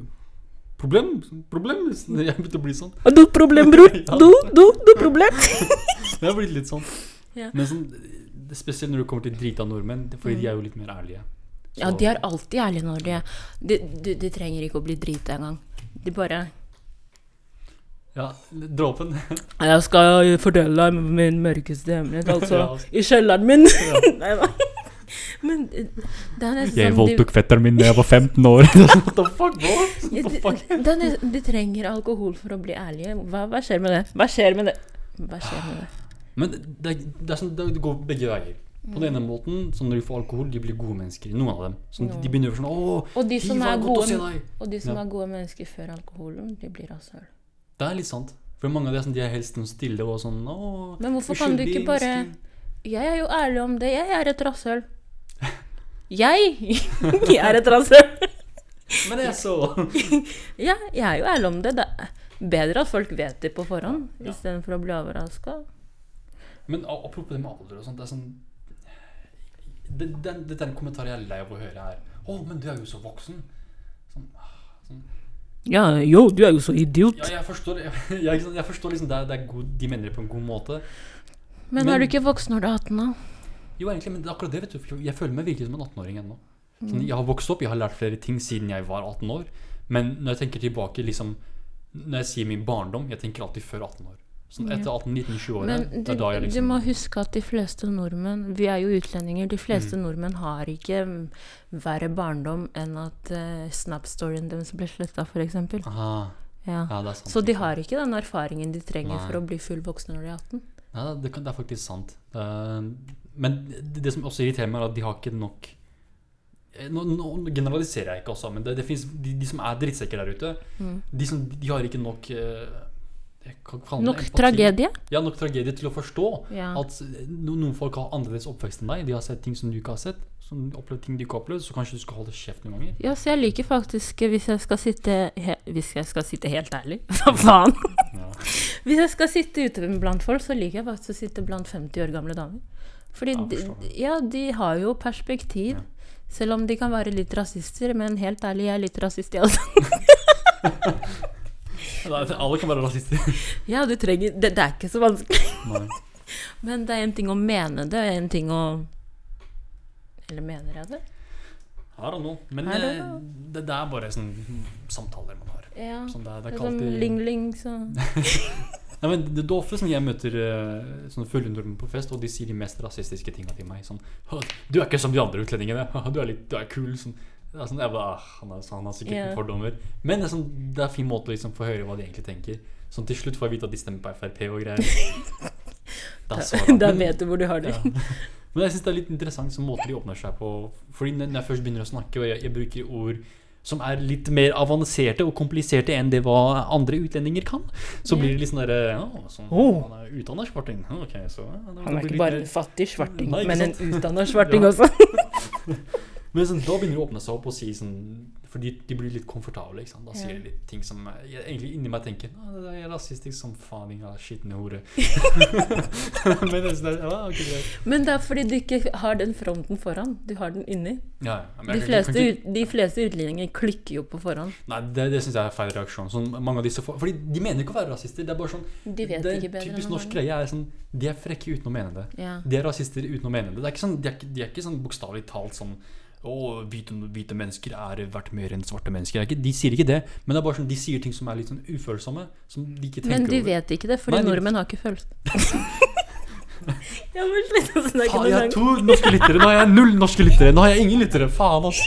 problem? Problem? Jeg har begynt å bli sånn. Du problem, bror! Ja. Du, du, du problem! Jeg har blitt litt sånn. Ja. Men sånn, spesielt når det kommer til drita nordmenn, fordi fordi de er jo litt mer ærlige. Ja, de er alltid ærlige når de er de, de, de trenger ikke å bli drita engang. De bare Ja, dråpen. Jeg skal fortelle deg min mørkeste hemmelighet, altså. Ja. I kjelleren min. Nei da. Men eh, det er nesten sånn de, fetteren min da jeg var 15 år. What the fuck, bro? Ja, What the fuck? de, det nesten, de trenger alkohol for å bli ærlige. Hva, hva skjer med det? Hva skjer med det? Hva skjer med det? Men det, det, er sånn, det går begge veier. På den ene måten, sånn når de får alkohol, de blir gode mennesker. Noen av dem. Sånn, Ja. De begynner sånn Å, Og de som er gode, og de som Ja. er gode mennesker før alkoholen, de blir rasshøl. Det er litt sant. For mange av de er, sånn, de er helst stille og sånn Å, Men hvorfor kan du ikke bare. Jeg er jo ærlig om det. Jeg er et rasshøl. Jeg! jeg er et rasshøl. Men det er så Ja, jeg er jo ærlig om det. Det er bedre at folk vet det på forhånd, Ja. istedenfor å bli overraska. Men apropos det med alder og sånt, det er sånn det, den, Dette er en kommentar jeg er lei av å høre her. Å, men du er jo så voksen. Sånn, ah, sånn. Ja, jo, du er jo så idiot. Ja, jeg forstår, jeg, jeg, jeg forstår liksom det, det er god, De mener det på en god måte. Men, Men- er du ikke voksen når du er 18, da? Jo, egentlig, men det er akkurat det, vet du. Jeg føler meg virkelig som en 18-åring ennå. Mm. Sånn, jeg har vokst opp, jeg har lært flere ting siden jeg var 18 år. Men når jeg tenker tilbake, liksom Når jeg sier min barndom, jeg tenker alltid før 18 år. Sånn etter 18-19-20-året Men det er da jeg du liksom må huske at de fleste nordmenn Vi er jo utlendinger. De fleste Mm. nordmenn har ikke verre barndom enn at uh, Snap-storyen deres ble sletta, f.eks. Aha, Ja. ja, er sant. Så de har ikke den erfaringen de trenger Nei. for å bli fullvoksne når de er 18. Nei, det, det er faktisk sant. Eh, men det, det som også irriterer meg, er at de har ikke nok eh, Nå, nå generaliserer jeg ikke også, men det, det finnes, de, de som er drittsekker der ute, Mm. de, som, de har ikke nok eh, Nok empati. tragedie. Ja, nok tragedie til å forstå Ja. at no, noen folk har annerledes oppvekst enn deg. De har sett ting som du ikke har sett. Som opplevd ting du ikke har opplevd. Så kanskje du skal holde kjeft noen ganger. ja, så jeg liker faktisk, hvis jeg skal sitte Hvis jeg skal sitte helt ærlig, hva faen? Ja. Hvis jeg skal sitte ute blant folk, så liker jeg faktisk å sitte blant 50 år gamle damer. Fordi Ja, de, ja, de har jo perspektiv. Selv om de kan være litt rasister, men helt ærlig, jeg er litt rasist, jeg også. Alle kan være rasister. Ja, du trenger det, det er ikke så vanskelig. Men det er en ting å mene det, og en ting å Eller mener jeg det? I don't noe, Men eh, det, det er bare sånn samtaler man har. Ja. Sånn det, det er som ling-ling, så Nei, men det, er ofte som jeg møter uh, sånne fulle nordmenn på fest, og de sier de mest rasistiske tinga til meg. Sånn 'Du er ikke som de andre utlendingene. Du er litt du er kul.' Sånn. Det er sånn, jeg bare, ah, han, er, han har sikkert yeah. fordommer. Men det er, sånn, det er en fin måte å liksom få høre hva de egentlig tenker. Sånn Til slutt får jeg vite at de stemmer på Frp og greier. Da. Da vet du hvor du har det. ja. Men jeg syns det er litt interessant sånn måte de åpner seg på. Fordi når jeg først begynner å snakke, og jeg, jeg bruker ord som er litt mer avanserte og kompliserte enn det hva andre utlendinger kan, så blir det litt sånn derre ja, sånn, Oh. Han er utdanna svarting. Okay, så ja, da- Han er ikke bare litt en fattig svarting, Nei, ikke men en utdanna svarting Ja. også. Men sånn, da begynner de å åpne seg opp og si sånn Fordi de blir litt komfortable. Ikke sant? Da sier de litt ting som jeg egentlig inni meg tenker det der er rasistisk som faen, din skitne hore. Men det er sånn, ja, okay, greit. Men det er fordi du ikke har den fronten foran. Du har den inni. Ja, ja, De fleste, ut- de fleste utlendinger klikker jo på forhånd. Nei, det, det syns jeg er feil reaksjon. Sånn, disse, fo- fordi De mener ikke å være rasister. Det er bare sånn De vet det ikke bedre Typisk norsk greie er sånn De er frekke uten å mene det. De er rasister uten å mene det. det er ikke sånn, de, er de er ikke sånn bokstavelig talt sånn å, hvite, hvite mennesker er verdt mer enn svarte mennesker. Er de sier ikke det, men det er bare sånn, de sier ting som er litt sånn ufølsomme. Som de ikke tenker Men de over. vet ikke det, fordi Nei, nordmenn har ikke følelser. jeg må slutte å snakke Faen, jeg har to norske lyttere! Nå har jeg null norske lyttere! Nå har jeg ingen lyttere! Faen, ass!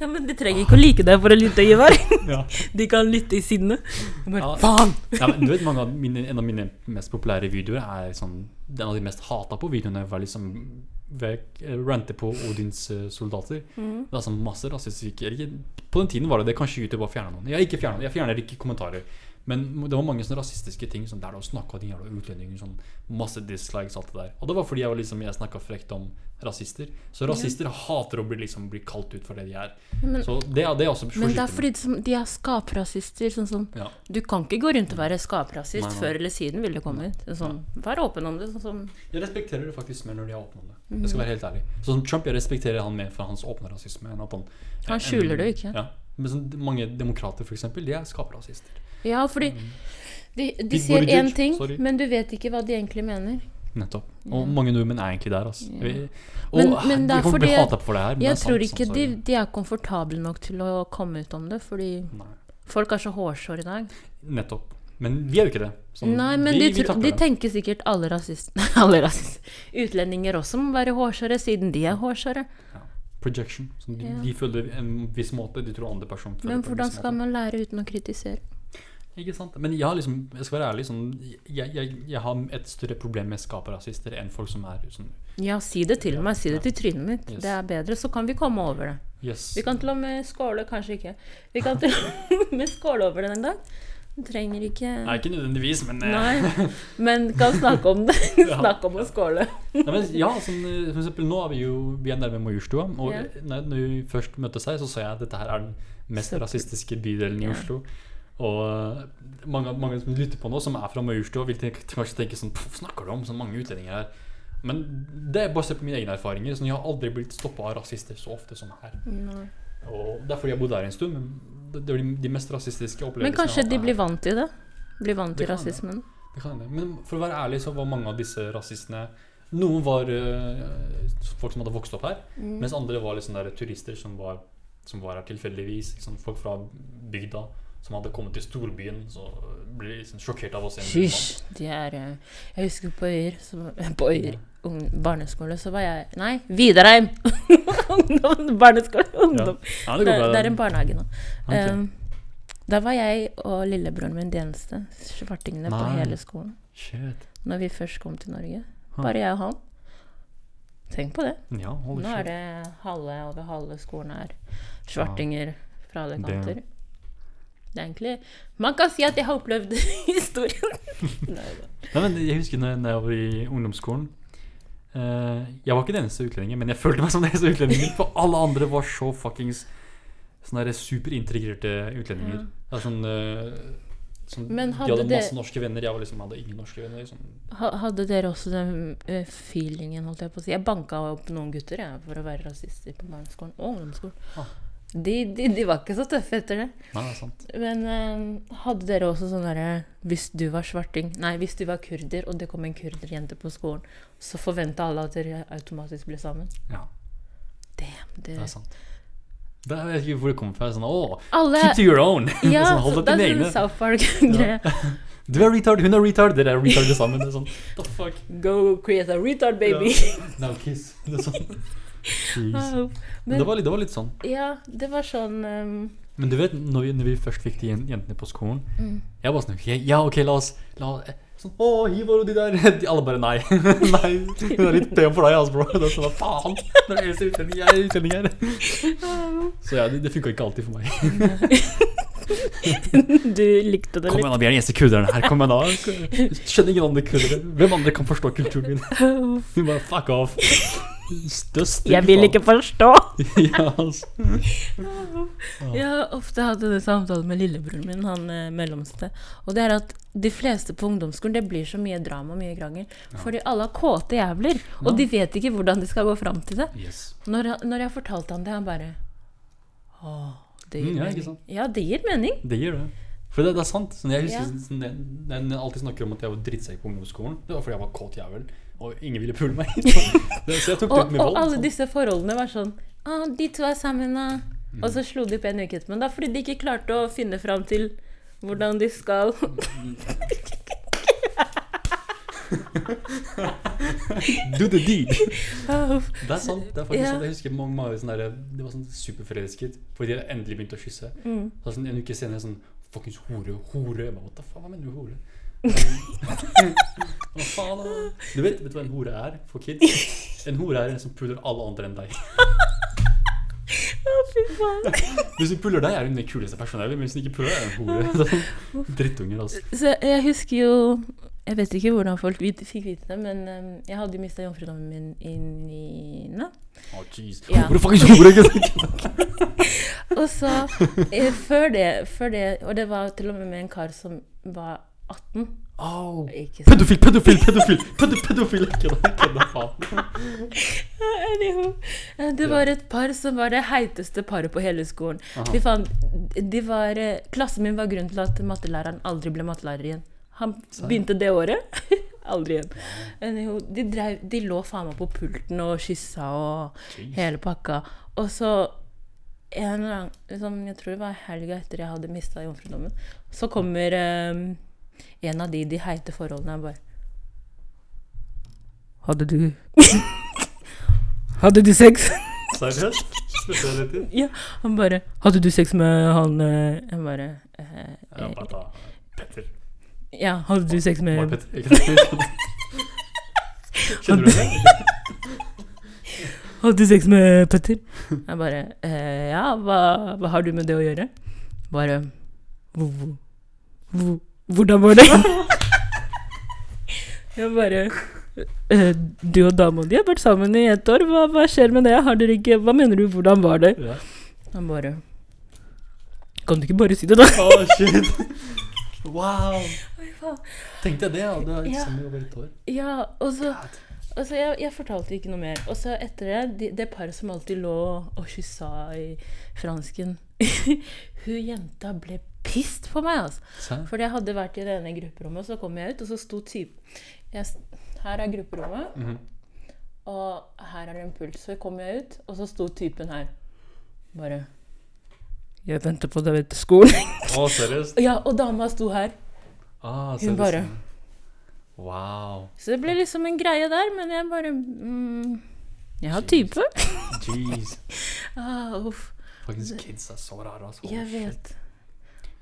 Ja, men de trenger ikke å like deg for å lytte, Ivar. Ja. De kan lytte i sinne. Bare, Ja. Faen! Ja, men du vet, av mine, En av mine mest populære videoer er sånn En av de mest hata på videoene var liksom Rante på Odins eh, soldater. Mm. Det er sånn masse rasistiske På den tiden var det det. Kanskje YouTube bare fjerna noen. Jeg ikke fjernet, jeg fjerner ikke kommentarer. Men det var mange sånne rasistiske ting Sånn der de snakka de jævla utlendinger, sånn masse dislikes, alt det der. Og det var fordi jeg, var liksom, jeg snakka frekt om rasister. Så rasister hater å bli, liksom, bli kalt ut for det de er. Men, Så det, det er også men det er fordi de- de er skaprasister. Sånn som Ja. Du kan ikke gå rundt og være skaprasist. Før eller siden vil det komme ut. Sånn, vær åpen om det. Sånn Jeg respekterer det faktisk mer når de er åpne om det. Mhm. Jeg skal være helt ærlig. Sånn som Trump, jeg respekterer han mer for hans åpne rasisme. han Han skjuler det ikke. Ja. Men sånn, mange demokrater, eksempel, de er skaprasister. Ja, fordi de, de Pete sier én ting, sorry. men du vet ikke hva de egentlig mener. Nettopp. Og mange nordmenn er egentlig der, altså. Ja. Vi- Og Men- men det er fordi- hata for det her, Jeg det er tror sant, ikke sånn, de, de er komfortable nok til å komme ut om det, fordi Nei. folk er så hårsåre i dag. Nettopp. Men vi er jo ikke det. Sånn, Nei, men vi, de, de tenker sikkert alle rasister Alle rasist. Utlendinger også må være hårsåre, siden de er hårsåre. Projection. Sånn, de, Ja. de føler en viss måte, de tror andre personer føler Men hvordan skal man lære uten å kritisere? Ikke sant? Men jeg har liksom, jeg skal være ærlig, sånn, jeg, jeg, jeg har et større problem med skaperrasister enn folk som er sånn Ja, si det til Ja, meg. Si det ja. til trynet mitt. Yes. Det er bedre, så kan vi komme over det. Yes. Vi kan til og med skåle, kanskje ikke. Vi kan til og med skåle over det en dag. Du trenger ikke Nei, ikke nødvendigvis, men eh, Nei, men kan snakke om det. Snakke om å skåle. Nei, men ja, sånn, eh, for eksempel nå er vi jo Vi er nærme Majorstua. Og Ja. når, når vi først møtte seg, så sa jeg at dette her er den mest Så- rasistiske bydelen i Ja. Oslo. Og eh, mange, mange som lytter på nå, som er fra Majorstua, vil kanskje tenke sånn Hva snakker du om? Så mange utlendinger her. Men det er basert på mine egne erfaringer. Sånn, jeg har aldri blitt stoppa av rasister så ofte som her. Nei. Og Det er fordi jeg har bodd her en stund, men det, er de, de mest rasistiske opplevelsene Men kanskje de blir vant til det? Blir vant til kan det. rasismen? Det kan hende. Men for å være ærlig så var mange av disse rasistene Noen var eh, folk som hadde vokst opp her, Mm. mens andre var liksom der turister som var, som var her tilfeldigvis. Liksom folk fra bygda som hadde kommet til storbyen. Så ble liksom sjokkert av å se en Hysj! De er eh, Jeg husker på Øyer, på Øyer barneskole, så var jeg Nei, Vidarheim! Ungdom, barneskole, ungdom. Ja, det, det bra. det er en barnehage nå. Okay. Um, da var jeg og lillebroren min de eneste svartingene på hele skolen. Shit. Når vi først kom til Norge. Bare jeg og han. Tenk på det. Ja, Nå er det halve over halve skolen er svartinger fra alle kanter. Det er egentlig Man kan si at jeg har opplevd historien. Nei. Nei, men jeg husker når, jeg var i ungdomsskolen Jeg var ikke den eneste utlendingen, men jeg følte meg som den eneste utlendingen. For alle andre var så fuckings Sånne superintegrerte utlendinger. Ja. Sånn, eh, sånn Men De hadde masse norske venner, jeg var liksom, hadde ingen norske venner. Liksom. Hadde dere også den eh, feelingen, holdt jeg på å si? Jeg banka opp noen gutter jeg, for å være rasister på barneskolen og ungdomsskolen. Ah. De, de, de var ikke så tøffe etter det. Nei, det er sant. Men uh, hadde dere også sånn derre Hvis du var svarting Nei, hvis du var kurder, og det kom en kurderjente på skolen, så forventa alle at dere automatisk ble sammen. Ja, Damn, det, det er sant. Det er, jeg vet ikke hvor det kommer fra. Sånn, Åh, Alle keep to your own! Ja, sånn, hold det til er dine sånn egne. South Park-greie. Du er retard, hun er retard, dere er retard sammen. Det er sånn, the fuck? Go create a retard, baby. Now kiss. Det er sånn. Men det var, litt, det var litt sånn. Ja, det var sånn um, Men du vet, når vi, når vi først fikk de jentene på skolen mm. Jeg var sånn Ja, ok, la oss, la oss sånn, Å, Ivar og de der de, Alle bare nei. nei, hun er litt pen for deg, altså, bro. Det er sånn, faen. Det er eneste utlending jeg er utlending her. Så ja, det, det funka ikke alltid for meg. Du likte det litt. Kom igjen, da, vi er de eneste kurderne her. Kom igjen, da. Skjønner ingen andre kurdere. Hvem andre kan forstå kulturen min? Hun bare fuck off. Jeg vil ikke forstå! ja, altså. Jeg har ofte hatt denne samtalen med lillebroren min, han eh, mellomste. Og det er at de fleste på ungdomsskolen, det blir så mye drama og mye krangel. Fordi alle har kåte jævler, og Ja. de vet ikke hvordan de skal gå fram til det. Yes. Når, når jeg fortalte han det, han bare Åh, det gir Mm, ja, ikke mening. sant? Ja, det gir mening. Det gir det. For det, det er sant. Sånn, jeg husker Ja. sånn, jeg, jeg, jeg alltid snakker om at jeg var drittsekk på ungdomsskolen. Det var fordi jeg var kåt jævel, og ingen ville pule meg. Så, jeg tok det med og alle sånn. disse forholdene var sånn ah, De to er sammen, da. Mm. Og så slo de opp en uke etterpå. Men da fordi de ikke klarte å finne fram til hvordan de skal Do the deed. Det er sant. det er faktisk yeah. sant. Jeg husker mange, mange sånne der, De var sånn superforelsket fordi de hadde endelig begynt å kysse. mm. Så sånn, en uke senere sånn Fuckings hore, hore. Jeg bare, What the faen, hva mener du hore? Hva faen da? Du vet, vet du hva en hore er for kids? En hore er en som puler alle andre enn deg. fy faen. Hvis hun puller deg, er hun den kuleste personen. Men hvis hun ikke puller deg, er hun en hore. Sånn Drittunger, altså. Så jeg husker jo Jeg vet ikke hvordan folk vit, fikk vite det, men um, jeg hadde jo mista jomfrudommen min i niende. Å, jeez. Ja. Hvor er fucking hore? ikke? Og så, eh, før det, før det Og det var til og med med en kar som var 18. Oh. Pedofil, pedofil, pedofil! Pedofil! Det var et par som var det heiteste paret på hele skolen. De faen, de var, eh, klassen min var grunnen til at mattelæreren aldri ble mattelærer igjen. Han begynte det året. aldri igjen. De, drev, de lå faen meg på pulten og kyssa og hele pakka. Og så en eller annen, liksom, Jeg tror det var helga etter jeg hadde mista jomfrudommen. Så kommer eh, en av de de heite forholdene er bare Hadde du Hadde du sex? Seriøst? Ja. Han bare Hadde du sex med han Han Jeg bare eh, Ja, eh, bare ta Petter. Ja, hadde du sex med Petter. Kjenner du det? Hadde du sex med Petter? Jeg bare eh, Ja, hva, hva har du med det å gjøre? Bare hvor, Hvordan var det? Jeg bare eh, Du og dama di har vært sammen i ett år. Hva, hva skjer med det? Har dere ikke Hva mener du? Hvordan var det? Ja. Han bare Kan du ikke bare si det, da? Å, shit. Wow. Tenkte jeg det, ja. Du har Ja. sammen i over et år. Ja, og så og så jeg, jeg fortalte ikke noe mer. Og så etter det, de, det paret som alltid lå og kyssa i fransken Hun jenta ble pissed på meg, altså. Fordi jeg hadde vært i det ene grupperommet, så kom jeg ut, og så sto typen Her er grupperommet, Mhm. og her er det en pult. Så kom jeg ut, og så sto typen her. Bare Jeg venter på deg etter skolen. Å, seriøst? ja, og dama sto her. Ah, Hun bare Wow. Så det ble liksom en greie der, men jeg bare mm, Jeg har type. Jeez. Ah, uff. Faktisk kids er så rare, altså. Jeg vet.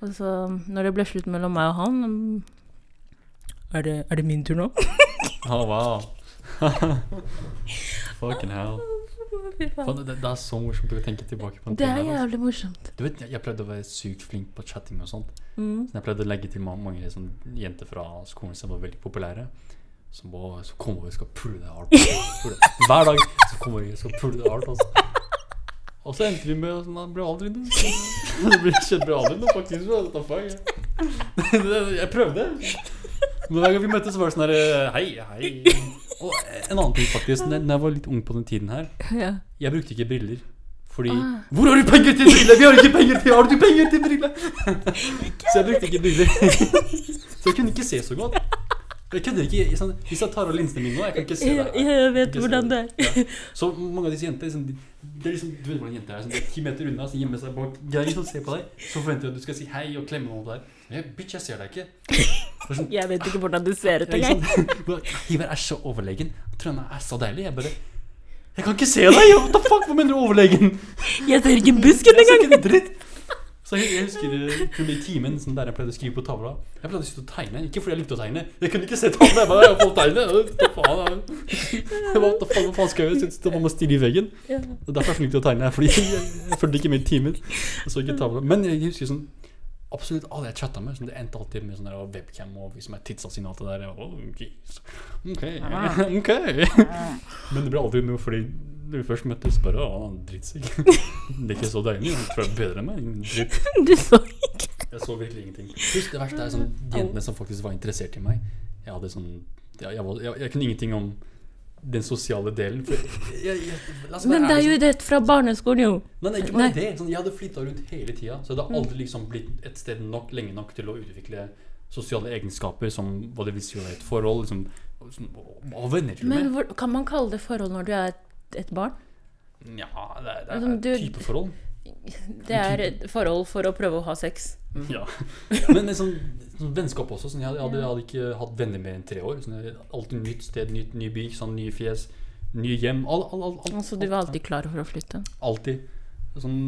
Og så, når det ble slutt mellom meg og han Er det, er det min tur nå? Å, wow. Fucking hell. Faen, det, det er så morsomt å tenke tilbake på. Det er altså. jævlig morsomt. Du vet, jeg, jeg pleide å være sykt flink på chatting og sånt. Mm. Så jeg pleide å legge til mange, mange liksom, jenter fra skolen som var veldig populære. Som bare så kommer vi og skal pulle deg hardt. Hver dag så kommer vi og skal pulle deg hardt. Altså. Og så endte vi med sånn, det ble aldri noe. Det ble, skjedde ble aldri noe, faktisk. Jeg prøvde. Hver gang vi møttes, var det sånn her Hei, hei. Og en annen ting, faktisk. Når jeg var litt ung på den tiden her, jeg brukte ikke briller. Fordi Ah. Hvor har du penger til briller? Vi har ikke penger til Har du penger til briller? Så jeg brukte ikke briller. Så jeg kunne ikke se så godt. Jeg kødder ikke. Sånn, hvis jeg tar av linsene mine nå, jeg kan ikke se deg det. jeg vet hvordan det er. Ja. Så mange av disse jentene liksom, de, det er liksom, Du vet hvordan jenter er. Sånn, de er ti meter unna, så gjemmer seg bak greier som ser på deg. Så forventer de at du skal si hei og klemme noe der. Jeg, bitch, jeg ser deg ikke. Sånn, Jeg vet ikke hvordan du ser ut engang. Hiver Ivar er så overlegen. Trønda er så deilig. Jeg bare Jeg kan ikke se deg! What the fuck? Hva mener du overlegen? Jeg ser ikke busken busk engang! Så jeg, jeg husker til og med i timen sånn der jeg pleide å skrive på tavla. Jeg pleide å sitte og tegne, ikke fordi jeg likte å tegne. Jeg kunne ikke se tavla. Jeg bare, jeg får tegne. Hva faen? Hva faen, faen skal jeg gjøre? Sitte og stirre i veggen. Og Derfor er jeg flink til å tegne. Fordi jeg, jeg fulgte ikke med i timen. Jeg så ikke tavla. Men jeg husker sånn Absolutt alle jeg chatta med, sånn, det endte alltid med sånn der webcam og liksom et tidsasin og alt det der. Oh, ok, ok. Men det ble aldri noe fordi vi først møttes, bare Å, drittsekk. Det er ikke så deilig. Han tror jeg er bedre enn meg. Dritt. Du så ikke. Jeg så virkelig ingenting. Husk, det verste er sånn de jentene som faktisk var interessert i meg. Jeg hadde sånn Jeg, jeg, jeg, jeg kunne ingenting om den sosiale delen. Men det er jo det fra barneskolen, jo. Nei, ikke bare Nei. det. Sånn, jeg hadde flytta rundt hele tida, så det har aldri liksom blitt et sted nok lenge nok til å utvikle sosiale egenskaper som hva det vil si å være et forhold, liksom, som, og venner og Men med. hvor, kan man kalle det forhold når du er et, barn? Ja, det er, det Altså, er et du- typeforhold. Det er et forhold for å prøve å ha sex. Ja. Men sånn, sånn vennskap også. Sånn, jeg, hadde, jeg, hadde, ikke hatt venner mer enn tre år. Sånn, alltid nytt sted, nytt, ny by, sånn, nye fjes, nye hjem. All, all, all, all, Altså, du var alltid klar for å flytte? Alltid. Sånn,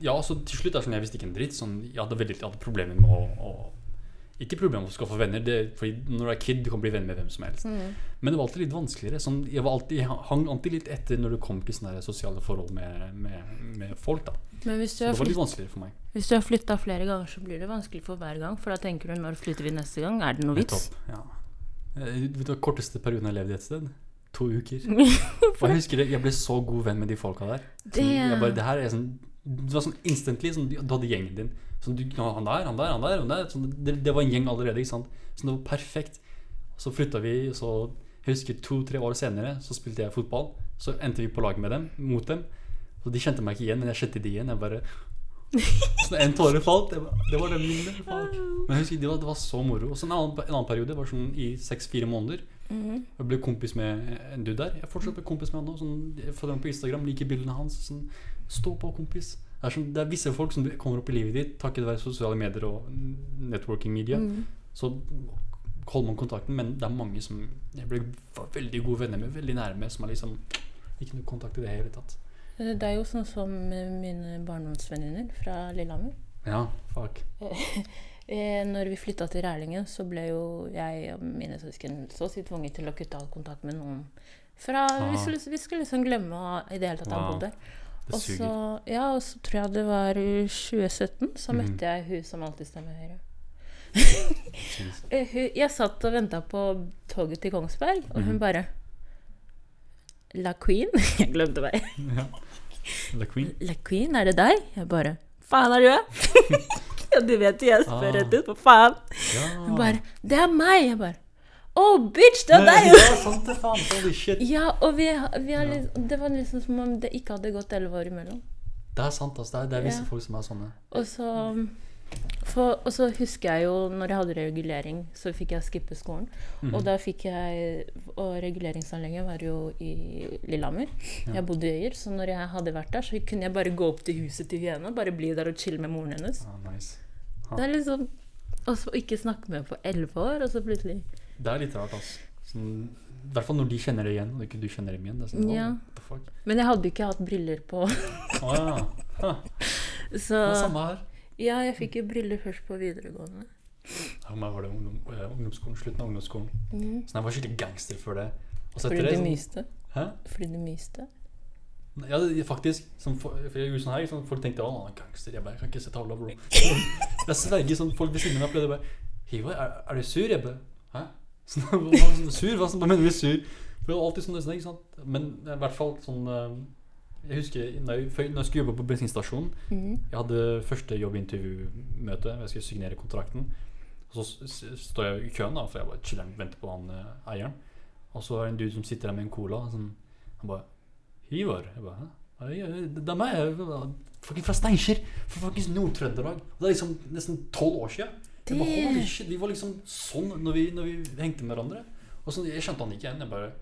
ja, så til slutt er det sånn, jeg visste ikke en dritt. Sånn, jeg hadde veldig jeg hadde problemer med å, å Ikke problem å skaffe venner, det, fordi når du er kid, du kan bli venner med hvem som helst. Mm. Men det var alltid litt vanskeligere. Sånn, jeg, var alltid, jeg hang alltid litt etter når det kom til sånne sosiale forhold med, med, med folk. da Men hvis du, Så det var litt vanskeligere for meg. hvis du har flytta flere ganger, så blir det vanskelig for hver gang. For da tenker du når flytter vi neste gang? Er det noe vits? Ja. Eh, Vet du hva korteste perioden jeg levde et sted? To uker. Og jeg husker det, jeg ble så god venn med de folka der. Det- bare, det her er sånn Det var sånn instantly sånn, Du hadde gjengen din. Sånn, du, han der, han der, han der. Han der sånn, det, det var en gjeng allerede. Ikke sant? Så det var perfekt. Så flytta vi, så jeg husker to-tre år senere så spilte jeg fotball. Så endte vi på lag med dem, mot dem. Så de kjente meg ikke igjen, men jeg kjente de igjen. Jeg bare Så en tåre falt. Det var, det var det minnet. Men jeg husker det var, det var så moro. Og så en annen, en annen periode var sånn i seks-fire måneder. Mhm. Jeg ble kompis med en dude der. Jeg fortsatt ble kompis med han nå. Sånn, følger ham på Instagram, liker bildene hans. Sånn, Stå på, kompis. Det er, som, det er visse folk som kommer opp i livet ditt takket være sosiale medier og networking media. Mm. Så holder man kontakten, men det er mange som jeg ble veldig gode venner med, veldig nærme, som er liksom ikke noe kontakt i det hele tatt. Eh, Det er jo sånn som mine barndomsvenninner fra Lillehammer. Ja, fuck. Eh, når vi flytta til Rælingen, så ble jo jeg og mine søsken så å si tvunget til å kutte all kontakt med noen. Fra, vi, Ah. skulle, vi skulle liksom glemme å- i det hele tatt han Wow. bodde der. Det så, ja, og så tror jeg det var i 2017, så mm. møtte jeg hun som alltid stemmer Høyre. Eh, Jeg satt og venta på toget til Kongsberg, og hun Mhm. bare La Queen? Jeg glemte meg. Ja. La Queen. La Queen, er det deg? Jeg bare Faen, er du det? ja, du vet jo, jeg spør Ah. rett ut. Hva faen? Ja. Hun bare Det er meg! Jeg bare Å, bitch, det er deg! Ja, sant det, faen. Holy shit. Ja, og vi, vi har liksom, det var liksom som om det ikke hadde gått elleve år imellom. Det er sant, altså. Det er, det er visse folk som er sånne. Og så, for, og så husker jeg jo når jeg hadde regulering, så fikk jeg skippe skolen. Mhm. Og da fikk jeg Og reguleringsanlegget var jo i Lillehammer. Ja. Jeg bodde i Øyer, så når jeg hadde vært der, så kunne jeg bare gå opp til huset til Hyena. Bare bli der og chille med moren hennes. Ah, nice. Det er liksom Og så ikke snakke med henne på elleve år, og så plutselig Det er litt rart, altså. Sånn, I hvert fall når de kjenner det igjen, og ikke du kjenner dem igjen. Sånn, Ja. oh, what the fuck? Men jeg hadde ikke hatt briller på. Å ja. Ha, Så det samme her. Ja, jeg fikk jo briller først på videregående. For meg var det ungdom, eh, ungdomsskolen, slutten av ungdomsskolen. Mm. Så jeg var skikkelig gangster før det. Fordi det du myste. Hæ? Fordi du myste. Ja, det, faktisk. Som, for, for jeg gjorde sånn her, sånn, folk tenkte 'Å, han er gangster'. Jeg bare 'Jeg kan ikke se tavla, bro'. jeg sverger sånn folk ved siden av meg pleide bare 'Hivar, er, er du sur?' Jeg bare 'Hæ?' Sånn, hva, hva, sur? Hva, hva mener du sur? For det var alltid sånn, nesten, ikke sant? Men i hvert fall sånn eh, Jeg husker når jeg, når jeg skulle jobbe på bensinstasjonen mm. Jeg hadde første jobbintervjumøte. Jeg skulle signere kontrakten. Og så står jeg i køen, da, for jeg bare chiller og venter på han eh, eieren. Og så er det en dude som sitter der med en cola. Sånn, han bare 'Hivar?' Jeg bare Det er meg. Fucking fra Steinkjer. Fra fuckings Nord-Trøndelag. Det er liksom nesten tolv år siden. Jeg bare, Holy shit, Vi var liksom sånn når vi, når vi hengte med hverandre. Og så, Jeg skjønte han ikke igjen. Jeg bare,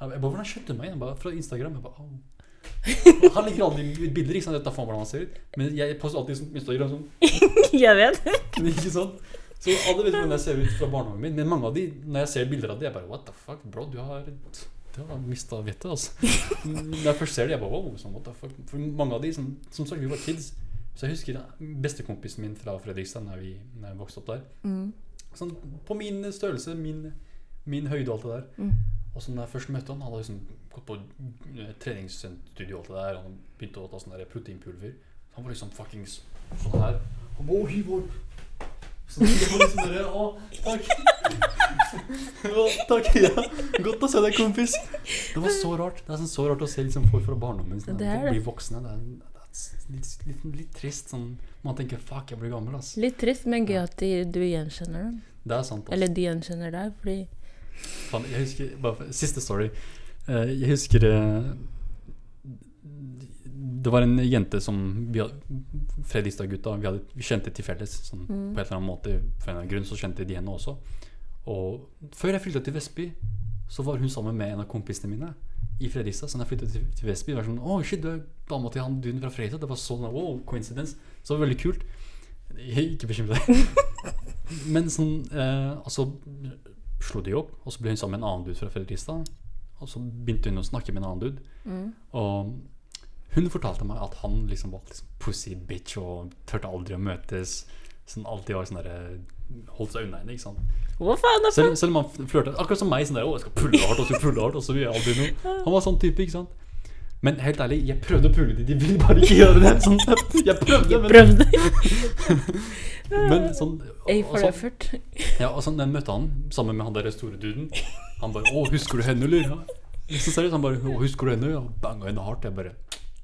jeg bare 'Hvordan skjønte du meg?' igjen? bare, Fra Instagram. Jeg bare, «Au». Han legger aldri bilder, ikke sant? Dette faen hvordan han ser ut. Men jeg poster alltid sånn Instagram sånn jeg vet. ikke sant? Så alle vet hvordan jeg ser ut fra barndommen min, men mange av de, når jeg ser bilder av de, jeg bare What the fuck, bro? Du har, du har mista vettet, altså. Når jeg først ser det, jeg bare wow, sånn, what the fuck? For mange av de, som, som sagt, vi var kids. Så jeg husker bestekompisen min fra Fredrikstad da vi, vokste opp der. Mm. Sånn, på min størrelse, min, min høyde og alt det der. Mm. Og så når jeg først møtte han, han hadde liksom gått på eh, treningsstudio og alt det der. Han begynte å ta sånn proteinpulver. Han var liksom fuckings sånn her. Han bare, «Å, Hyvor!» Så det var liksom der, å, takk. å, takk, ja. Godt å se deg, kompis. Det var så rart. Det er sånn så rart å se liksom folk fra barndommen sånn, Det er bli voksne. Det er litt, litt, litt trist. Sånn, man tenker fuck, jeg blir gammel, ass. Litt trist, men gøy at de, du gjenkjenner dem. Det er sant. ass. Eller de gjenkjenner deg, fordi Fan, jeg husker, bare Siste story. Eh, jeg husker eh, Det var en jente som vi Fredrikstad-gutta vi, vi kjente til felles. Sånn, Mm. På en eller annen måte For en eller annen grunn så kjente de henne også. Og før jeg flytta til Vestby, så var hun sammen med en av kompisene mine i Fredrikstad. Så da jeg flyttet til, til Vestby, var sånn Å, shit, du er dama til han dun fra Fredrikstad. Det var sånn wow, coincidence. Så det var veldig kult. Ikke bekymre deg. Men sånn eh, Altså slo de opp, og så ble hun sammen med en annen dude fra Fredrikstad. Og så begynte hun å snakke med en annen dude. mm. Og hun fortalte meg at han liksom var liksom pussy bitch og turte aldri å møtes. Sånn alltid var sånn derre holdt seg unna henne. ikke sant? Hva faen? er Selv, selv om han flørta Akkurat som meg. sånn der, å, jeg skal pulle hardt, og så pulle hardt, og så gjør jeg aldri noe. Han var sånn type, ikke sant? Men helt ærlig, jeg prøvde å pulle dem. De ville bare ikke gjøre det. Sånn, jeg prøvde, men, Prøvde. men sånn A for sånn- effort. Ja, og sånn, den møtte han sammen med han der store duden. Han bare 'Å, husker du henne, eller?' Ja. Så seriøst, han bare 'Å, husker du henne?' Og banga henne hardt. Jeg bare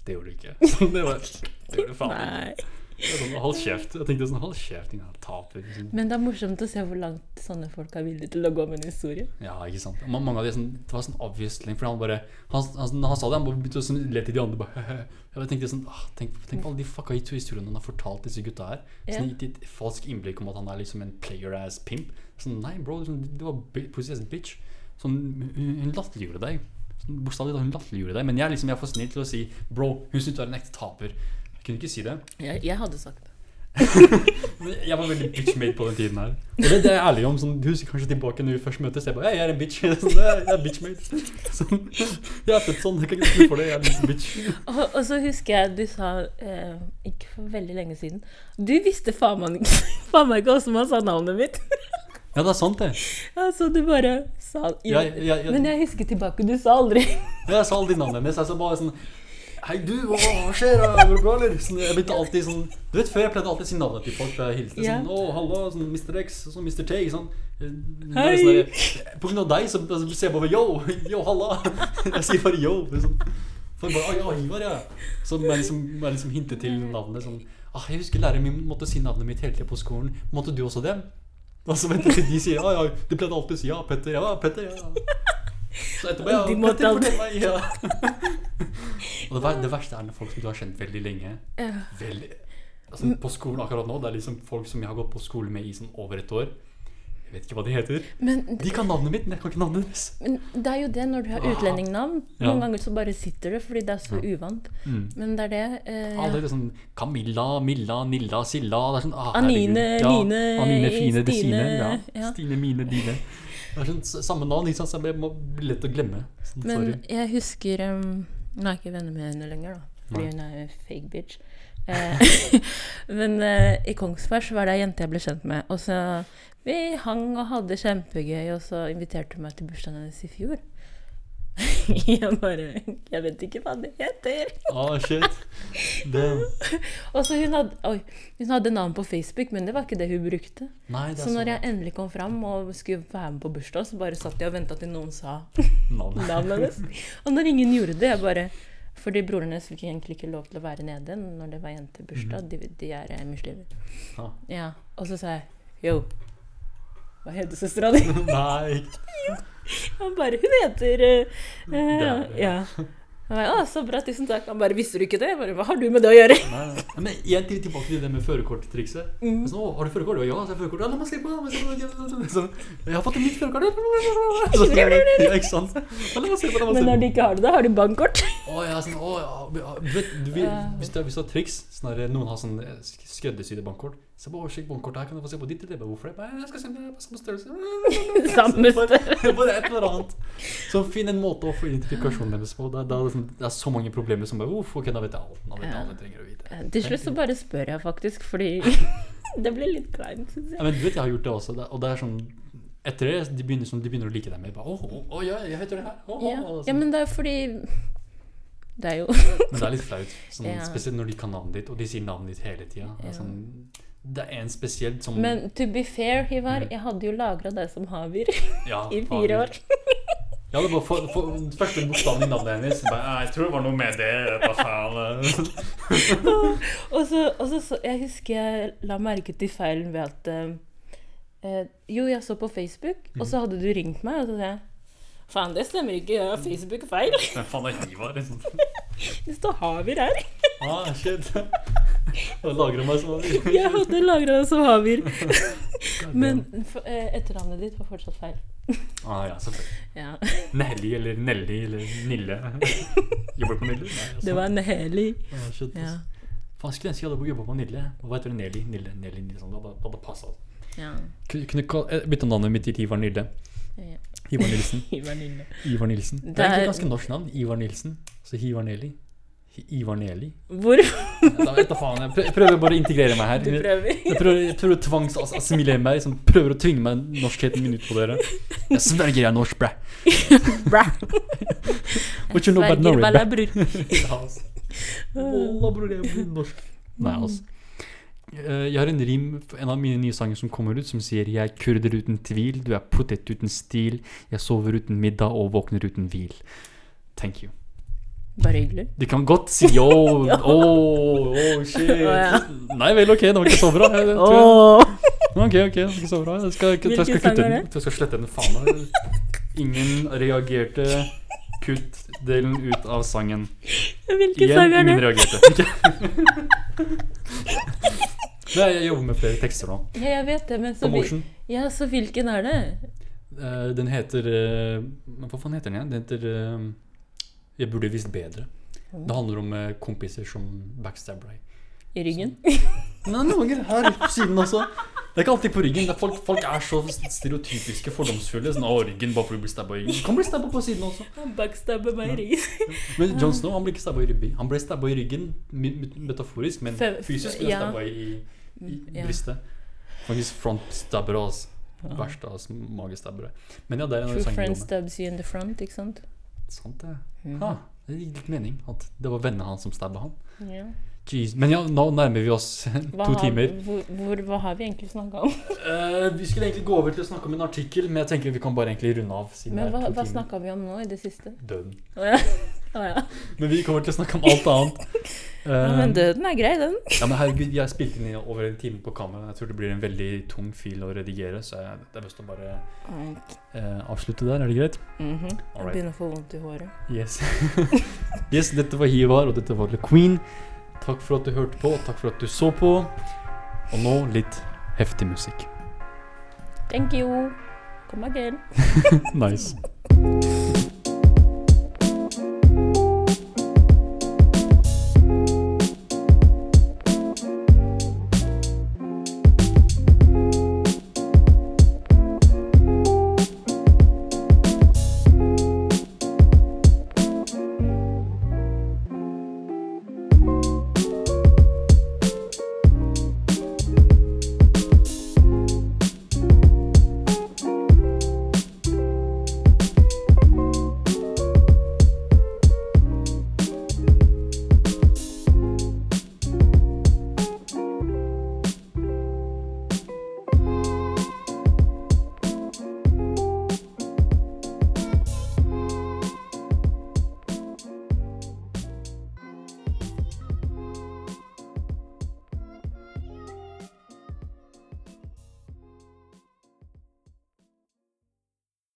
'Det gjorde du ikke'. Så det var Det gjorde du faen. Nei. Sånn, Hold kjeft. Jeg tenkte sånn Hold kjeft, din taper. Liksom. Men det er morsomt å se hvor langt sånne folk er villige til å gå med en historie. Ja, ikke sant. Ma- Mange av de sånn, Det var sånn obviously For han bare Han, han, han sa det, han bare begynte å sånn le til de andre. Bare, Jeg tenkte sånn ah, tenk, tenk på alle de fucka historiene han har fortalt disse gutta her. Sånn. Gitt et falsk innblikk om at han er liksom en player ass pimp. Sånn, Nei, bro, liksom, det var pussy ass bitch. Sånn, hun, hun latterliggjorde deg. Sånn, Bokstavelig talt, hun latterliggjorde deg. Men jeg, liksom, jeg er for snill til å si Bro, hun syns du er en ekte taper. Kunne ikke si det. Jeg, jeg hadde sagt det. Jeg var veldig bitch-made på den tiden her. Og det, det er jeg ærlig om. Sånn, du husker kanskje tilbake når vi først møtes. Jeg bare Jeg er en bitch. Sånn, jeg, jeg er bitch-made. Sånn, jeg er født sånn. Jeg kan ikke snu for det. Jeg er en bitch. Og, og så husker jeg du sa, eh, ikke for veldig lenge siden Du visste faen meg ikke, hvordan man sa navnet mitt. Ja, det er sant, det. Ja, så du bare sa ja, ja, ja, Men jeg husker tilbake, du sa aldri jeg sa aldri navnet mitt. Jeg sa bare sånn Hei, du, hva skjer? Går det bra, eller? Sånn, jeg begynte alltid sånn Du vet, Før jeg pleide alltid å si navnet til folk da jeg hilste. Sånn, å, hallo, sånn Mr. X, sånn Mr. T. Sånn. Hei. Sånn, på grunn av deg så, så sier jeg bare yo, yo, halla. Jeg sier bare yo. Liksom. For bare, ja, Ivar, ja. Så må jeg liksom, jeg liksom hintet til navnet sånn ah, Jeg husker læreren min måtte si navnet mitt hele tida på skolen. Måtte du også det? Og så venter jeg til de sier ja, ja. De pleide alltid å si ja, Petter. Ja, Petter. ja. Så etterpå, ja, De måtte alltid- meg. Ja. Og det, var, det verste er når folk som du har kjent veldig lenge Ja. veldig, altså På skolen akkurat nå, det er liksom folk som jeg har gått på skole med i sånn over et år. Jeg vet ikke hva de heter. Men, De kan navnet mitt, men jeg kan ikke navnet deres. men det er jo det når du har utlendingnavn. Ja. Noen ganger så bare sitter det fordi det er så uvant. Mm. Men det er det. Eh, Alle er sånn Camilla, Milla, Nilla, Silla det er sånn, ah, Anine, ja, Line, Anine, Fine, Stine, Desine. Ja. ja. Stine, Mine, Dine. Det er sånn samme navn, sant? så det må bli lett å glemme. Sånn, Men sorry. jeg husker um, Nå er jeg ikke venner med henne lenger, da. Fordi hun er en fake bitch. Eh, men eh, i Kongsberg så var det ei jente jeg ble kjent med. Og så Vi hang og hadde kjempegøy, og så inviterte hun meg til bursdagen hennes i fjor. jeg bare Jeg vet ikke hva det heter. oh, shit. Og så hun hadde, oi, hun hadde navn på Facebook, men det var ikke det hun brukte. nei, det Så når jeg endelig kom fram og skulle være med på bursdag, så bare satt jeg og venta til noen sa navn. navnet hennes. Og når ingen gjorde det, jeg bare Fordi broren hennes fikk egentlig ikke lov til å være nede når det var jentebursdag. De, de er eh, muslimer. Ah. Ja. Og så sa jeg yo, hva heter søstera di? Nei. Han bare Hun heter uh, er- Ja. Bare, Å, så bra, tusen takk. Han bare Visste du ikke det? Bare, Hva har du med det å gjøre? Nei, nei. Men igjen til- tilbake til det med førerkorttrikset. Mm. Sånn, har du førerkort? Ja, så har jeg førerkort. Ja, la meg se på det. det. Sånn, jeg har fått et nytt førerkort. Så Ja, ikke sant? La meg se på det. la meg se Men når du ikke har det, da har du bankkort. Å, ja, sånn, å, ja. Vet, du, vi, hvis, du, hvis du har triks sånn Noen har sånn eh, skreddersydde bankkort. Se på oversikt bankkortet her, kan du få se på ditt? eller Hvorfor det? Nei, Jeg skal se på samme størrelse. Samme Bare, bare et eller annet. Så finn en måte å få identifikasjonen deres på. Det det, liksom, det er så mange problemer som bare Uff, ok, da vet jeg alt. Da vet jeg alt jeg trenger å vite. Til slutt så bare spør jeg faktisk, fordi det blir litt kleint, syns Ja, men du vet, jeg har gjort det også. Og det er sånn Etter det, de begynner, sånn, de begynner å like deg mer. Bare, oh, oh, ja, jeg heter det her. Å, Ja. Sånn. ja, men det er fordi Det er jo Men det er litt flaut. Sånn, Ja. Spesielt når de kan navnet ditt, og de sier navnet ditt hele tida. Ja. sånn, det er en spesielt som Men to be fair, Hivar, Mm. jeg hadde jo lagra deg som Havir ja, i fire havir. år. Ja, det var for, for, første bokstaven i navnet hennes. Bare, jeg tror det var noe med det. Hva faen? Og så, og så, så Jeg husker jeg la merke til feilen ved at eh, eh, Jo, jeg så på Facebook, og Mm. så hadde du ringt meg, og så sa jeg Faen, det stemmer ikke. Jeg har Facebook feil. Hvem faen er Ivar? Liksom. Det står Havir her. Ah, shit. Jeg meg. Jeg hadde lagra deg som Havir. Men eh, etternavnet ditt var fortsatt feil. ah, ja, selvfølgelig. Ja. Nelly eller Nelly eller Nille. Jobber du på Nille? Nei, altså. Det var Neheli. ah, shit, Ja. Faen, skulle ønske jeg hadde jobba på Nille. Hva heter det? Nelly? Nille, Nelly, Nille, sånn. Det hadde, passet. ja. Kunne, bytta eh, bytte navnet mitt til Ivar Nille. ja. Ivar Nilsen. Ivar Nilsen. Ivar Nilsen. Det er egentlig ganske norsk navn. Ivar Nilsen. Så Hivar Nelly. Ivar Neli. Hvor Da faen. Jeg prøver bare å integrere meg her. du prøver? Jeg prøver, jeg prøver å tvangsassimilere meg. Liksom, prøver å tvinge meg norskheten min ut på dere. Jeg sverger jeg er norsk, bræ. bræ. What you know about Norway, bræ? bror. Ja, altså. Bror, jeg blir norsk. Nei, altså. Eh, Jeg har en rim på en av mine nye sanger som kommer ut, som sier Jeg er kurder uten tvil, du er potet uten stil, jeg sover uten middag og våkner uten hvil. Thank you. Bare hyggelig. Du kan godt si yo, Ja. oh, oh, shit. Oh, ja. Nei vel, ok, det var ikke så bra. Jeg, tror, Ok, ok, det var ikke så bra. Jeg skal, jeg, jeg, skal kutte den. Jeg skal slette den, faen meg. Ingen reagerte. Kutt delen ut av sangen. Hvilken Igjen, sang er det? ingen reagerte. Nei, jeg jobber med flere tekster nå. Ja, jeg vet det, men så, vi, ja, så hvilken er det? Uh, den heter uh, Hva faen heter den igjen? Den heter eh, Jeg burde visst bedre. Det handler om eh, kompiser som backstabber deg. I ryggen? Nei, noen ganger her på siden også. Det er ikke alltid på ryggen. Det er folk, folk er så stereotypiske, fordomsfulle. Sånn, å, ryggen bare fordi du blir stabba i ryggen. Du kan bli stabba på siden også. Han backstabber meg i ryggen. Men John Snow han ble ikke stabba i ryggen. Han ble stabba i ryggen me- me- metaforisk, men fysisk ble han ja. stabba i, i Ja. brystet. Faktisk frontstabbere, altså. Verste av magestabbere. Men ja, det er True friend stabs you in the front, ikke sant? Sant det. Ja. Det gir litt mening at det var vennene hans som stabba han. Ja. Jeez. Men ja, nå nærmer vi oss Hva to har, timer. Hvor, hvor, hva har vi egentlig snakka om? uh, vi skulle egentlig gå over til å snakke om en artikkel, men jeg tenker vi kan bare egentlig runde av. Men hva, hva snakka vi om nå i det siste? Døden. Oh, ja. Oh, ja. Men vi kommer til å snakke om alt annet. ja. Men døden er grei, den. ja, men herregud, jeg spilte den inn i over en time på kamera. Jeg tror det blir en veldig tung fil å redigere, så jeg, det er best å bare eh, avslutte der. Er det greit? Mhm. Jeg begynner å få vondt i håret. Yes. yes, dette var Hivar, og dette var The Queen. Takk for at du hørte på, og takk for at du så på. Og nå litt heftig musikk. Thank you. Come again. Nice.